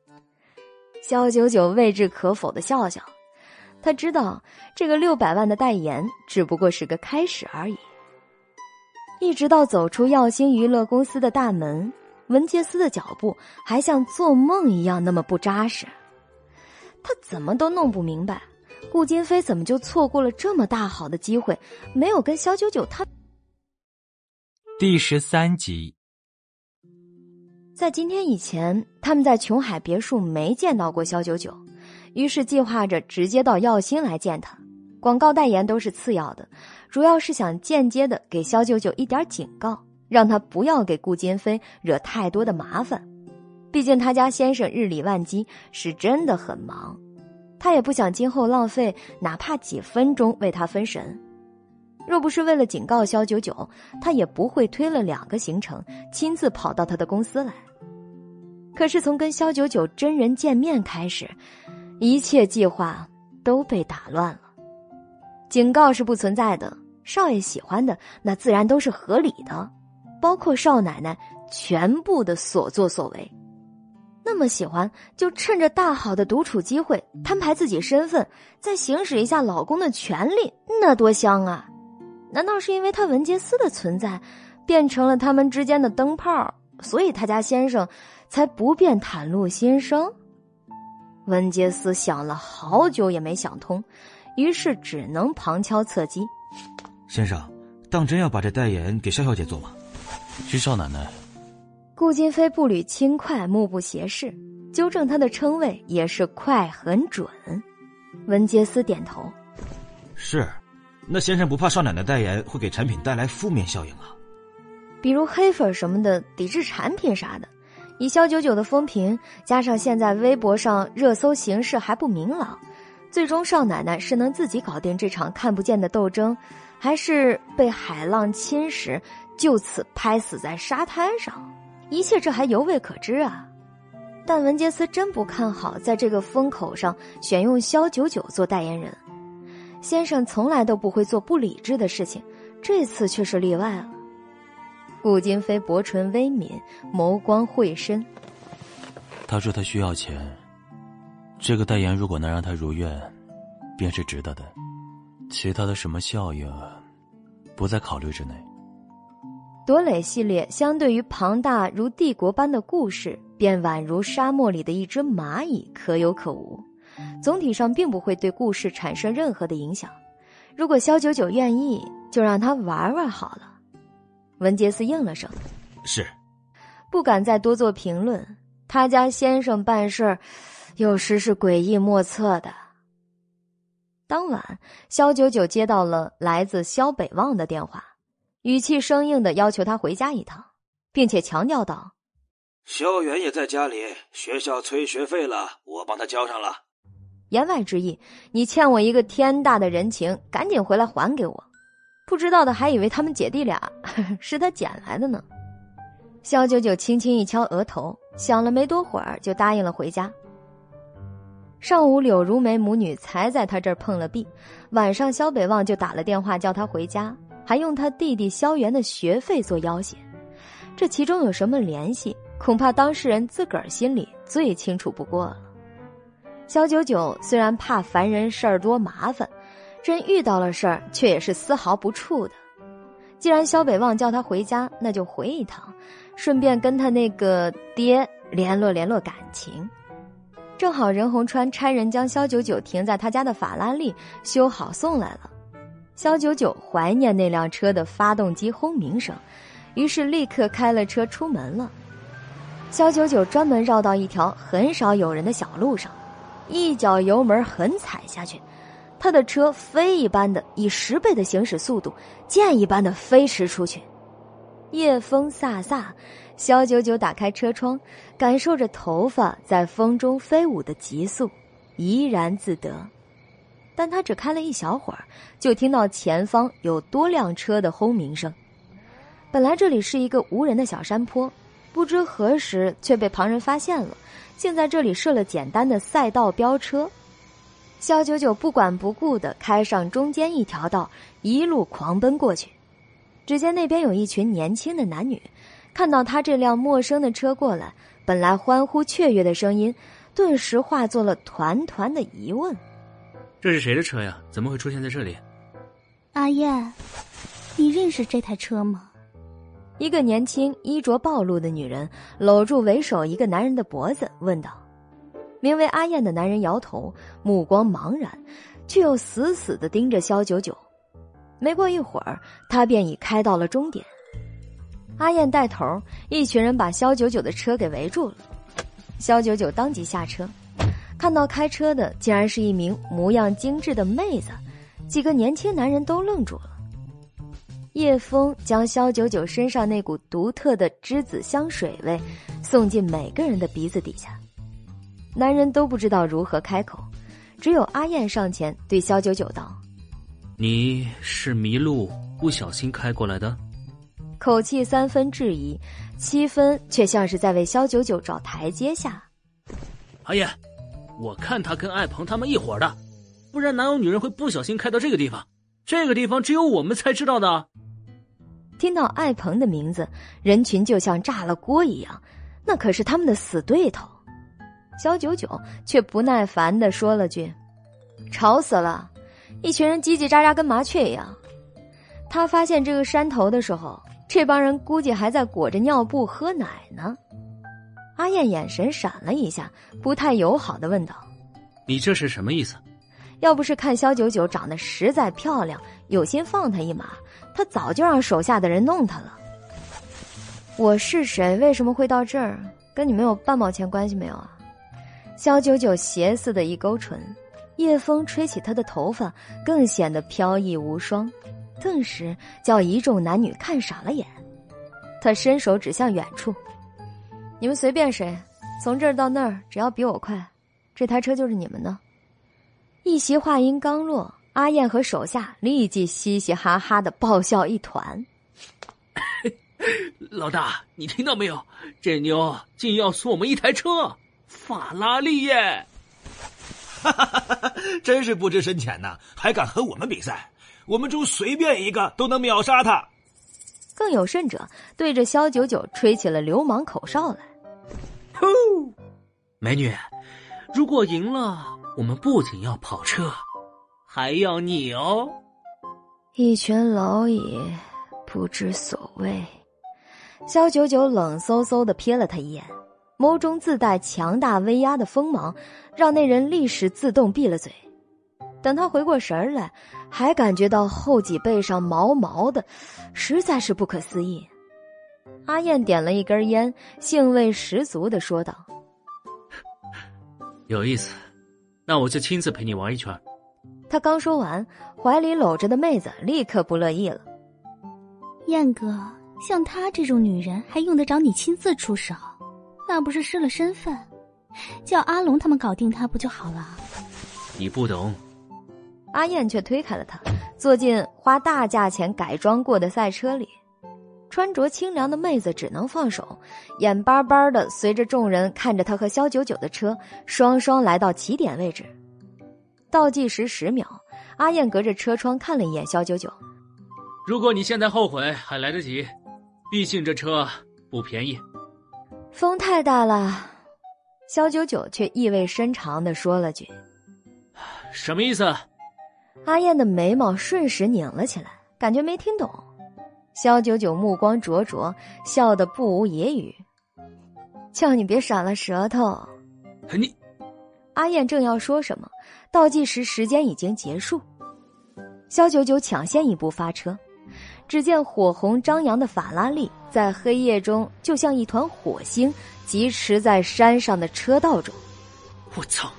肖九九未置可否的笑笑。他知道这个六百万的代言只不过是个开始而已。一直到走出耀星娱乐公司的大门，文杰斯的脚步还像做梦一样那么不扎实。他怎么都弄不明白，顾金飞怎么就错过了这么大好的机会，没有跟肖九九他。第十三集，在今天以前，他们在琼海别墅没见到过肖九九。于是计划着直接到耀星来见他，广告代言都是次要的，主要是想间接的给肖九九一点警告，让他不要给顾金飞惹太多的麻烦。毕竟他家先生日理万机，是真的很忙，他也不想今后浪费哪怕几分钟为他分神。若不是为了警告肖九九，他也不会推了两个行程，亲自跑到他的公司来。可是从跟肖九九真人见面开始。一切计划都被打乱了，警告是不存在的。少爷喜欢的，那自然都是合理的，包括少奶奶全部的所作所为。那么喜欢，就趁着大好的独处机会，摊牌自己身份，再行使一下老公的权利，那多香啊！难道是因为他文杰斯的存在，变成了他们之间的灯泡，所以他家先生才不便袒露心声？文杰斯想了好久也没想通，于是只能旁敲侧击：“先生，当真要把这代言给肖小姐做吗？”徐少奶奶。顾金飞步履轻快，目不斜视，纠正他的称谓也是快很准。文杰斯点头：“是，那先生不怕少奶奶代言会给产品带来负面效应啊？比如黑粉什么的，抵制产品啥的。”以肖九九的风评，加上现在微博上热搜形势还不明朗，最终少奶奶是能自己搞定这场看不见的斗争，还是被海浪侵蚀，就此拍死在沙滩上？一切这还犹未可知啊！但文杰斯真不看好在这个风口上选用肖九九做代言人。先生从来都不会做不理智的事情，这次却是例外了。顾金飞薄唇微抿，眸光会深。他说他需要钱，这个代言如果能让他如愿，便是值得的。其他的什么效应，不在考虑之内。朵蕾系列相对于庞大如帝国般的故事，便宛如沙漠里的一只蚂蚁，可有可无。总体上并不会对故事产生任何的影响。如果肖九九愿意，就让他玩玩好了。文杰斯应了声：“是。”不敢再多做评论。他家先生办事儿，有时是诡异莫测的。当晚，肖九九接到了来自肖北望的电话，语气生硬的要求他回家一趟，并且强调道：“肖远也在家里，学校催学费了，我帮他交上了。”言外之意，你欠我一个天大的人情，赶紧回来还给我。不知道的还以为他们姐弟俩 是他捡来的呢。肖九九轻轻一敲额头，想了没多会儿，就答应了回家。上午柳如梅母女才在他这儿碰了壁，晚上肖北望就打了电话叫他回家，还用他弟弟萧元的学费做要挟。这其中有什么联系？恐怕当事人自个儿心里最清楚不过了。萧九九虽然怕烦人事儿多麻烦，真遇到了事儿却也是丝毫不怵的。既然萧北望叫他回家，那就回一趟，顺便跟他那个爹联络联络感情。正好任洪川差人将萧九九停在他家的法拉利修好送来了。萧九九怀念那辆车的发动机轰鸣声，于是立刻开了车出门了。萧九九专门绕到一条很少有人的小路上，一脚油门狠踩下去，他的车飞一般的以十倍的行驶速度，箭一般的飞驰出去。夜风飒飒，萧九九打开车窗，感受着头发在风中飞舞的急速，怡然自得。但他只开了一小会儿，就听到前方有多辆车的轰鸣声。本来这里是一个无人的小山坡。不知何时却被旁人发现了，竟在这里设了简单的赛道飙车。肖九九不管不顾的开上中间一条道，一路狂奔过去。只见那边有一群年轻的男女，看到他这辆陌生的车过来，本来欢呼雀跃的声音，顿时化作了团团的疑问：“这是谁的车呀？怎么会出现在这里？”阿燕，你认识这台车吗？一个年轻、衣着暴露的女人搂住为首一个男人的脖子，问道：“名为阿燕的男人摇头，目光茫然，却又死死的盯着肖九九。没过一会儿，他便已开到了终点。阿燕带头，一群人把肖九九的车给围住了。肖九九当即下车，看到开车的竟然是一名模样精致的妹子，几个年轻男人都愣住了。叶枫将萧九九身上那股独特的栀子香水味送进每个人的鼻子底下，男人都不知道如何开口，只有阿燕上前对萧九九道：“你是迷路不小心开过来的？”口气三分质疑，七分却像是在为萧九九找台阶下。阿燕，我看他跟艾鹏他们一伙的，不然哪有女人会不小心开到这个地方？这个地方只有我们才知道的。听到艾鹏的名字，人群就像炸了锅一样，那可是他们的死对头。小九九却不耐烦的说了句：“吵死了！”一群人叽叽喳喳，跟麻雀一样。他发现这个山头的时候，这帮人估计还在裹着尿布喝奶呢。阿燕眼神闪了一下，不太友好的问道：“你这是什么意思？”要不是看肖九九长得实在漂亮，有心放他一马。他早就让手下的人弄他了。我是谁？为什么会到这儿？跟你们有半毛钱关系没有啊？肖九九邪似的一勾唇，夜风吹起她的头发，更显得飘逸无双，顿时叫一众男女看傻了眼。他伸手指向远处：“你们随便谁，从这儿到那儿，只要比我快，这台车就是你们的。”一席话音刚落。阿燕和手下立即嘻嘻哈哈的爆笑一团。老大，你听到没有？这妞竟要送我们一台车，法拉利耶！哈哈哈哈真是不知深浅呐，还敢和我们比赛？我们中随便一个都能秒杀他。更有甚者，对着萧九九吹起了流氓口哨来。呼，美女，如果赢了，我们不仅要跑车。还要你哦！一群蝼蚁，不知所谓。萧九九冷飕飕的瞥了他一眼，眸中自带强大威压的锋芒，让那人立时自动闭了嘴。等他回过神来，还感觉到后脊背上毛毛的，实在是不可思议。阿燕点了一根烟，兴味十足的说道：“有意思，那我就亲自陪你玩一圈。”他刚说完，怀里搂着的妹子立刻不乐意了。燕哥，像她这种女人，还用得着你亲自出手？那不是失了身份？叫阿龙他们搞定她不就好了？你不懂。阿燕却推开了他，坐进花大价钱改装过的赛车里。穿着清凉的妹子只能放手，眼巴巴的随着众人看着他和肖九九的车双双来到起点位置。倒计时十秒，阿燕隔着车窗看了一眼肖九九，如果你现在后悔还来得及，毕竟这车不便宜。风太大了，肖九九却意味深长的说了句：“什么意思？”阿燕的眉毛瞬时拧了起来，感觉没听懂。肖九九目光灼灼，笑得不无言语：“叫你别闪了舌头。”你，阿燕正要说什么，倒计时时间已经结束。肖九九抢先一步发车。只见火红张扬的法拉利在黑夜中，就像一团火星，疾驰在山上的车道中。我操！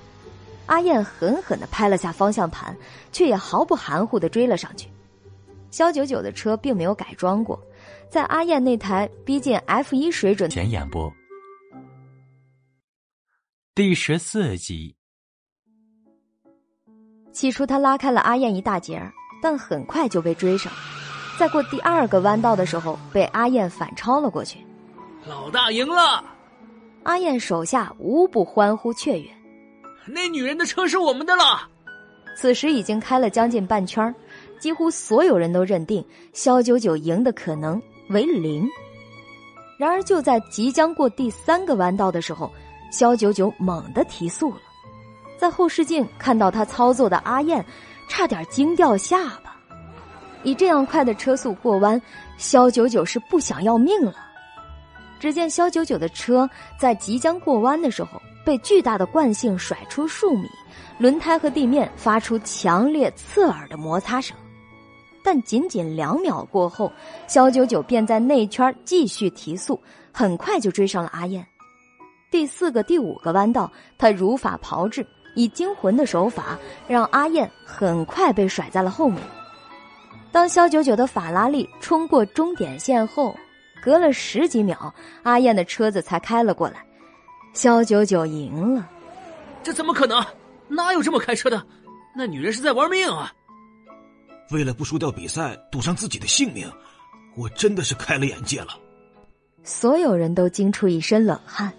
阿燕狠狠的拍了下方向盘，却也毫不含糊的追了上去。肖九九的车并没有改装过，在阿燕那台逼近 F 一水准前演播。第十四集。起初他拉开了阿燕一大截但很快就被追上。在过第二个弯道的时候，被阿燕反超了过去。老大赢了！阿燕手下无不欢呼雀跃。那女人的车是我们的了。此时已经开了将近半圈，几乎所有人都认定肖九九赢的可能为零。然而就在即将过第三个弯道的时候，肖九九猛地提速了。在后视镜看到他操作的阿燕，差点惊掉下巴。以这样快的车速过弯，肖九九是不想要命了。只见肖九九的车在即将过弯的时候，被巨大的惯性甩出数米，轮胎和地面发出强烈刺耳的摩擦声。但仅仅两秒过后，肖九九便在内圈继续提速，很快就追上了阿燕。第四个、第五个弯道，他如法炮制，以惊魂的手法让阿燕很快被甩在了后面。当肖九九的法拉利冲过终点线后，隔了十几秒，阿燕的车子才开了过来。肖九九赢了，这怎么可能？哪有这么开车的？那女人是在玩命啊！为了不输掉比赛，赌上自己的性命，我真的是开了眼界了。所有人都惊出一身冷汗，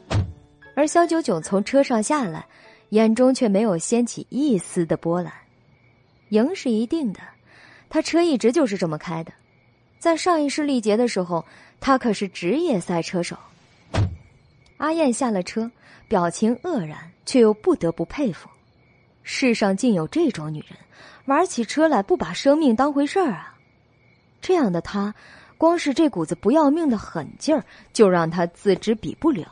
而肖九九从车上下来，眼中却没有掀起一丝的波澜。赢是一定的。他车一直就是这么开的，在上一世历劫的时候，他可是职业赛车手。阿燕下了车，表情愕然，却又不得不佩服：世上竟有这种女人，玩起车来不把生命当回事儿啊！这样的她，光是这股子不要命的狠劲儿，就让她自知比不了。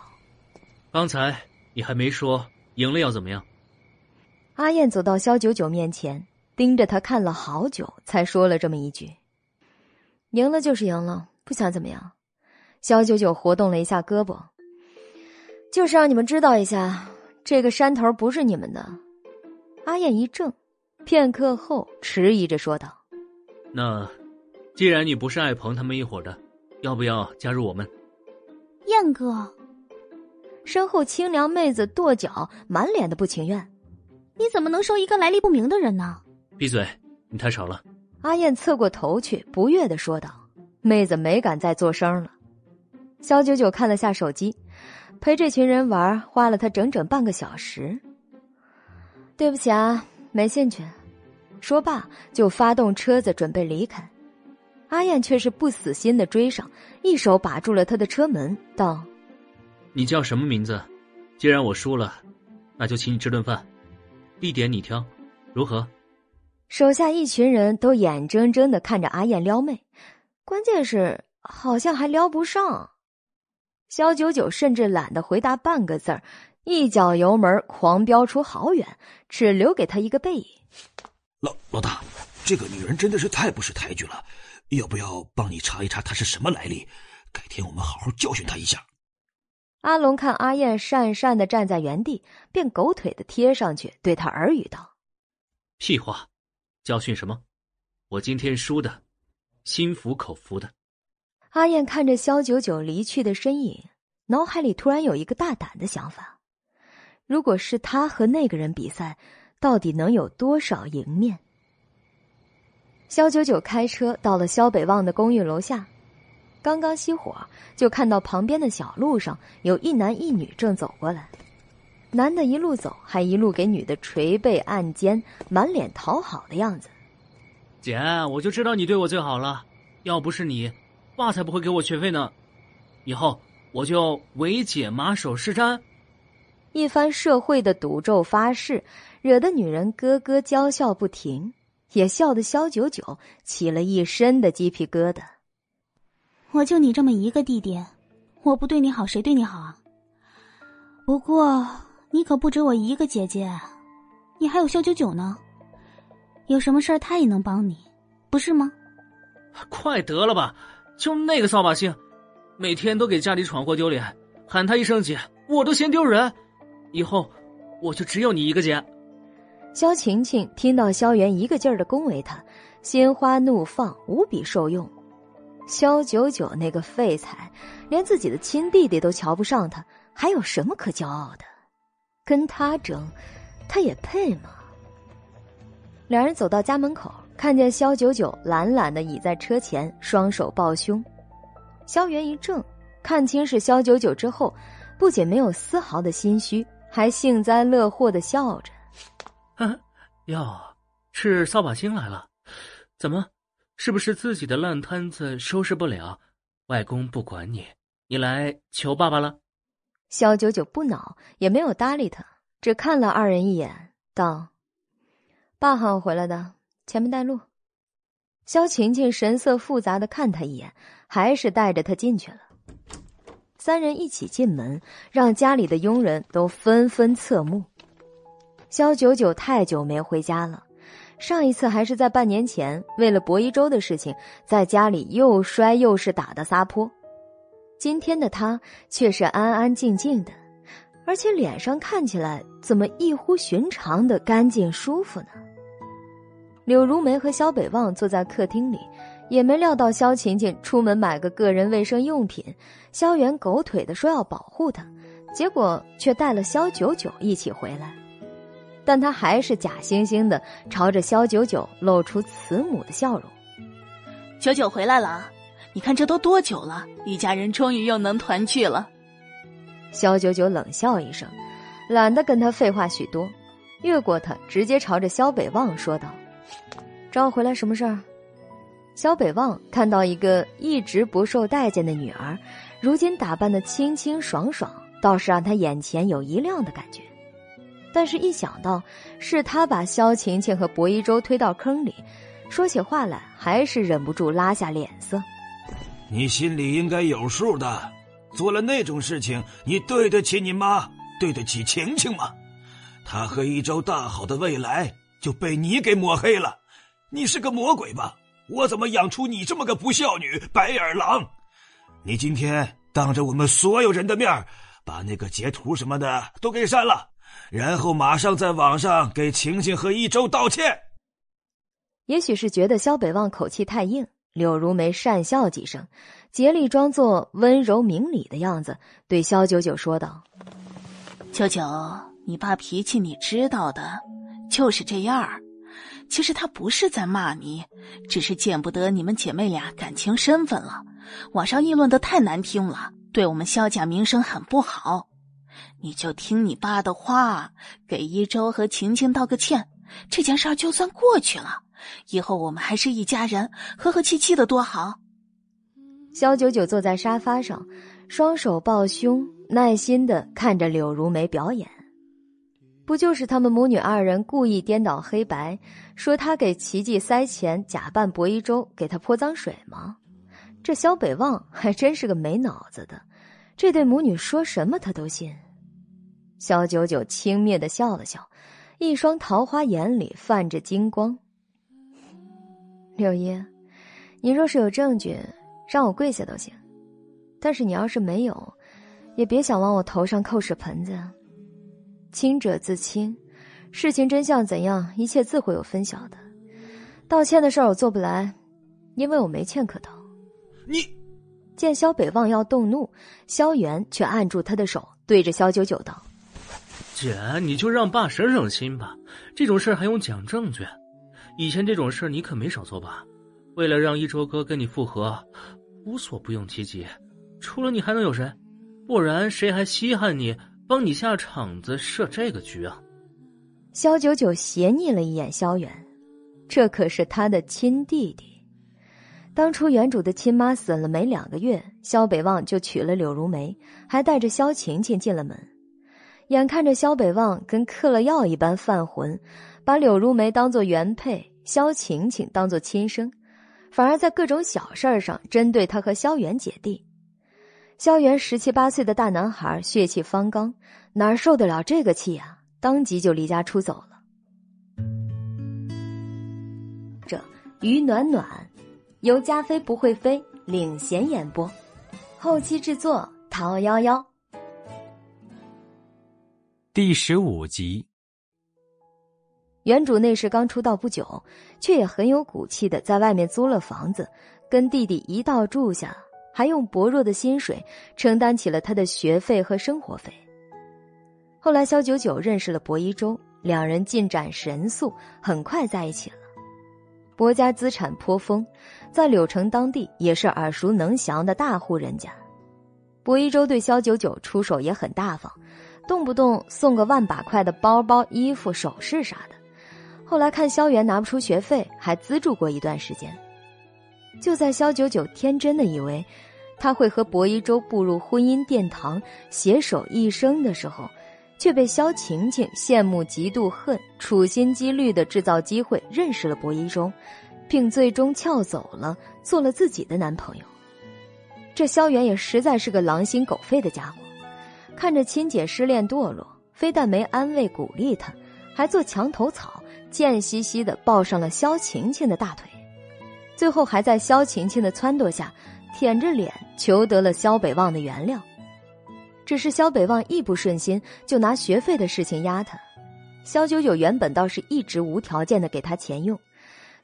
刚才你还没说赢了要怎么样？阿燕走到肖九九面前。盯着他看了好久，才说了这么一句：“赢了就是赢了，不想怎么样。”肖九九活动了一下胳膊，就是让你们知道一下，这个山头不是你们的。阿燕一怔，片刻后迟疑着说道：“那既然你不是艾鹏他们一伙的，要不要加入我们？”燕哥，身后清凉妹子跺脚，满脸的不情愿：“你怎么能收一个来历不明的人呢？”闭嘴！你太吵了。阿燕侧过头去，不悦的说道：“妹子没敢再作声了。”肖九九看了下手机，陪这群人玩花了他整整半个小时。对不起啊，没兴趣。说罢就发动车子准备离开。阿燕却是不死心的追上，一手把住了他的车门，道：“你叫什么名字？既然我输了，那就请你吃顿饭，地点你挑，如何？”手下一群人都眼睁睁的看着阿燕撩妹，关键是好像还撩不上。肖九九甚至懒得回答半个字儿，一脚油门狂飙出好远，只留给他一个背影。老老大，这个女人真的是太不识抬举了，要不要帮你查一查她是什么来历？改天我们好好教训她一下。阿龙看阿燕讪讪的站在原地，便狗腿的贴上去，对他耳语道：“屁话。”教训什么？我今天输的，心服口服的。阿燕看着肖九九离去的身影，脑海里突然有一个大胆的想法：如果是他和那个人比赛，到底能有多少赢面？肖九九开车到了肖北望的公寓楼下，刚刚熄火，就看到旁边的小路上有一男一女正走过来。男的一路走，还一路给女的捶背按肩，满脸讨好的样子。姐，我就知道你对我最好了，要不是你，爸才不会给我学费呢。以后我就唯姐马首是瞻。一番社会的赌咒发誓，惹得女人咯咯娇笑不停，也笑得萧九九起了一身的鸡皮疙瘩。我就你这么一个弟弟，我不对你好，谁对你好啊？不过你可不止我一个姐姐，你还有萧九九呢。有什么事儿他也能帮你，不是吗？快得了吧！就那个扫把星，每天都给家里闯祸丢脸，喊他一声姐，我都嫌丢人。以后我就只有你一个姐。萧晴晴听到萧元一个劲儿的恭维他，心花怒放，无比受用。萧九九那个废材，连自己的亲弟弟都瞧不上他，还有什么可骄傲的？跟他争，他也配吗？两人走到家门口，看见萧九九懒懒的倚在车前，双手抱胸。萧元一怔，看清是萧九九之后，不仅没有丝毫的心虚，还幸灾乐祸的笑着：“啊，哟，是扫把星来了？怎么？是不是自己的烂摊子收拾不了？外公不管你，你来求爸爸了？”萧九九不恼，也没有搭理他，只看了二人一眼，道。爸喊我回来的，前面带路。萧晴晴神色复杂的看他一眼，还是带着他进去了。三人一起进门，让家里的佣人都纷纷侧目。萧九九太久没回家了，上一次还是在半年前，为了博一周的事情，在家里又摔又是打的撒泼。今天的他却是安安静静的，而且脸上看起来怎么异乎寻常的干净舒服呢？柳如梅和萧北望坐在客厅里，也没料到萧琴琴出门买个个人卫生用品，萧元狗腿的说要保护她，结果却带了萧九九一起回来。但他还是假惺惺的朝着萧九九露出慈母的笑容。九九回来了，你看这都多久了，一家人终于又能团聚了。萧九九冷笑一声，懒得跟他废话许多，越过他，直接朝着萧北望说道。找我回来什么事儿？萧北望看到一个一直不受待见的女儿，如今打扮的清清爽爽，倒是让他眼前有一亮的感觉。但是，一想到是他把萧晴晴和薄一舟推到坑里，说起话来还是忍不住拉下脸色。你心里应该有数的，做了那种事情，你对得起你妈，对得起晴晴吗？她和一舟大好的未来。就被你给抹黑了，你是个魔鬼吧？我怎么养出你这么个不孝女、白眼狼？你今天当着我们所有人的面把那个截图什么的都给删了，然后马上在网上给晴晴和一周道歉。也许是觉得肖北望口气太硬，柳如梅讪笑几声，竭力装作温柔明理的样子，对肖九九说道：“九九，你爸脾气你知道的。”就是这样儿，其实他不是在骂你，只是见不得你们姐妹俩感情身份了。网上议论的太难听了，对我们萧家名声很不好。你就听你爸的话，给一周和晴晴道个歉，这件事儿就算过去了。以后我们还是一家人，和和气气的多好。萧九九坐在沙发上，双手抱胸，耐心的看着柳如梅表演。不就是他们母女二人故意颠倒黑白，说他给奇迹塞钱，假扮薄一舟给他泼脏水吗？这萧北望还真是个没脑子的，这对母女说什么他都信。萧九九轻蔑的笑了笑，一双桃花眼里泛着金光。柳一，你若是有证据，让我跪下都行；但是你要是没有，也别想往我头上扣屎盆子。清者自清，事情真相怎样，一切自会有分晓的。道歉的事儿我做不来，因为我没欠可道。你见萧北望要动怒，萧元却按住他的手，对着萧九九道：“姐，你就让爸省省心吧。这种事还用讲证据？以前这种事你可没少做吧？为了让一周哥跟你复合，无所不用其极。除了你还能有谁？不然谁还稀罕你？”帮你下场子设这个局啊！萧九九斜睨了一眼萧远，这可是他的亲弟弟。当初原主的亲妈死了没两个月，萧北望就娶了柳如梅，还带着萧晴晴进了门。眼看着萧北望跟嗑了药一般犯浑，把柳如梅当做原配，萧晴晴当做亲生，反而在各种小事上针对他和萧元姐弟。萧元十七八岁的大男孩，血气方刚，哪受得了这个气啊？当即就离家出走了。这于暖暖，由加菲不会飞领衔演播，后期制作陶幺幺。第十五集，原主那时刚出道不久，却也很有骨气的在外面租了房子，跟弟弟一道住下。还用薄弱的薪水承担起了他的学费和生活费。后来，肖九九认识了薄一舟，两人进展神速，很快在一起了。薄家资产颇丰，在柳城当地也是耳熟能详的大户人家。薄一舟对肖九九出手也很大方，动不动送个万把块的包包、衣服、首饰啥的。后来看萧元拿不出学费，还资助过一段时间。就在肖九九天真的以为。他会和薄一舟步入婚姻殿堂，携手一生的时候，却被萧晴晴羡慕、嫉妒、恨，处心积虑的制造机会认识了薄一舟，并最终撬走了，做了自己的男朋友。这萧元也实在是个狼心狗肺的家伙，看着亲姐失恋堕落，非但没安慰鼓励她，还做墙头草，贱兮兮的抱上了萧晴晴的大腿，最后还在萧晴晴的撺掇下。舔着脸求得了萧北望的原谅，只是萧北望一不顺心就拿学费的事情压他。萧九九原本倒是一直无条件的给他钱用，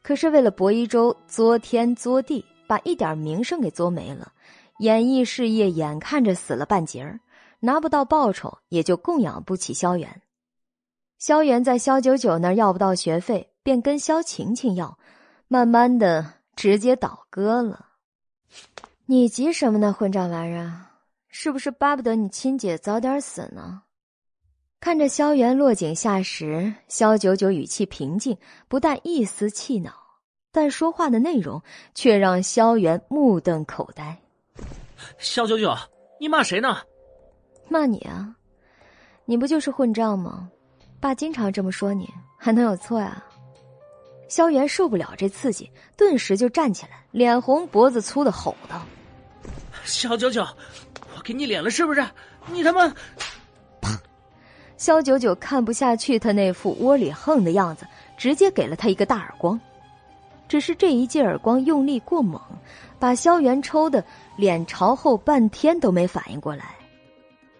可是为了博一周作天作地，把一点名声给作没了，演艺事业眼看着死了半截儿，拿不到报酬，也就供养不起萧元。萧元在萧九九那儿要不到学费，便跟萧晴晴要，慢慢的直接倒戈了。你急什么呢，混账玩意儿？是不是巴不得你亲姐早点死呢？看着萧元落井下石，萧九九语气平静，不带一丝气恼，但说话的内容却让萧元目瞪口呆。萧九九，你骂谁呢？骂你啊！你不就是混账吗？爸经常这么说你，还能有错呀？萧元受不了这刺激，顿时就站起来，脸红脖子粗的吼道：“萧九九，我给你脸了是不是？你他妈！”啪！萧九九看不下去他那副窝里横的样子，直接给了他一个大耳光。只是这一记耳光用力过猛，把萧元抽的脸朝后，半天都没反应过来。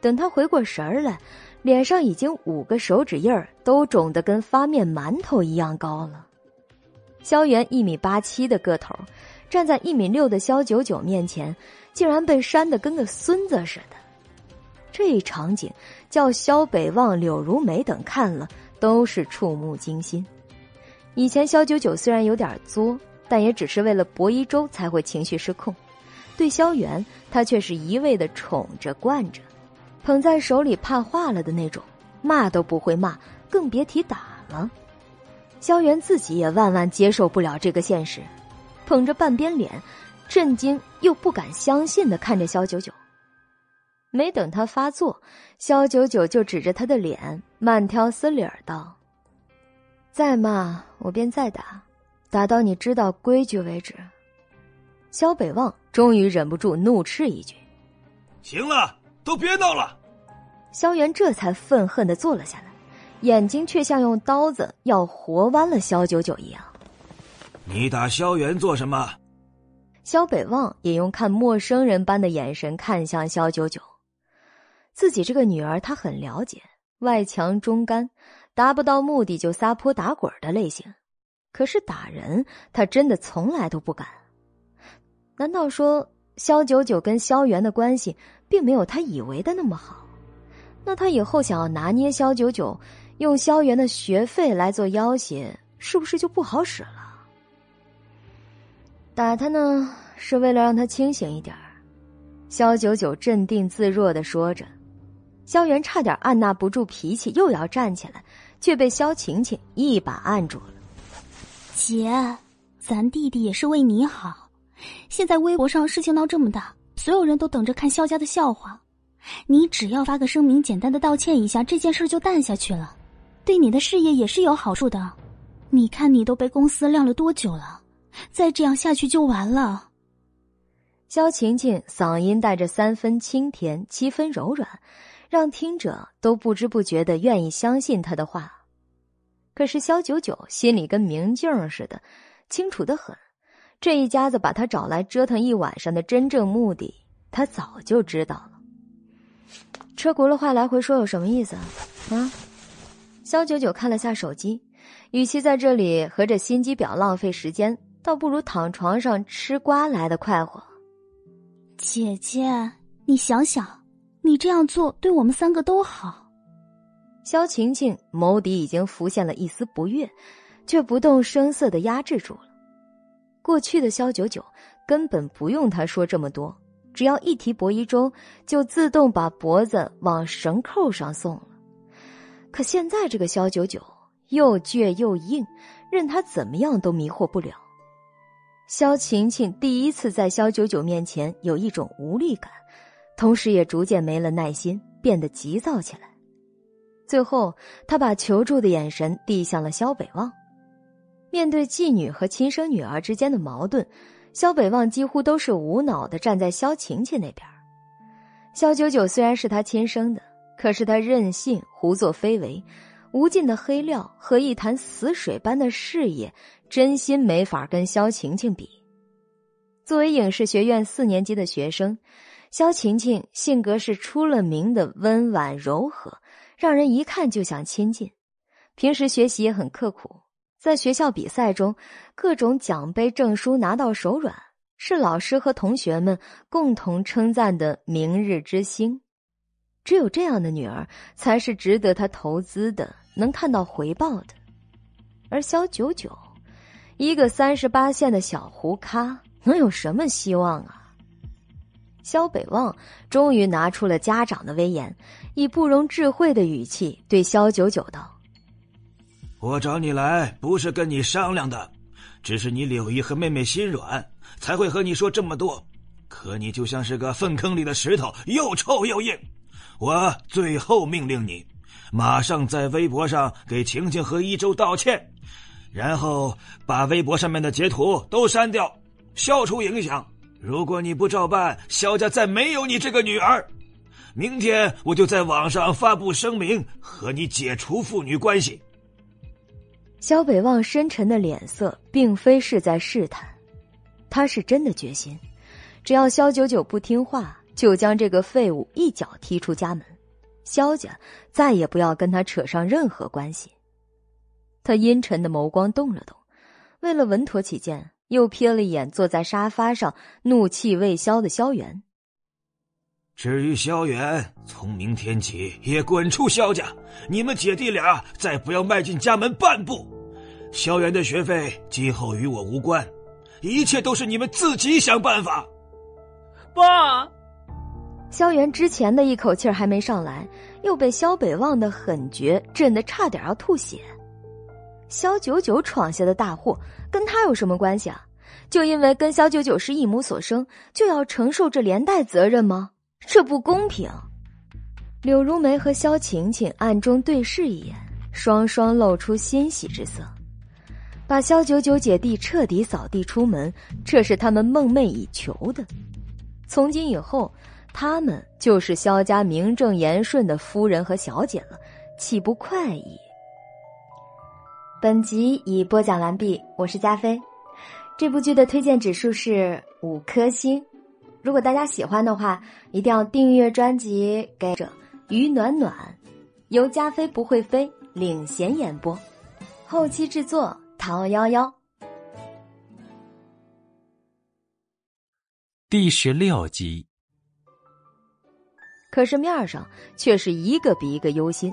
等他回过神儿来，脸上已经五个手指印儿都肿得跟发面馒头一样高了。萧元一米八七的个头，站在一米六的萧九九面前，竟然被扇得跟个孙子似的。这一场景叫萧北望、柳如梅等看了都是触目惊心。以前萧九九虽然有点作，但也只是为了博一周才会情绪失控。对萧元，他却是一味的宠着惯着，捧在手里怕化了的那种，骂都不会骂，更别提打了。萧元自己也万万接受不了这个现实，捧着半边脸，震惊又不敢相信的看着萧九九。没等他发作，萧九九就指着他的脸，慢条斯理儿道：“再骂我便再打，打到你知道规矩为止。”萧北望终于忍不住怒斥一句：“行了，都别闹了。”萧元这才愤恨的坐了下来。眼睛却像用刀子要活剜了萧九九一样。你打萧元做什么？萧北望也用看陌生人般的眼神看向萧九九。自己这个女儿，他很了解，外强中干，达不到目的就撒泼打滚的类型。可是打人，他真的从来都不敢。难道说萧九九跟萧元的关系并没有他以为的那么好？那他以后想要拿捏萧九九？用萧元的学费来做要挟，是不是就不好使了？打他呢，是为了让他清醒一点萧九九镇定自若的说着，萧元差点按捺不住脾气，又要站起来，却被萧晴晴一把按住了。姐，咱弟弟也是为你好，现在微博上事情闹这么大，所有人都等着看肖家的笑话。你只要发个声明，简单的道歉一下，这件事就淡下去了，对你的事业也是有好处的。你看你都被公司晾了多久了，再这样下去就完了。萧晴晴嗓音带着三分清甜，七分柔软，让听者都不知不觉的愿意相信她的话。可是萧九九心里跟明镜似的，清楚的很。这一家子把他找来折腾一晚上的真正目的，他早就知道了。车轱辘话来回说有什么意思啊？啊！萧九九看了下手机，与其在这里和这心机婊浪费时间，倒不如躺床上吃瓜来的快活。姐姐，你想想，你这样做对我们三个都好。萧晴晴眸底已经浮现了一丝不悦，却不动声色的压制住了。过去的萧九九根本不用他说这么多，只要一提薄一舟，就自动把脖子往绳扣上送了。可现在这个萧九九又倔又硬，任他怎么样都迷惑不了。萧晴晴第一次在萧九九面前有一种无力感，同时也逐渐没了耐心，变得急躁起来。最后，他把求助的眼神递向了萧北望。面对继女和亲生女儿之间的矛盾，萧北望几乎都是无脑的站在萧晴晴那边。萧九九虽然是他亲生的，可是他任性、胡作非为、无尽的黑料和一潭死水般的事业，真心没法跟萧晴晴比。作为影视学院四年级的学生，萧晴晴性格是出了名的温婉柔和，让人一看就想亲近。平时学习也很刻苦。在学校比赛中，各种奖杯证书拿到手软，是老师和同学们共同称赞的明日之星。只有这样的女儿，才是值得他投资的，能看到回报的。而萧九九，一个三十八线的小胡咖，能有什么希望啊？肖北望终于拿出了家长的威严，以不容置喙的语气对肖九九道。我找你来不是跟你商量的，只是你柳姨和妹妹心软，才会和你说这么多。可你就像是个粪坑里的石头，又臭又硬。我最后命令你，马上在微博上给晴晴和一周道歉，然后把微博上面的截图都删掉，消除影响。如果你不照办，萧家再没有你这个女儿。明天我就在网上发布声明，和你解除父女关系。萧北望深沉的脸色，并非是在试探，他是真的决心，只要萧九九不听话，就将这个废物一脚踢出家门，萧家再也不要跟他扯上任何关系。他阴沉的眸光动了动，为了稳妥起见，又瞥了一眼坐在沙发上怒气未消的萧元。至于萧元，从明天起也滚出萧家，你们姐弟俩再不要迈进家门半步。萧元的学费今后与我无关，一切都是你们自己想办法。爸，萧元之前的一口气还没上来，又被萧北望的狠绝震得差点要吐血。萧九九闯下的大祸跟他有什么关系啊？就因为跟萧九九是一母所生，就要承受这连带责任吗？这不公平。柳如梅和萧晴晴暗中对视一眼，双双露出欣喜之色。把萧九九姐弟彻底扫地出门，这是他们梦寐以求的。从今以后，他们就是萧家名正言顺的夫人和小姐了，岂不快意？本集已播讲完毕，我是加菲。这部剧的推荐指数是五颗星。如果大家喜欢的话，一定要订阅专辑，给着于暖暖，由加菲不会飞领衔演播，后期制作。桃夭夭，第十六集。可是面上却是一个比一个忧心，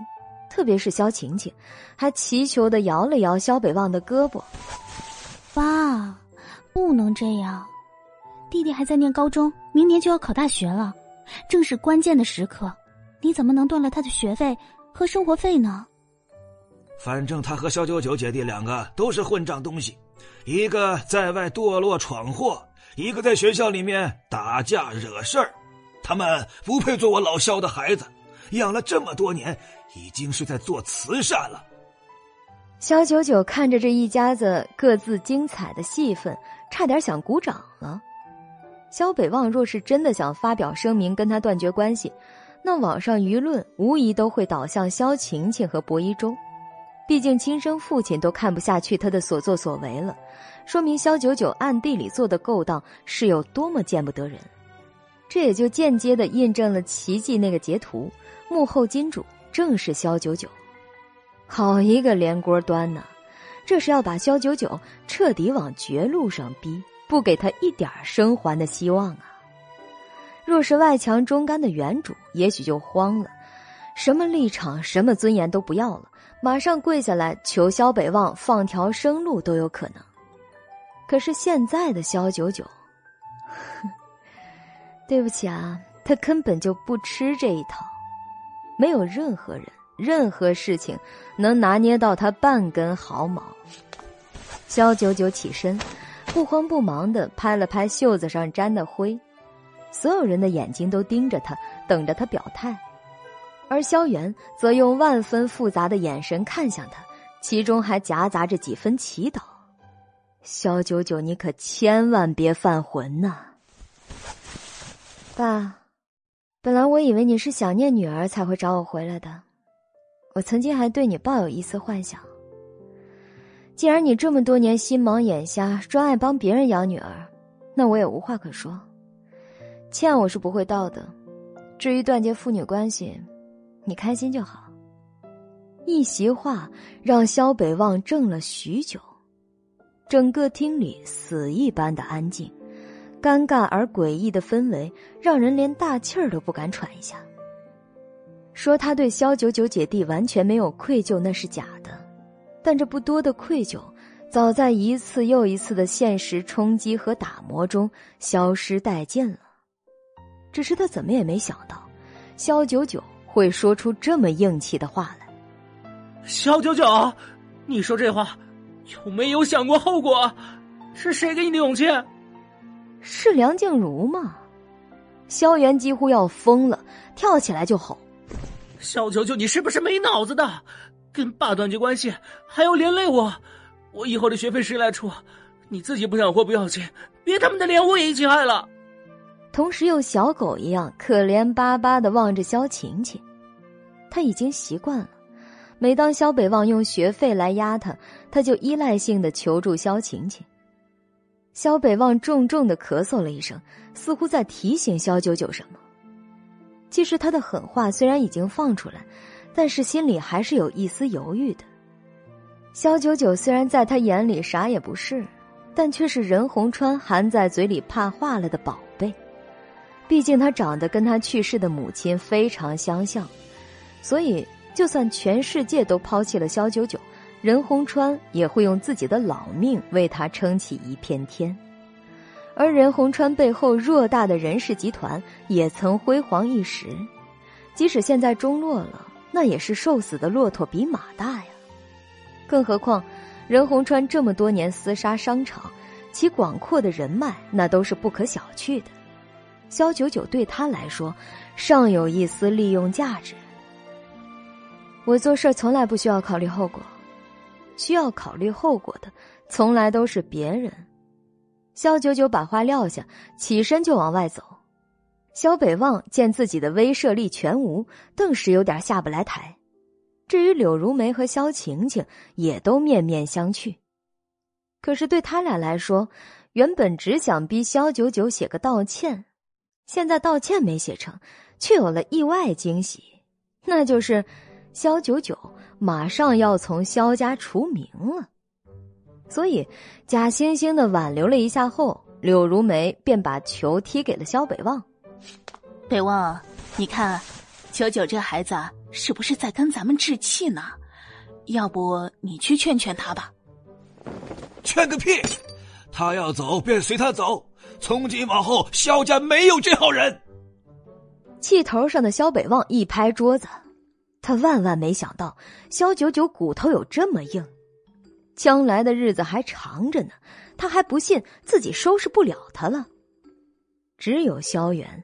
特别是萧晴晴，还祈求的摇了摇萧北望的胳膊：“爸，不能这样，弟弟还在念高中，明年就要考大学了，正是关键的时刻，你怎么能断了他的学费和生活费呢？”反正他和萧九九姐弟两个都是混账东西，一个在外堕落闯祸，一个在学校里面打架惹事儿，他们不配做我老肖的孩子。养了这么多年，已经是在做慈善了。肖九九看着这一家子各自精彩的戏份，差点想鼓掌了。肖北望若是真的想发表声明跟他断绝关系，那网上舆论无疑都会倒向肖晴晴和薄一舟。毕竟亲生父亲都看不下去他的所作所为了，说明肖九九暗地里做的勾当是有多么见不得人。这也就间接的印证了奇迹那个截图，幕后金主正是萧九九。好一个连锅端呐！这是要把萧九九彻底往绝路上逼，不给他一点生还的希望啊！若是外强中干的原主，也许就慌了，什么立场、什么尊严都不要了，马上跪下来求萧北望放条生路都有可能。可是现在的萧九九，哼 对不起啊，他根本就不吃这一套，没有任何人。任何事情能拿捏到他半根毫毛。肖九九起身，不慌不忙的拍了拍袖子上沾的灰，所有人的眼睛都盯着他，等着他表态。而萧元则用万分复杂的眼神看向他，其中还夹杂着几分祈祷：“肖九九，你可千万别犯浑呐！”爸，本来我以为你是想念女儿才会找我回来的。我曾经还对你抱有一丝幻想。既然你这么多年心盲眼瞎，专爱帮别人养女儿，那我也无话可说。欠我是不会到的。至于断绝父女关系，你开心就好。一席话让萧北望怔了许久，整个厅里死一般的安静，尴尬而诡异的氛围让人连大气儿都不敢喘一下。说他对肖九九姐弟完全没有愧疚，那是假的。但这不多的愧疚，早在一次又一次的现实冲击和打磨中消失殆尽了。只是他怎么也没想到，肖九九会说出这么硬气的话来。肖九九，你说这话有没有想过后果？是谁给你的勇气？是梁静茹吗？萧炎几乎要疯了，跳起来就吼。萧九九，你是不是没脑子的？跟爸断绝关系，还要连累我？我以后的学费谁来出？你自己不想活不要紧，别他妈的连我也一起害了。同时又小狗一样可怜巴巴的望着萧晴晴，他已经习惯了，每当萧北望用学费来压他，他就依赖性的求助萧晴晴。肖北望重重的咳嗽了一声，似乎在提醒肖九九什么。其实他的狠话虽然已经放出来，但是心里还是有一丝犹豫的。肖九九虽然在他眼里啥也不是，但却是任洪川含在嘴里怕化了的宝贝。毕竟他长得跟他去世的母亲非常相像，所以就算全世界都抛弃了肖九九，任洪川也会用自己的老命为他撑起一片天。而任洪川背后偌大的人氏集团也曾辉煌一时，即使现在中落了，那也是瘦死的骆驼比马大呀。更何况，任洪川这么多年厮杀商场，其广阔的人脉那都是不可小觑的。肖九九对他来说，尚有一丝利用价值。我做事从来不需要考虑后果，需要考虑后果的，从来都是别人。肖九九把话撂下，起身就往外走。肖北望见自己的威慑力全无，顿时有点下不来台。至于柳如梅和肖晴晴，也都面面相觑。可是对他俩来说，原本只想逼肖九九写个道歉，现在道歉没写成，却有了意外惊喜，那就是肖九九马上要从萧家除名了。所以，假惺惺的挽留了一下后，柳如梅便把球踢给了萧北望。北望，你看，九九这孩子是不是在跟咱们置气呢？要不你去劝劝他吧。劝个屁！他要走便随他走，从今往后萧家没有这号人。气头上的萧北望一拍桌子，他万万没想到萧九九骨头有这么硬。将来的日子还长着呢，他还不信自己收拾不了他了。只有萧元，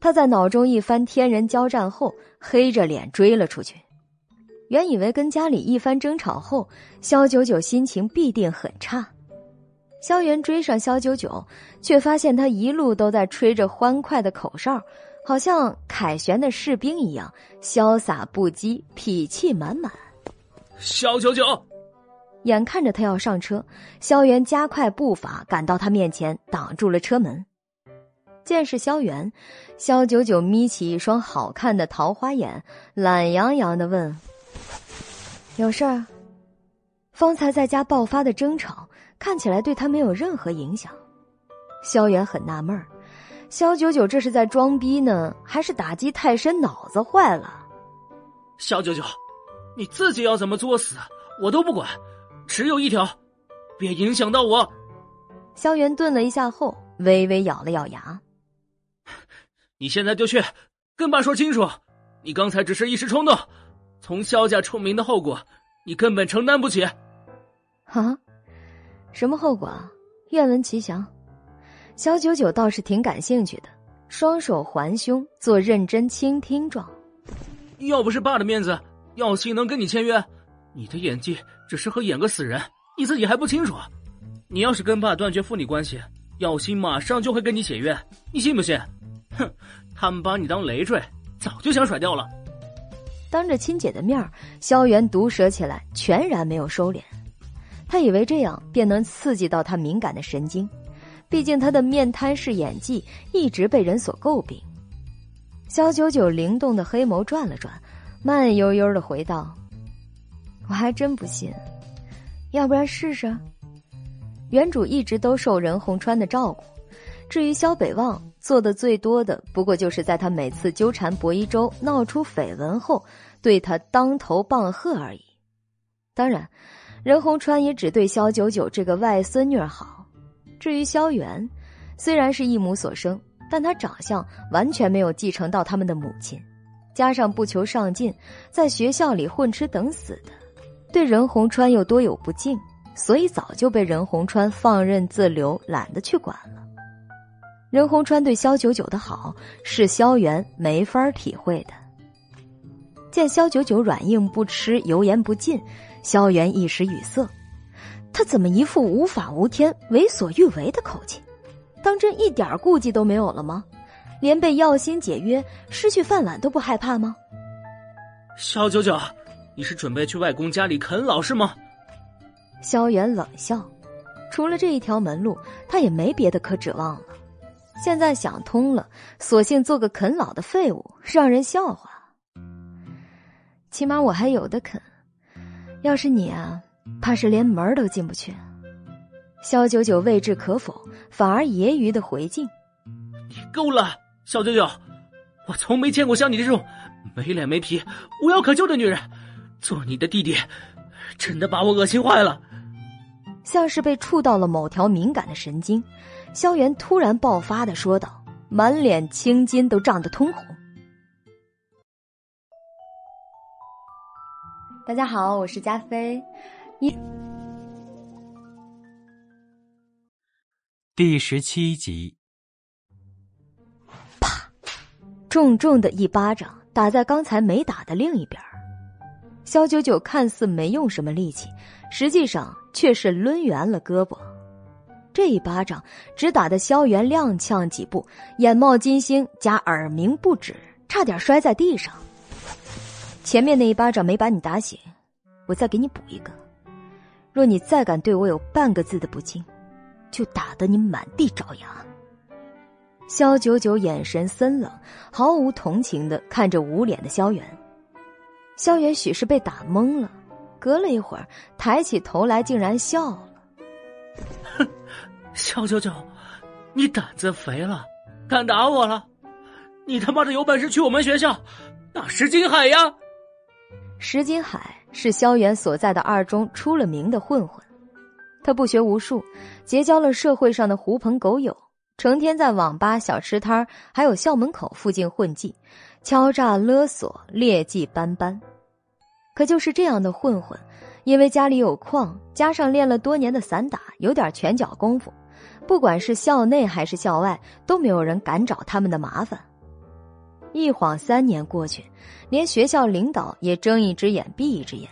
他在脑中一番天人交战后，黑着脸追了出去。原以为跟家里一番争吵后，萧九九心情必定很差。萧元追上萧九九，却发现他一路都在吹着欢快的口哨，好像凯旋的士兵一样，潇洒不羁，痞气满满。萧九九，眼看着他要上车，萧元加快步伐赶到他面前，挡住了车门。见是萧元，萧九九眯起一双好看的桃花眼，懒洋洋的问。有事儿。方才在家爆发的争吵看起来对他没有任何影响。萧元很纳闷儿，萧九九这是在装逼呢，还是打击太深，脑子坏了？萧九九，你自己要怎么作死，我都不管，只有一条，别影响到我。萧元顿了一下后，微微咬了咬牙：“你现在就去跟爸说清楚，你刚才只是一时冲动。”从萧家出名的后果，你根本承担不起。啊，什么后果？愿闻其详。萧九九倒是挺感兴趣的，双手环胸，做认真倾听状。要不是爸的面子，耀星能跟你签约？你的演技只适合演个死人，你自己还不清楚？你要是跟爸断绝父女关系，耀星马上就会跟你解约，你信不信？哼，他们把你当累赘，早就想甩掉了。当着亲姐的面萧元毒舌起来，全然没有收敛。他以为这样便能刺激到他敏感的神经，毕竟他的面瘫式演技一直被人所诟病。萧九九灵动的黑眸转了转，慢悠悠的回道：“我还真不信，要不然试试。”原主一直都受任洪川的照顾，至于萧北望。做的最多的，不过就是在他每次纠缠薄一舟闹出绯闻后，对他当头棒喝而已。当然，任洪川也只对萧九九这个外孙女好。至于萧元，虽然是一母所生，但他长相完全没有继承到他们的母亲，加上不求上进，在学校里混吃等死的，对任洪川又多有不敬，所以早就被任洪川放任自流，懒得去管了。任洪川对萧九九的好是萧元没法体会的。见萧九九软硬不吃、油盐不进，萧元一时语塞。他怎么一副无法无天、为所欲为的口气？当真一点顾忌都没有了吗？连被耀星解约、失去饭碗都不害怕吗？萧九九，你是准备去外公家里啃老是吗？萧元冷笑，除了这一条门路，他也没别的可指望了。现在想通了，索性做个啃老的废物，让人笑话。起码我还有的啃，要是你啊，怕是连门都进不去。萧九九未置可否，反而揶揄的回敬：“你够了，萧九九，我从没见过像你这种没脸没皮、无药可救的女人。做你的弟弟，真的把我恶心坏了。”像是被触到了某条敏感的神经。萧元突然爆发的说道，满脸青筋都涨得通红。大家好，我是加菲。一第十七集，啪，重重的一巴掌打在刚才没打的另一边。萧九九看似没用什么力气，实际上却是抡圆了胳膊。这一巴掌只打得萧元踉跄几步，眼冒金星加耳鸣不止，差点摔在地上。前面那一巴掌没把你打醒，我再给你补一个。若你再敢对我有半个字的不敬，就打得你满地找牙。萧九九眼神森冷，毫无同情的看着捂脸的萧元。萧元许是被打懵了，隔了一会儿抬起头来，竟然笑了。哼，萧九九，你胆子肥了，敢打我了？你他妈的有本事去我们学校打石金海呀！石金海是萧元所在的二中出了名的混混，他不学无术，结交了社会上的狐朋狗友，成天在网吧、小吃摊还有校门口附近混迹，敲诈勒索，劣迹斑斑。可就是这样的混混。因为家里有矿，加上练了多年的散打，有点拳脚功夫，不管是校内还是校外，都没有人敢找他们的麻烦。一晃三年过去，连学校领导也睁一只眼闭一只眼，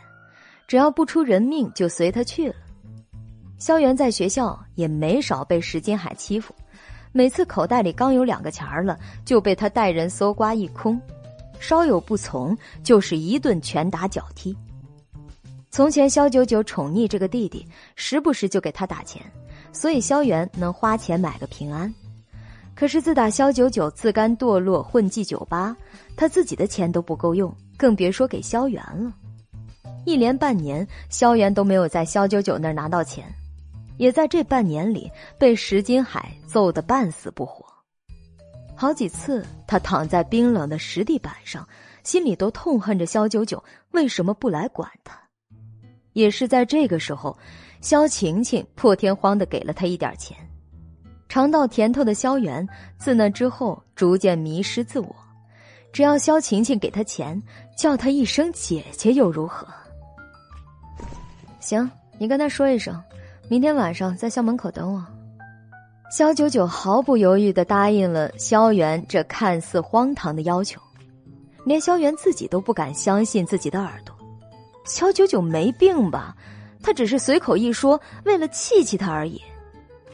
只要不出人命，就随他去了。萧元在学校也没少被石金海欺负，每次口袋里刚有两个钱儿了，就被他带人搜刮一空，稍有不从，就是一顿拳打脚踢。从前萧九九宠溺这个弟弟，时不时就给他打钱，所以萧元能花钱买个平安。可是自打萧九九自甘堕落混迹酒吧，他自己的钱都不够用，更别说给萧元了。一连半年，萧元都没有在萧九九那儿拿到钱。也在这半年里被石金海揍得半死不活，好几次他躺在冰冷的石地板上，心里都痛恨着萧九九为什么不来管他。也是在这个时候，萧晴晴破天荒的给了他一点钱。尝到甜头的萧元自那之后逐渐迷失自我，只要萧晴晴给他钱，叫他一声姐姐又如何？行，你跟他说一声。明天晚上在校门口等我。萧九九毫不犹豫的答应了萧元这看似荒唐的要求，连萧元自己都不敢相信自己的耳朵。萧九九没病吧？他只是随口一说，为了气气他而已。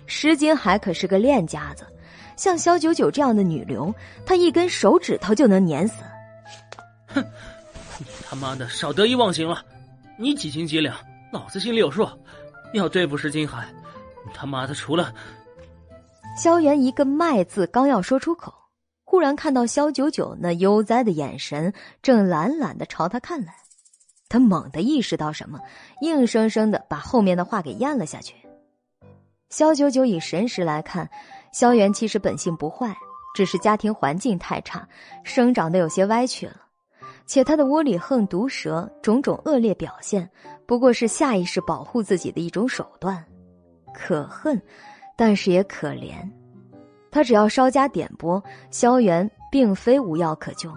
石金海可是个练家子，像萧九九这样的女流，他一根手指头就能碾死。哼，你他妈的少得意忘形了！你几斤几两，老子心里有数。要对付石金海，你他妈的除了……萧元一个“卖”字刚要说出口，忽然看到萧九九那悠哉的眼神正懒懒的朝他看来，他猛地意识到什么，硬生生的把后面的话给咽了下去。萧九九以神识来看，萧元其实本性不坏，只是家庭环境太差，生长的有些歪曲了。且他的窝里横毒蛇种种恶劣表现，不过是下意识保护自己的一种手段，可恨，但是也可怜。他只要稍加点拨，萧元并非无药可救。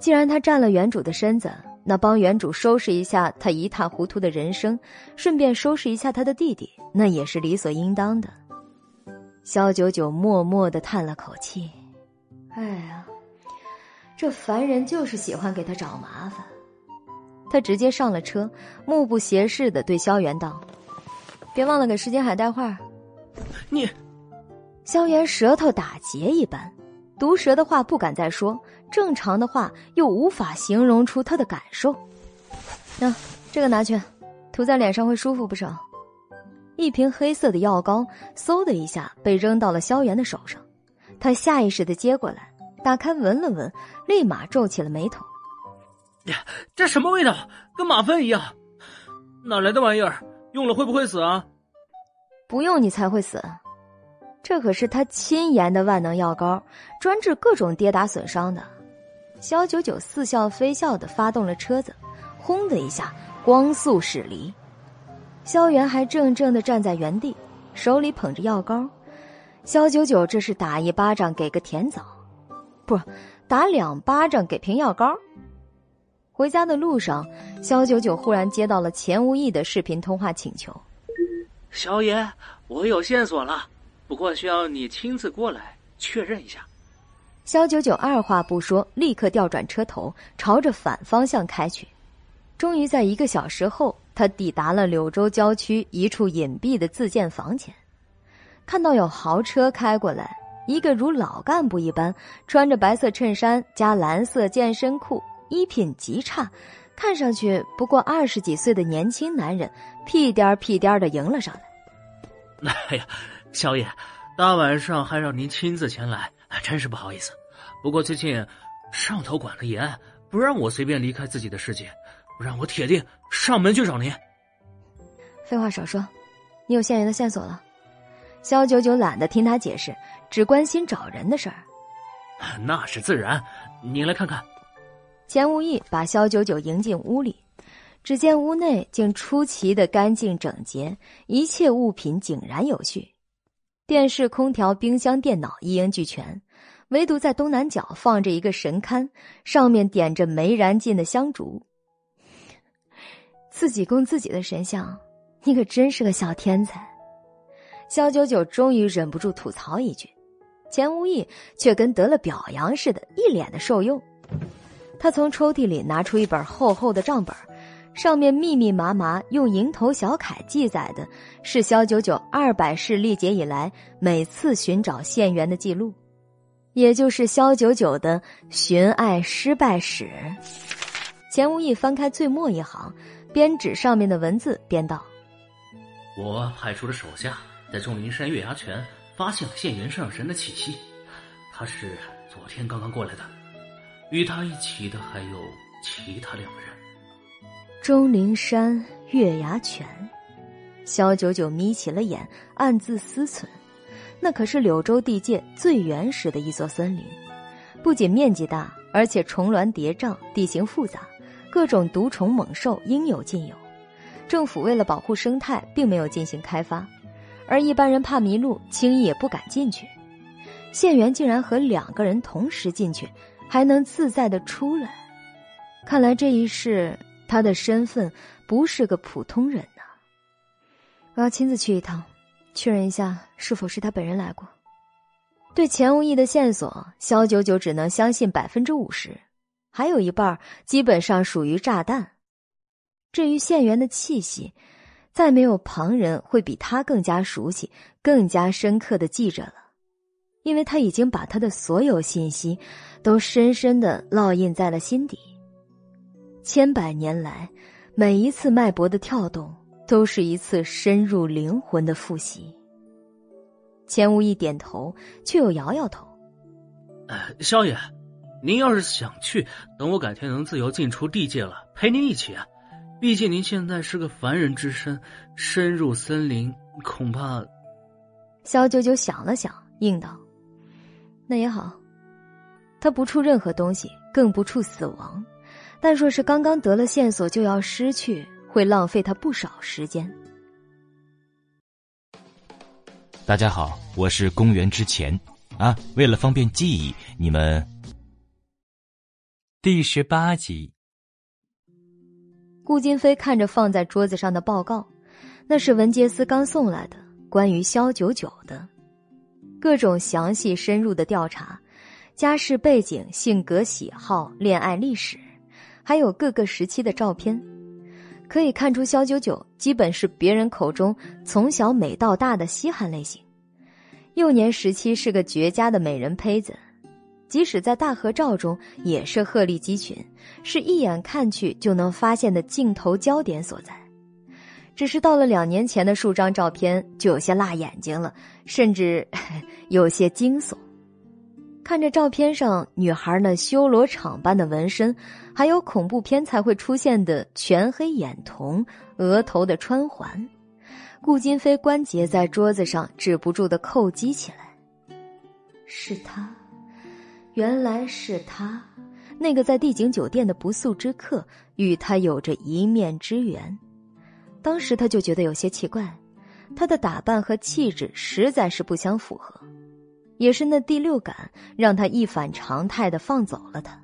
既然他占了原主的身子，那帮原主收拾一下他一塌糊涂的人生，顺便收拾一下他的弟弟，那也是理所应当的。萧九九默默的叹了口气：“哎呀。”这凡人就是喜欢给他找麻烦。他直接上了车，目不斜视的对萧元道：“别忘了给石金海带话。”你，萧元舌头打结一般，毒舌的话不敢再说，正常的话又无法形容出他的感受。那这个拿去，涂在脸上会舒服不少。一瓶黑色的药膏，嗖的一下被扔到了萧炎的手上，他下意识的接过来。打开闻了闻，立马皱起了眉头。呀，这什么味道？跟马粪一样，哪来的玩意儿？用了会不会死啊？不用你才会死，这可是他亲研的万能药膏，专治各种跌打损伤的。肖九九似笑非笑的发动了车子，轰的一下，光速驶离。萧元还怔怔的站在原地，手里捧着药膏。肖九九这是打一巴掌给个甜枣。不，打两巴掌给瓶药膏。回家的路上，肖九九忽然接到了钱无义的视频通话请求。萧爷，我有线索了，不过需要你亲自过来确认一下。肖九九二话不说，立刻调转车头，朝着反方向开去。终于在一个小时后，他抵达了柳州郊区一处隐蔽的自建房前，看到有豪车开过来。一个如老干部一般，穿着白色衬衫加蓝色健身裤，衣品极差，看上去不过二十几岁的年轻男人，屁颠儿屁颠儿的迎了上来。哎呀，小野，大晚上还让您亲自前来，真是不好意思。不过最近上头管得严，不让我随便离开自己的世界，让我铁定上门去找您。废话少说，你有现人的线索了。肖九九懒得听他解释。只关心找人的事儿，那是自然。你来看看。钱无意把肖九九迎进屋里，只见屋内竟出奇的干净整洁，一切物品井然有序，电视、空调、冰箱、电脑一应俱全，唯独在东南角放着一个神龛，上面点着没燃尽的香烛。自己供自己的神像，你可真是个小天才。肖九九终于忍不住吐槽一句，钱无义却跟得了表扬似的，一脸的受用。他从抽屉里拿出一本厚厚的账本，上面密密麻麻用蝇头小楷记载的是肖九九二百世历劫以来每次寻找县员的记录，也就是萧九九的寻爱失败史。钱无意翻开最末一行，边指上面的文字边道：“我派出了手下在钟灵山月牙泉发现了现元上神的气息，他是昨天刚刚过来的。与他一起的还有其他两人。”钟灵山月牙泉，萧九九眯起了眼，暗自思忖：那可是柳州地界最原始的一座森林，不仅面积大，而且重峦叠嶂，地形复杂。各种毒虫猛兽应有尽有，政府为了保护生态，并没有进行开发，而一般人怕迷路，轻易也不敢进去。县员竟然和两个人同时进去，还能自在的出来，看来这一世他的身份不是个普通人呐。我要亲自去一趟，确认一下是否是他本人来过。对钱无义的线索，肖九九只能相信百分之五十。还有一半基本上属于炸弹。至于线员的气息，再没有旁人会比他更加熟悉、更加深刻的记着了，因为他已经把他的所有信息都深深的烙印在了心底。千百年来，每一次脉搏的跳动，都是一次深入灵魂的复习。钱无意点头，却又摇摇头：“呃，萧爷。”您要是想去，等我改天能自由进出地界了，陪您一起啊。毕竟您现在是个凡人之身，深入森林恐怕……萧九九想了想，应道：“那也好。他不触任何东西，更不触死亡。但若是刚刚得了线索就要失去，会浪费他不少时间。”大家好，我是公元之前啊。为了方便记忆，你们。第十八集，顾金飞看着放在桌子上的报告，那是文杰斯刚送来的关于肖九九的各种详细深入的调查，家世背景、性格喜好、恋爱历史，还有各个时期的照片，可以看出肖九九基本是别人口中从小美到大的稀罕类型，幼年时期是个绝佳的美人胚子。即使在大合照中，也是鹤立鸡群，是一眼看去就能发现的镜头焦点所在。只是到了两年前的数张照片，就有些辣眼睛了，甚至 有些惊悚。看着照片上女孩那修罗场般的纹身，还有恐怖片才会出现的全黑眼瞳、额头的穿环，顾金飞关节在桌子上止不住的叩击起来。是他。原来是他，那个在帝景酒店的不速之客，与他有着一面之缘。当时他就觉得有些奇怪，他的打扮和气质实在是不相符合。也是那第六感让他一反常态的放走了他。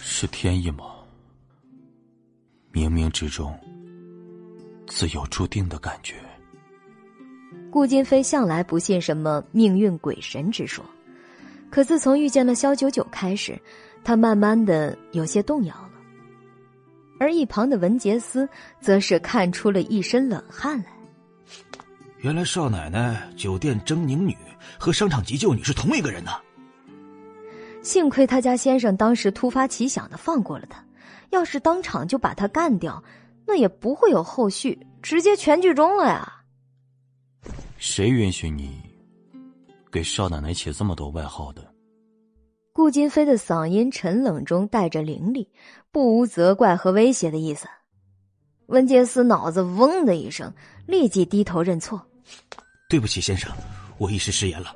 是天意吗？冥冥之中，自有注定的感觉。顾金飞向来不信什么命运鬼神之说。可自从遇见了肖九九开始，他慢慢的有些动摇了。而一旁的文杰斯则是看出了一身冷汗来。原来少奶奶酒店狰狞女和商场急救女是同一个人呢。幸亏他家先生当时突发奇想的放过了他，要是当场就把他干掉，那也不会有后续，直接全剧终了呀。谁允许你？给少奶奶起这么多外号的，顾金飞的嗓音沉冷中带着凌厉，不无责怪和威胁的意思。温杰斯脑子嗡的一声，立即低头认错：“对不起，先生，我一时失言了。”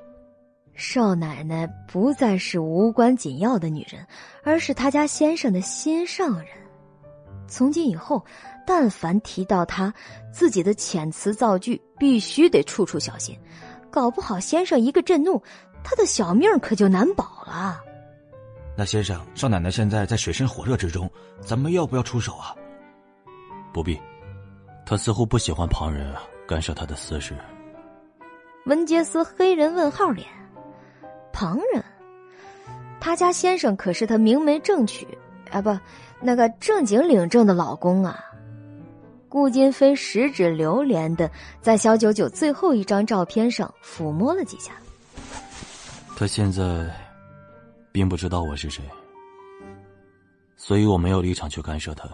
少奶奶不再是无关紧要的女人，而是他家先生的心上人。从今以后，但凡提到她，自己的遣词造句必须得处处小心。搞不好，先生一个震怒，他的小命可就难保了。那先生，少奶奶现在在水深火热之中，咱们要不要出手啊？不必，她似乎不喜欢旁人干涉他的私事。文杰斯黑人问号脸，旁人？他家先生可是他明媒正娶啊，不，那个正经领证的老公啊。顾金飞十指流连的在小九九最后一张照片上抚摸了几下。他现在并不知道我是谁，所以我没有立场去干涉他。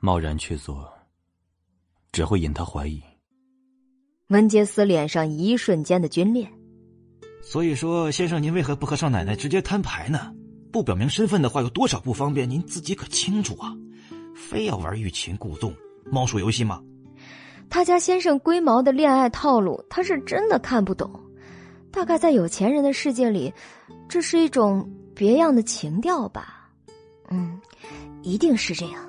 贸然去做，只会引他怀疑。文杰斯脸上一瞬间的皲裂。所以说，先生，您为何不和少奶奶直接摊牌呢？不表明身份的话，有多少不方便，您自己可清楚啊！非要玩欲擒故纵、猫鼠游戏吗？他家先生龟毛的恋爱套路，他是真的看不懂。大概在有钱人的世界里，这是一种别样的情调吧。嗯，一定是这样。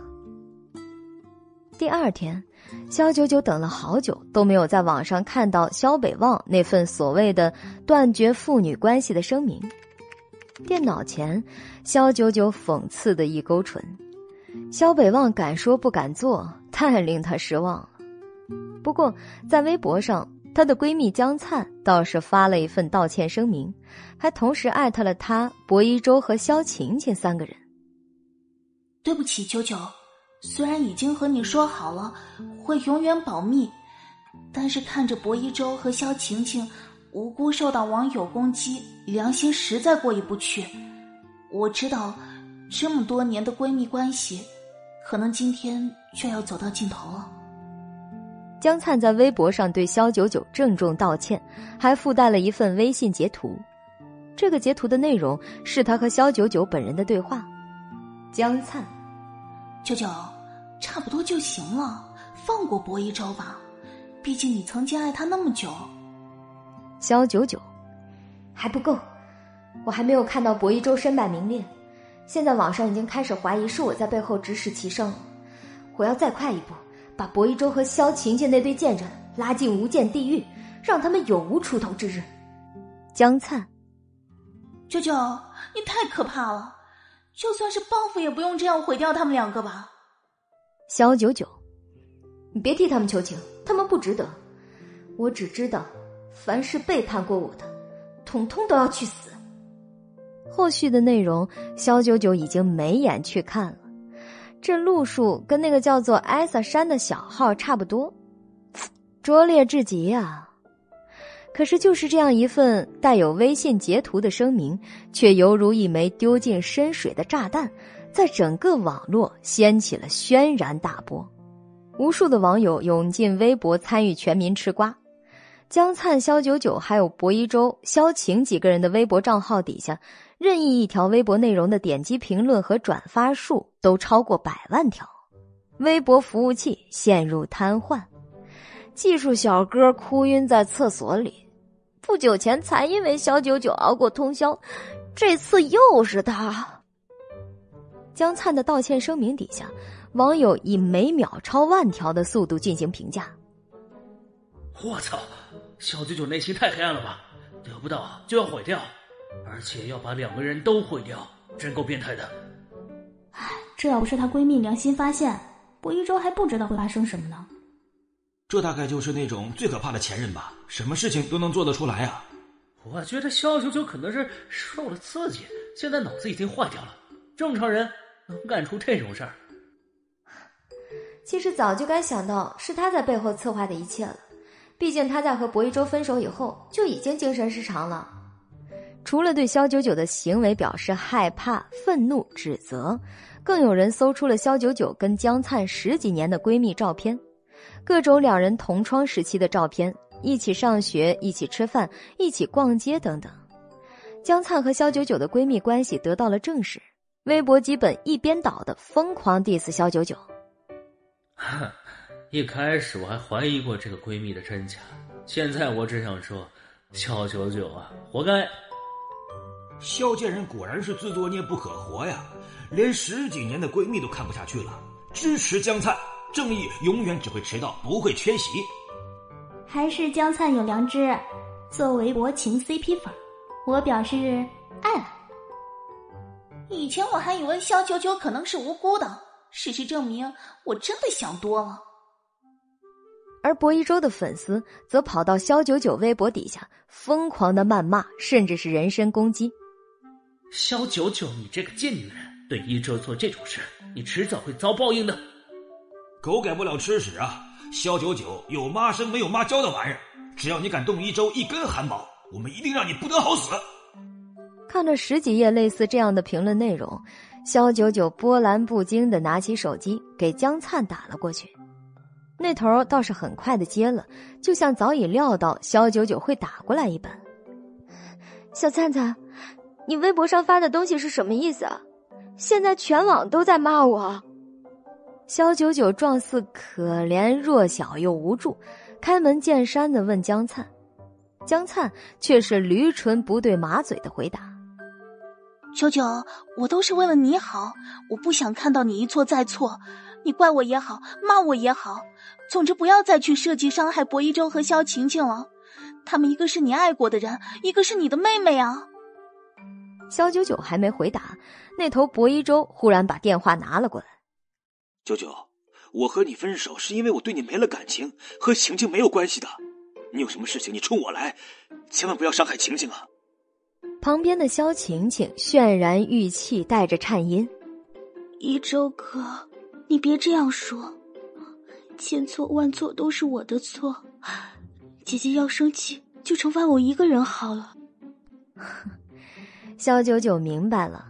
第二天，肖九九等了好久，都没有在网上看到肖北望那份所谓的断绝父女关系的声明。电脑前，肖九九讽刺的一勾唇。肖北望敢说不敢做，太令他失望了。不过，在微博上，她的闺蜜江灿倒是发了一份道歉声明，还同时艾特了她、薄一舟和肖晴晴三个人。对不起，九九，虽然已经和你说好了会永远保密，但是看着薄一舟和萧晴晴无辜受到网友攻击，良心实在过意不去。我知道。这么多年的闺蜜关系，可能今天却要走到尽头了。江灿在微博上对萧九九郑重道歉，还附带了一份微信截图。这个截图的内容是他和萧九九本人的对话。江灿，九九，差不多就行了，放过薄一舟吧，毕竟你曾经爱他那么久。萧九九，还不够，我还没有看到薄一舟身败名裂。现在网上已经开始怀疑是我在背后指使齐生，我要再快一步，把薄一舟和萧晴晴那对贱人拉进无间地狱，让他们永无出头之日。江灿，九九，你太可怕了，就算是报复也不用这样毁掉他们两个吧。萧九九，你别替他们求情，他们不值得。我只知道，凡是背叛过我的，统统都要去死。后续的内容，肖九九已经没眼去看了。这路数跟那个叫做艾萨山的小号差不多，拙劣至极啊！可是，就是这样一份带有微信截图的声明，却犹如一枚丢进深水的炸弹，在整个网络掀起了轩然大波。无数的网友涌进微博参与全民吃瓜。江灿、肖九九还有薄一舟、肖晴几个人的微博账号底下。任意一条微博内容的点击、评论和转发数都超过百万条，微博服务器陷入瘫痪，技术小哥哭晕在厕所里。不久前才因为肖九九熬过通宵，这次又是他。江灿的道歉声明底下，网友以每秒超万条的速度进行评价。我操，小九九内心太黑暗了吧？得不到就要毁掉。而且要把两个人都毁掉，真够变态的。唉，这要不是她闺蜜良心发现，不一周还不知道会发生什么呢。这大概就是那种最可怕的前任吧，什么事情都能做得出来啊！我觉得肖九九可能是受了刺激，现在脑子已经坏掉了。正常人能干出这种事儿？其实早就该想到是他在背后策划的一切了，毕竟他在和薄一舟分手以后就已经精神失常了。除了对肖九九的行为表示害怕、愤怒、指责，更有人搜出了肖九九跟江灿十几年的闺蜜照片，各种两人同窗时期的照片，一起上学、一起吃饭、一起逛街等等。江灿和肖九九的闺蜜关系得到了证实，微博基本一边倒的疯狂 diss 肖九九。一开始我还怀疑过这个闺蜜的真假，现在我只想说，肖九九啊，活该。肖贱人果然是自作孽不可活呀，连十几年的闺蜜都看不下去了。支持江灿，正义永远只会迟到，不会缺席。还是江灿有良知，作为薄情 CP 粉，我表示爱了。以前我还以为肖九九可能是无辜的，事实证明，我真的想多了。而薄一舟的粉丝则跑到肖九九微博底下疯狂的谩骂，甚至是人身攻击。肖九九，你这个贱女人，对一周做这种事，你迟早会遭报应的。狗改不了吃屎啊！肖九九有妈生没有妈教的玩意儿，只要你敢动一周一根汗毛，我们一定让你不得好死。看着十几页类似这样的评论内容，肖九九波澜不惊的拿起手机给江灿打了过去，那头倒是很快的接了，就像早已料到肖九九会打过来一般。小灿灿。你微博上发的东西是什么意思啊？现在全网都在骂我。肖九九状似可怜弱小又无助，开门见山的问江灿，江灿却是驴唇不对马嘴的回答：“九九，我都是为了你好，我不想看到你一错再错。你怪我也好，骂我也好，总之不要再去设计伤害薄一舟和萧晴晴了。他们一个是你爱过的人，一个是你的妹妹啊。”肖九九还没回答，那头薄一舟忽然把电话拿了过来。九九，我和你分手是因为我对你没了感情，和晴晴没有关系的。你有什么事情，你冲我来，千万不要伤害晴晴啊！旁边的萧晴晴泫然欲泣，带着颤音：“一周哥，你别这样说，千错万错都是我的错。姐姐要生气，就惩罚我一个人好了。”萧九九明白了，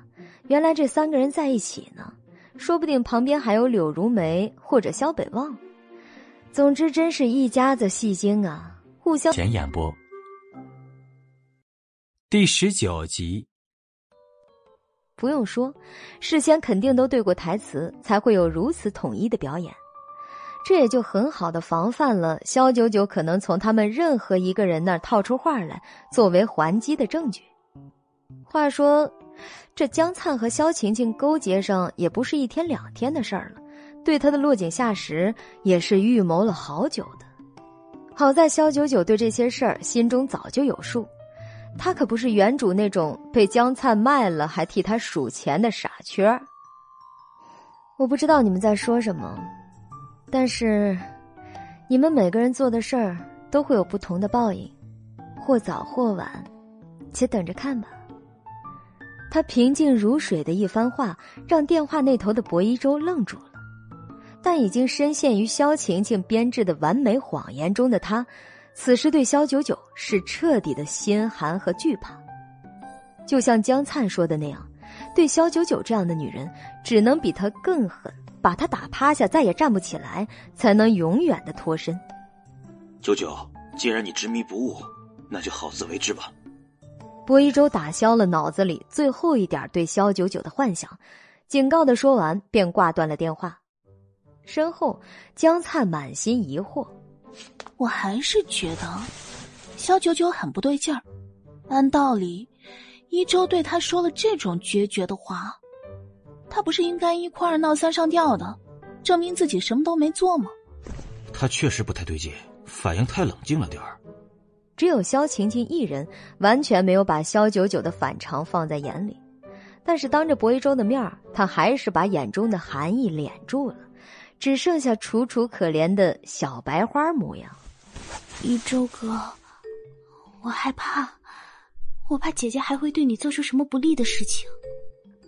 原来这三个人在一起呢，说不定旁边还有柳如梅或者萧北望。总之，真是一家子戏精啊，互相。前演播第十九集。不用说，事先肯定都对过台词，才会有如此统一的表演。这也就很好的防范了肖九九可能从他们任何一个人那儿套出话来，作为还击的证据。话说，这江灿和萧晴晴勾结上也不是一天两天的事儿了，对他的落井下石也是预谋了好久的。好在萧九九对这些事儿心中早就有数，他可不是原主那种被江灿卖了还替他数钱的傻缺儿。我不知道你们在说什么，但是，你们每个人做的事儿都会有不同的报应，或早或晚，且等着看吧。他平静如水的一番话，让电话那头的薄一舟愣住了。但已经深陷于萧晴晴编制的完美谎言中的他，此时对萧九九是彻底的心寒和惧怕。就像江灿说的那样，对萧九九这样的女人，只能比她更狠，把她打趴下，再也站不起来，才能永远的脱身。九九，既然你执迷不悟，那就好自为之吧。薄一舟打消了脑子里最后一点对萧九九的幻想，警告的说完便挂断了电话。身后，江灿满心疑惑：“我还是觉得肖九九很不对劲儿。按道理，一周对他说了这种决绝的话，他不是应该一哭二闹三上吊的，证明自己什么都没做吗？”他确实不太对劲，反应太冷静了点儿。只有萧晴晴一人完全没有把萧九九的反常放在眼里，但是当着薄一舟的面儿，他还是把眼中的寒意敛住了，只剩下楚楚可怜的小白花模样。一周哥，我害怕，我怕姐姐还会对你做出什么不利的事情。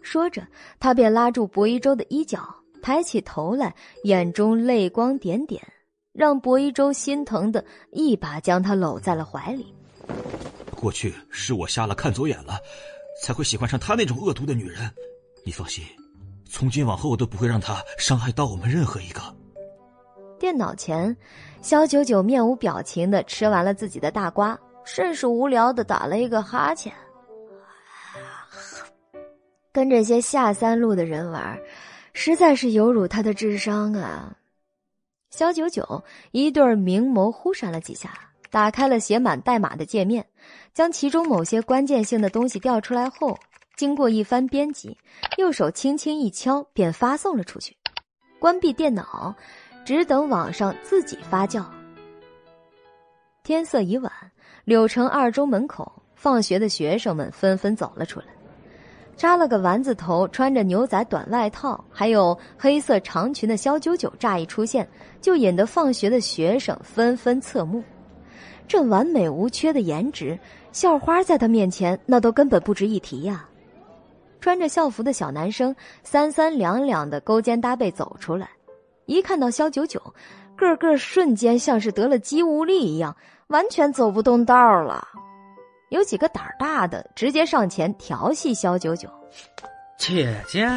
说着，他便拉住薄一舟的衣角，抬起头来，眼中泪光点点。让薄一舟心疼的一把将他搂在了怀里。过去是我瞎了，看走眼了，才会喜欢上她那种恶毒的女人。你放心，从今往后我都不会让他伤害到我们任何一个。电脑前，肖九九面无表情的吃完了自己的大瓜，甚是无聊的打了一个哈欠。跟这些下三路的人玩，实在是有辱他的智商啊！肖九九一对明眸忽闪了几下，打开了写满代码的界面，将其中某些关键性的东西调出来后，经过一番编辑，右手轻轻一敲，便发送了出去。关闭电脑，只等网上自己发酵。天色已晚，柳城二中门口，放学的学生们纷纷走了出来。扎了个丸子头，穿着牛仔短外套，还有黑色长裙的肖九九乍一出现，就引得放学的学生纷纷侧目。这完美无缺的颜值，校花在他面前那都根本不值一提呀。穿着校服的小男生三三两两的勾肩搭背走出来，一看到肖九九，个个瞬间像是得了肌无力一样，完全走不动道了。有几个胆儿大的，直接上前调戏肖九九。姐姐，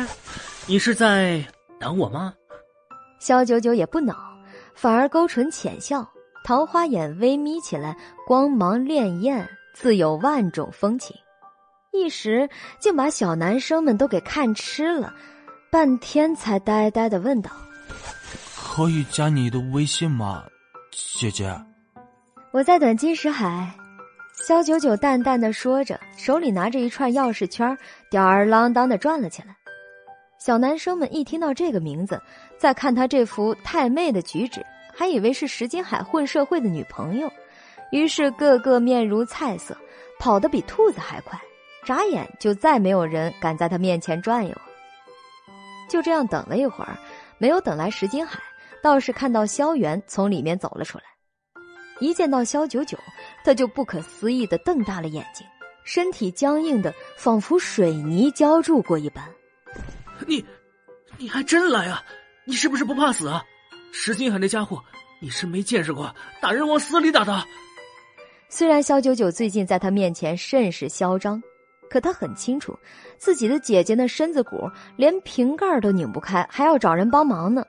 你是在等我吗？肖九九也不恼，反而勾唇浅笑，桃花眼微眯起来，光芒潋滟，自有万种风情。一时竟把小男生们都给看痴了，半天才呆呆的问道：“可以加你的微信吗，姐姐？”我在等金石海。肖九九淡淡的说着，手里拿着一串钥匙圈，吊儿郎当的转了起来。小男生们一听到这个名字，再看他这副太妹的举止，还以为是石金海混社会的女朋友，于是个个面如菜色，跑得比兔子还快，眨眼就再没有人敢在他面前转悠。就这样等了一会儿，没有等来石金海，倒是看到萧元从里面走了出来。一见到萧九九，他就不可思议的瞪大了眼睛，身体僵硬的仿佛水泥浇筑过一般。你，你还真来啊？你是不是不怕死啊？石金海那家伙，你是没见识过打人往死里打的。虽然萧九九最近在他面前甚是嚣张，可他很清楚，自己的姐姐那身子骨连瓶盖都拧不开，还要找人帮忙呢。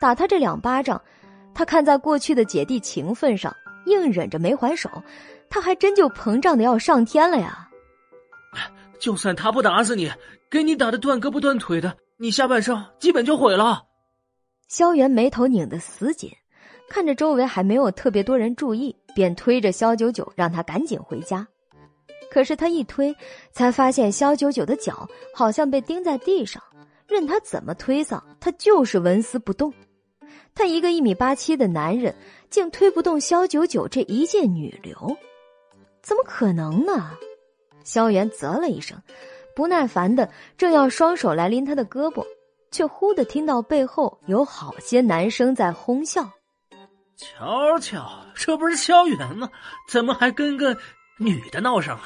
打他这两巴掌。他看在过去的姐弟情分上，硬忍着没还手，他还真就膨胀的要上天了呀！就算他不打死你，给你打的断胳膊断腿的，你下半生基本就毁了。萧元眉头拧得死紧，看着周围还没有特别多人注意，便推着萧九九让他赶紧回家。可是他一推，才发现萧九九的脚好像被钉在地上，任他怎么推搡，他就是纹丝不动。他一个一米八七的男人，竟推不动萧九九这一介女流，怎么可能呢？萧元啧了一声，不耐烦的正要双手来拎他的胳膊，却忽的听到背后有好些男生在哄笑。瞧瞧，这不是萧元吗？怎么还跟个女的闹上了？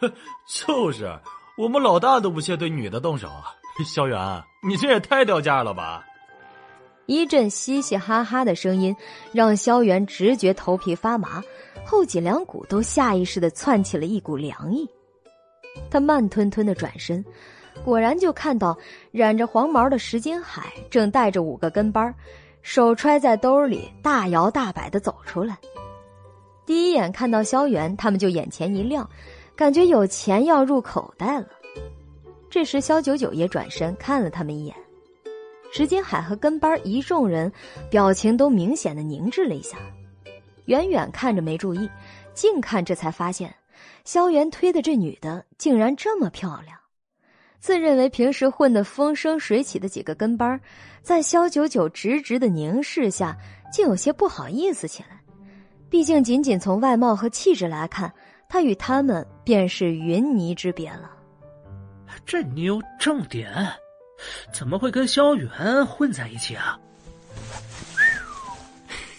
就是，我们老大都不屑对女的动手啊！萧元，你这也太掉价了吧！一阵嘻嘻哈哈的声音，让萧元直觉头皮发麻，后脊梁骨都下意识的窜起了一股凉意。他慢吞吞的转身，果然就看到染着黄毛的石金海正带着五个跟班，手揣在兜里，大摇大摆的走出来。第一眼看到萧元，他们就眼前一亮，感觉有钱要入口袋了。这时，萧九九也转身看了他们一眼。石金海和跟班一众人表情都明显的凝滞了一下，远远看着没注意，近看这才发现，萧元推的这女的竟然这么漂亮。自认为平时混得风生水起的几个跟班，在萧九九直直的凝视下，竟有些不好意思起来。毕竟仅仅从外貌和气质来看，他与他们便是云泥之别了。这妞正点。怎么会跟萧元混在一起啊？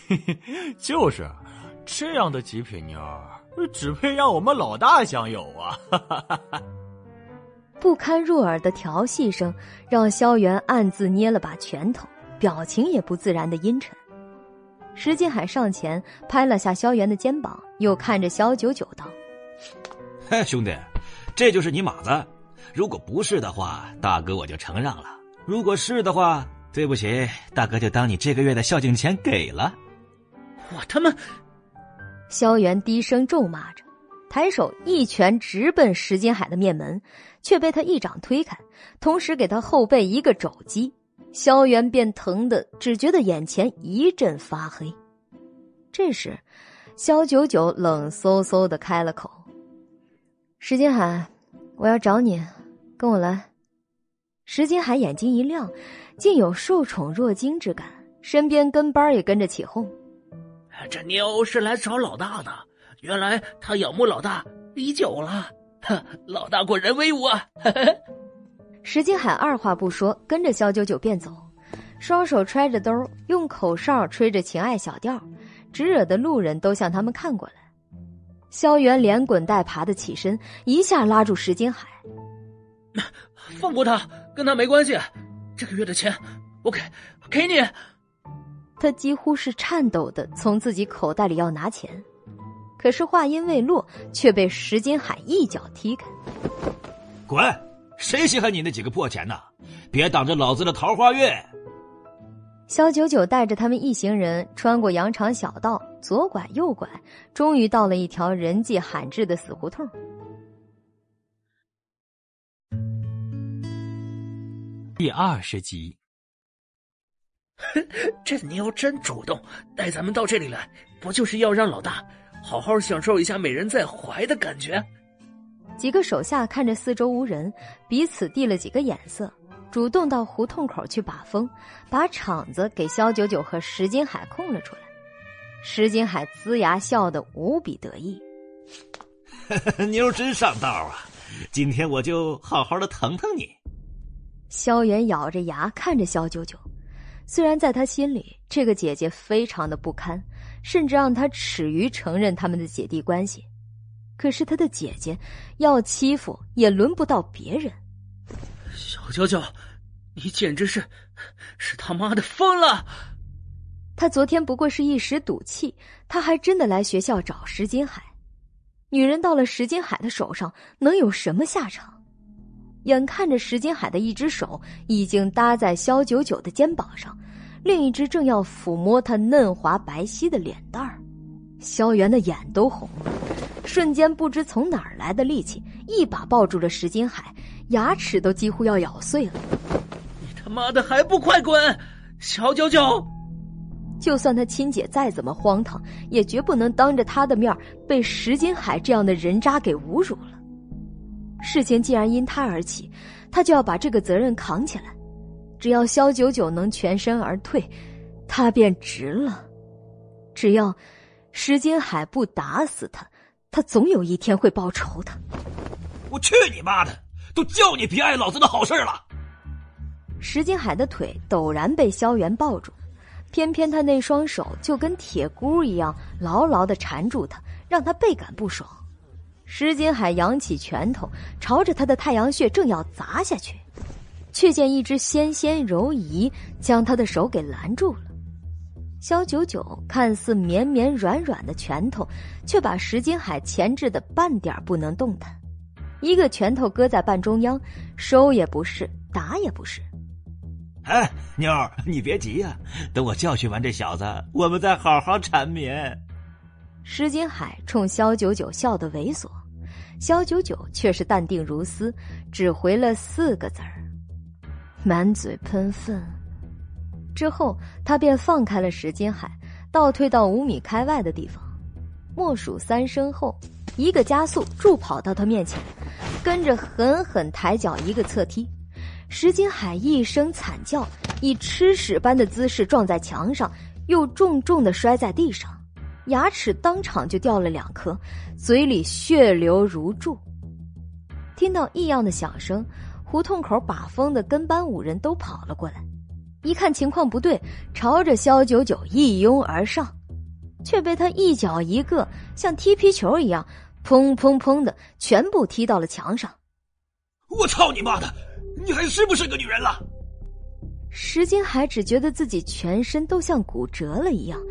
嘿嘿，就是这样的极品妞，只配让我们老大享有啊！不堪入耳的调戏声，让萧元暗自捏了把拳头，表情也不自然的阴沉。石金海上前拍了下萧元的肩膀，又看着萧九九道：“ 嘿，兄弟，这就是你马子。”如果不是的话，大哥我就承让了；如果是的话，对不起，大哥就当你这个月的孝敬钱给了。我他妈！萧元低声咒骂着，抬手一拳直奔石金海的面门，却被他一掌推开，同时给他后背一个肘击。萧元便疼得只觉得眼前一阵发黑。这时，萧九九冷飕飕的开了口：“石金海，我要找你。”跟我来，石金海眼睛一亮，竟有受宠若惊之感。身边跟班也跟着起哄：“这妞是来找老大的，原来他仰慕老大已久了。哼，老大果然威武啊！石金海二话不说，跟着肖九九便走，双手揣着兜，用口哨吹着情爱小调，只惹得路人都向他们看过来。萧元连滚带爬的起身，一下拉住石金海：“ 放过他，跟他没关系。这个月的钱，我给，给你。”他几乎是颤抖的从自己口袋里要拿钱。可是话音未落，却被石金海一脚踢开。滚！谁稀罕你那几个破钱呢？别挡着老子的桃花运！萧九九带着他们一行人穿过羊肠小道，左拐右拐，终于到了一条人迹罕至的死胡同。第二十集。这妞真主动，带咱们到这里来，不就是要让老大？好好享受一下美人在怀的感觉。几个手下看着四周无人，彼此递了几个眼色，主动到胡同口去把风，把场子给肖九九和石金海空了出来。石金海呲牙笑得无比得意，妞真上道啊！今天我就好好的疼疼你。萧炎咬着牙看着萧九九，虽然在他心里，这个姐姐非常的不堪。甚至让他耻于承认他们的姐弟关系，可是他的姐姐要欺负也轮不到别人。小九九，你简直是是他妈的疯了！他昨天不过是一时赌气，他还真的来学校找石金海。女人到了石金海的手上，能有什么下场？眼看着石金海的一只手已经搭在肖九九的肩膀上。另一只正要抚摸他嫩滑白皙的脸蛋儿，萧元的眼都红了，瞬间不知从哪儿来的力气，一把抱住了石金海，牙齿都几乎要咬碎了。你他妈的还不快滚！小九九，就算他亲姐再怎么荒唐，也绝不能当着他的面被石金海这样的人渣给侮辱了。事情既然因他而起，他就要把这个责任扛起来。只要萧九九能全身而退，他便值了。只要石金海不打死他，他总有一天会报仇的。我去你妈的！都叫你别碍老子的好事了。石金海的腿陡然被萧元抱住，偏偏他那双手就跟铁箍一样牢牢的缠住他，让他倍感不爽。石金海扬起拳头，朝着他的太阳穴正要砸下去。却见一只纤纤柔仪将他的手给拦住了。萧九九看似绵绵软软的拳头，却把石金海钳制的半点不能动弹。一个拳头搁在半中央，收也不是，打也不是。哎，妞儿，你别急呀，等我教训完这小子，我们再好好缠绵。石金海冲肖九九笑得猥琐，肖九九却是淡定如斯，只回了四个字儿。满嘴喷粪，之后他便放开了石金海，倒退到五米开外的地方。默数三声后，一个加速助跑到他面前，跟着狠狠抬脚一个侧踢。石金海一声惨叫，以吃屎般的姿势撞在墙上，又重重的摔在地上，牙齿当场就掉了两颗，嘴里血流如注。听到异样的响声。胡同口把风的跟班五人都跑了过来，一看情况不对，朝着肖九九一拥而上，却被他一脚一个像踢皮球一样，砰砰砰的全部踢到了墙上。我操你妈的！你还是不是个女人了？石金海只觉得自己全身都像骨折了一样，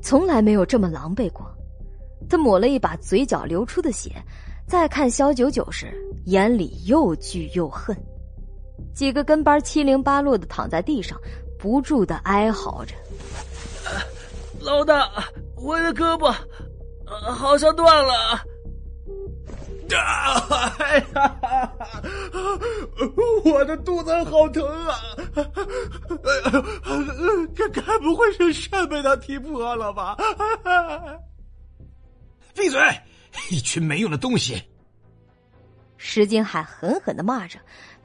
从来没有这么狼狈过。他抹了一把嘴角流出的血。再看肖九九时，眼里又惧又恨。几个跟班七零八落的躺在地上，不住的哀嚎着：“老大，我的胳膊好像断了。”啊！我的肚子好疼啊！这该不会是肾被他踢破了吧？闭嘴！一群没用的东西！石金海狠狠的骂着，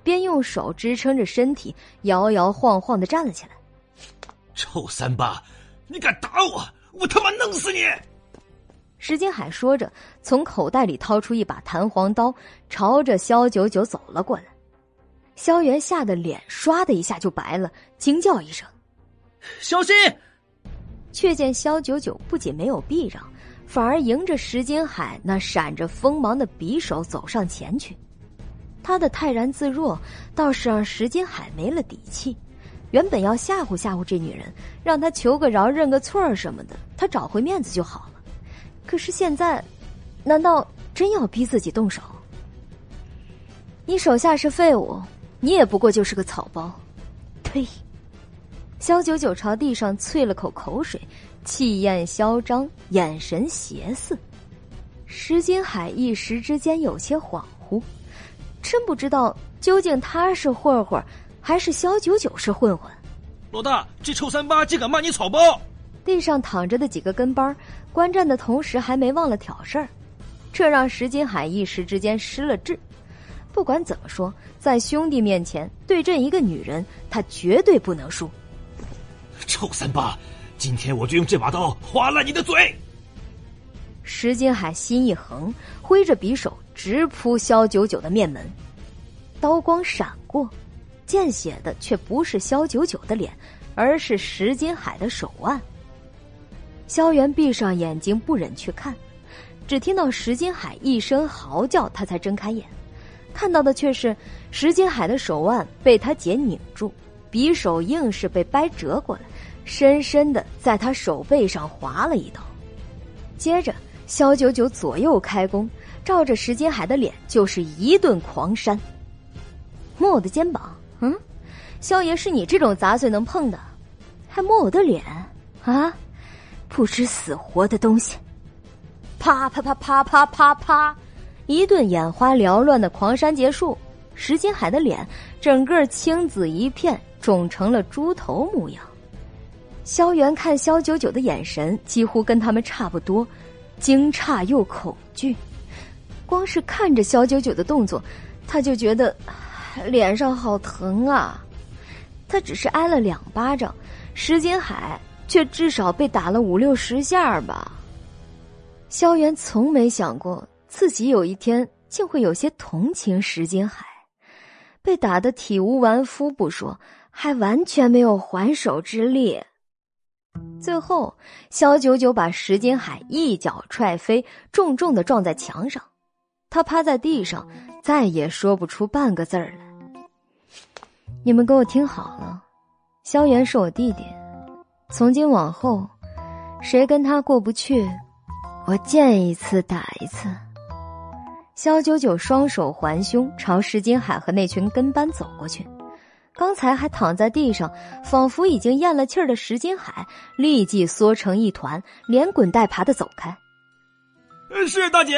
边用手支撑着身体，摇摇晃晃的站了起来。臭三八，你敢打我，我他妈弄死你！石金海说着，从口袋里掏出一把弹簧刀，朝着萧九九走了过来。萧元吓得脸唰的一下就白了，惊叫一声：“小心！”却见萧九九不仅没有避让，反而迎着石金海那闪着锋芒的匕首走上前去。他的泰然自若，倒是让石金海没了底气。原本要吓唬吓唬这女人，让她求个饶、认个错儿什么的，他找回面子就好了。可是现在，难道真要逼自己动手？你手下是废物，你也不过就是个草包。呸！萧九九朝地上啐了口口水，气焰嚣张，眼神邪肆。石金海一时之间有些恍惚，真不知道究竟他是混混。还是萧九九是混混，老大，这臭三八竟敢骂你草包！地上躺着的几个跟班观战的同时还没忘了挑事儿，这让石金海一时之间失了智。不管怎么说，在兄弟面前对阵一个女人，他绝对不能输。臭三八，今天我就用这把刀划烂你的嘴！石金海心一横，挥着匕首直扑萧九九的面门，刀光闪过。见血的却不是萧九九的脸，而是石金海的手腕。萧元闭上眼睛，不忍去看，只听到石金海一声嚎叫，他才睁开眼，看到的却是石金海的手腕被他姐拧住，匕首硬是被掰折过来，深深的在他手背上划了一刀。接着，萧九九左右开弓，照着石金海的脸就是一顿狂扇，摸我的肩膀。嗯，萧爷是你这种杂碎能碰的，还摸我的脸啊！不知死活的东西！啪啪啪啪啪啪啪，一顿眼花缭乱的狂扇结束，石金海的脸整个青紫一片，肿成了猪头模样。萧元看萧九九的眼神几乎跟他们差不多，惊诧又恐惧。光是看着萧九九的动作，他就觉得。脸上好疼啊！他只是挨了两巴掌，石金海却至少被打了五六十下吧。萧元从没想过自己有一天竟会有些同情石金海，被打得体无完肤不说，还完全没有还手之力。最后，萧九九把石金海一脚踹飞，重重的撞在墙上，他趴在地上。再也说不出半个字儿来。你们给我听好了，萧元是我弟弟，从今往后，谁跟他过不去，我见一次打一次。萧九九双手环胸，朝石金海和那群跟班走过去。刚才还躺在地上，仿佛已经咽了气儿的石金海，立即缩成一团，连滚带爬的走开。是大姐，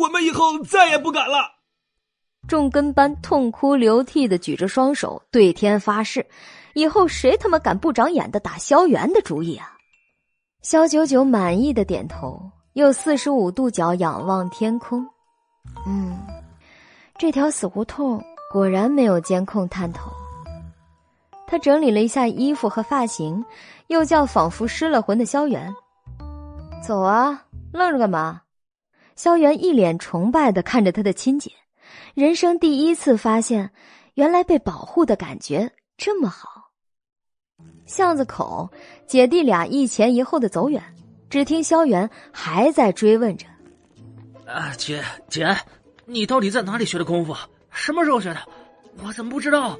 我们以后再也不敢了。众跟班痛哭流涕的举着双手对天发誓：以后谁他妈敢不长眼的打萧元的主意啊？萧九九满意的点头，又四十五度角仰望天空。嗯，这条死胡同果然没有监控探头。他整理了一下衣服和发型，又叫仿佛失了魂的萧元：“走啊，愣着干嘛？”萧元一脸崇拜的看着他的亲姐。人生第一次发现，原来被保护的感觉这么好。巷子口，姐弟俩一前一后的走远，只听萧元还在追问着：“啊，姐姐，你到底在哪里学的功夫？什么时候学的？我怎么不知道？”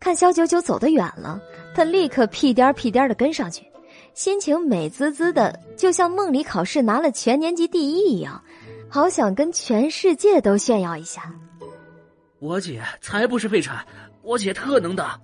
看萧九九走得远了，他立刻屁颠屁颠的跟上去，心情美滋滋的，就像梦里考试拿了全年级第一一样。好想跟全世界都炫耀一下！我姐才不是废柴，我姐特能打。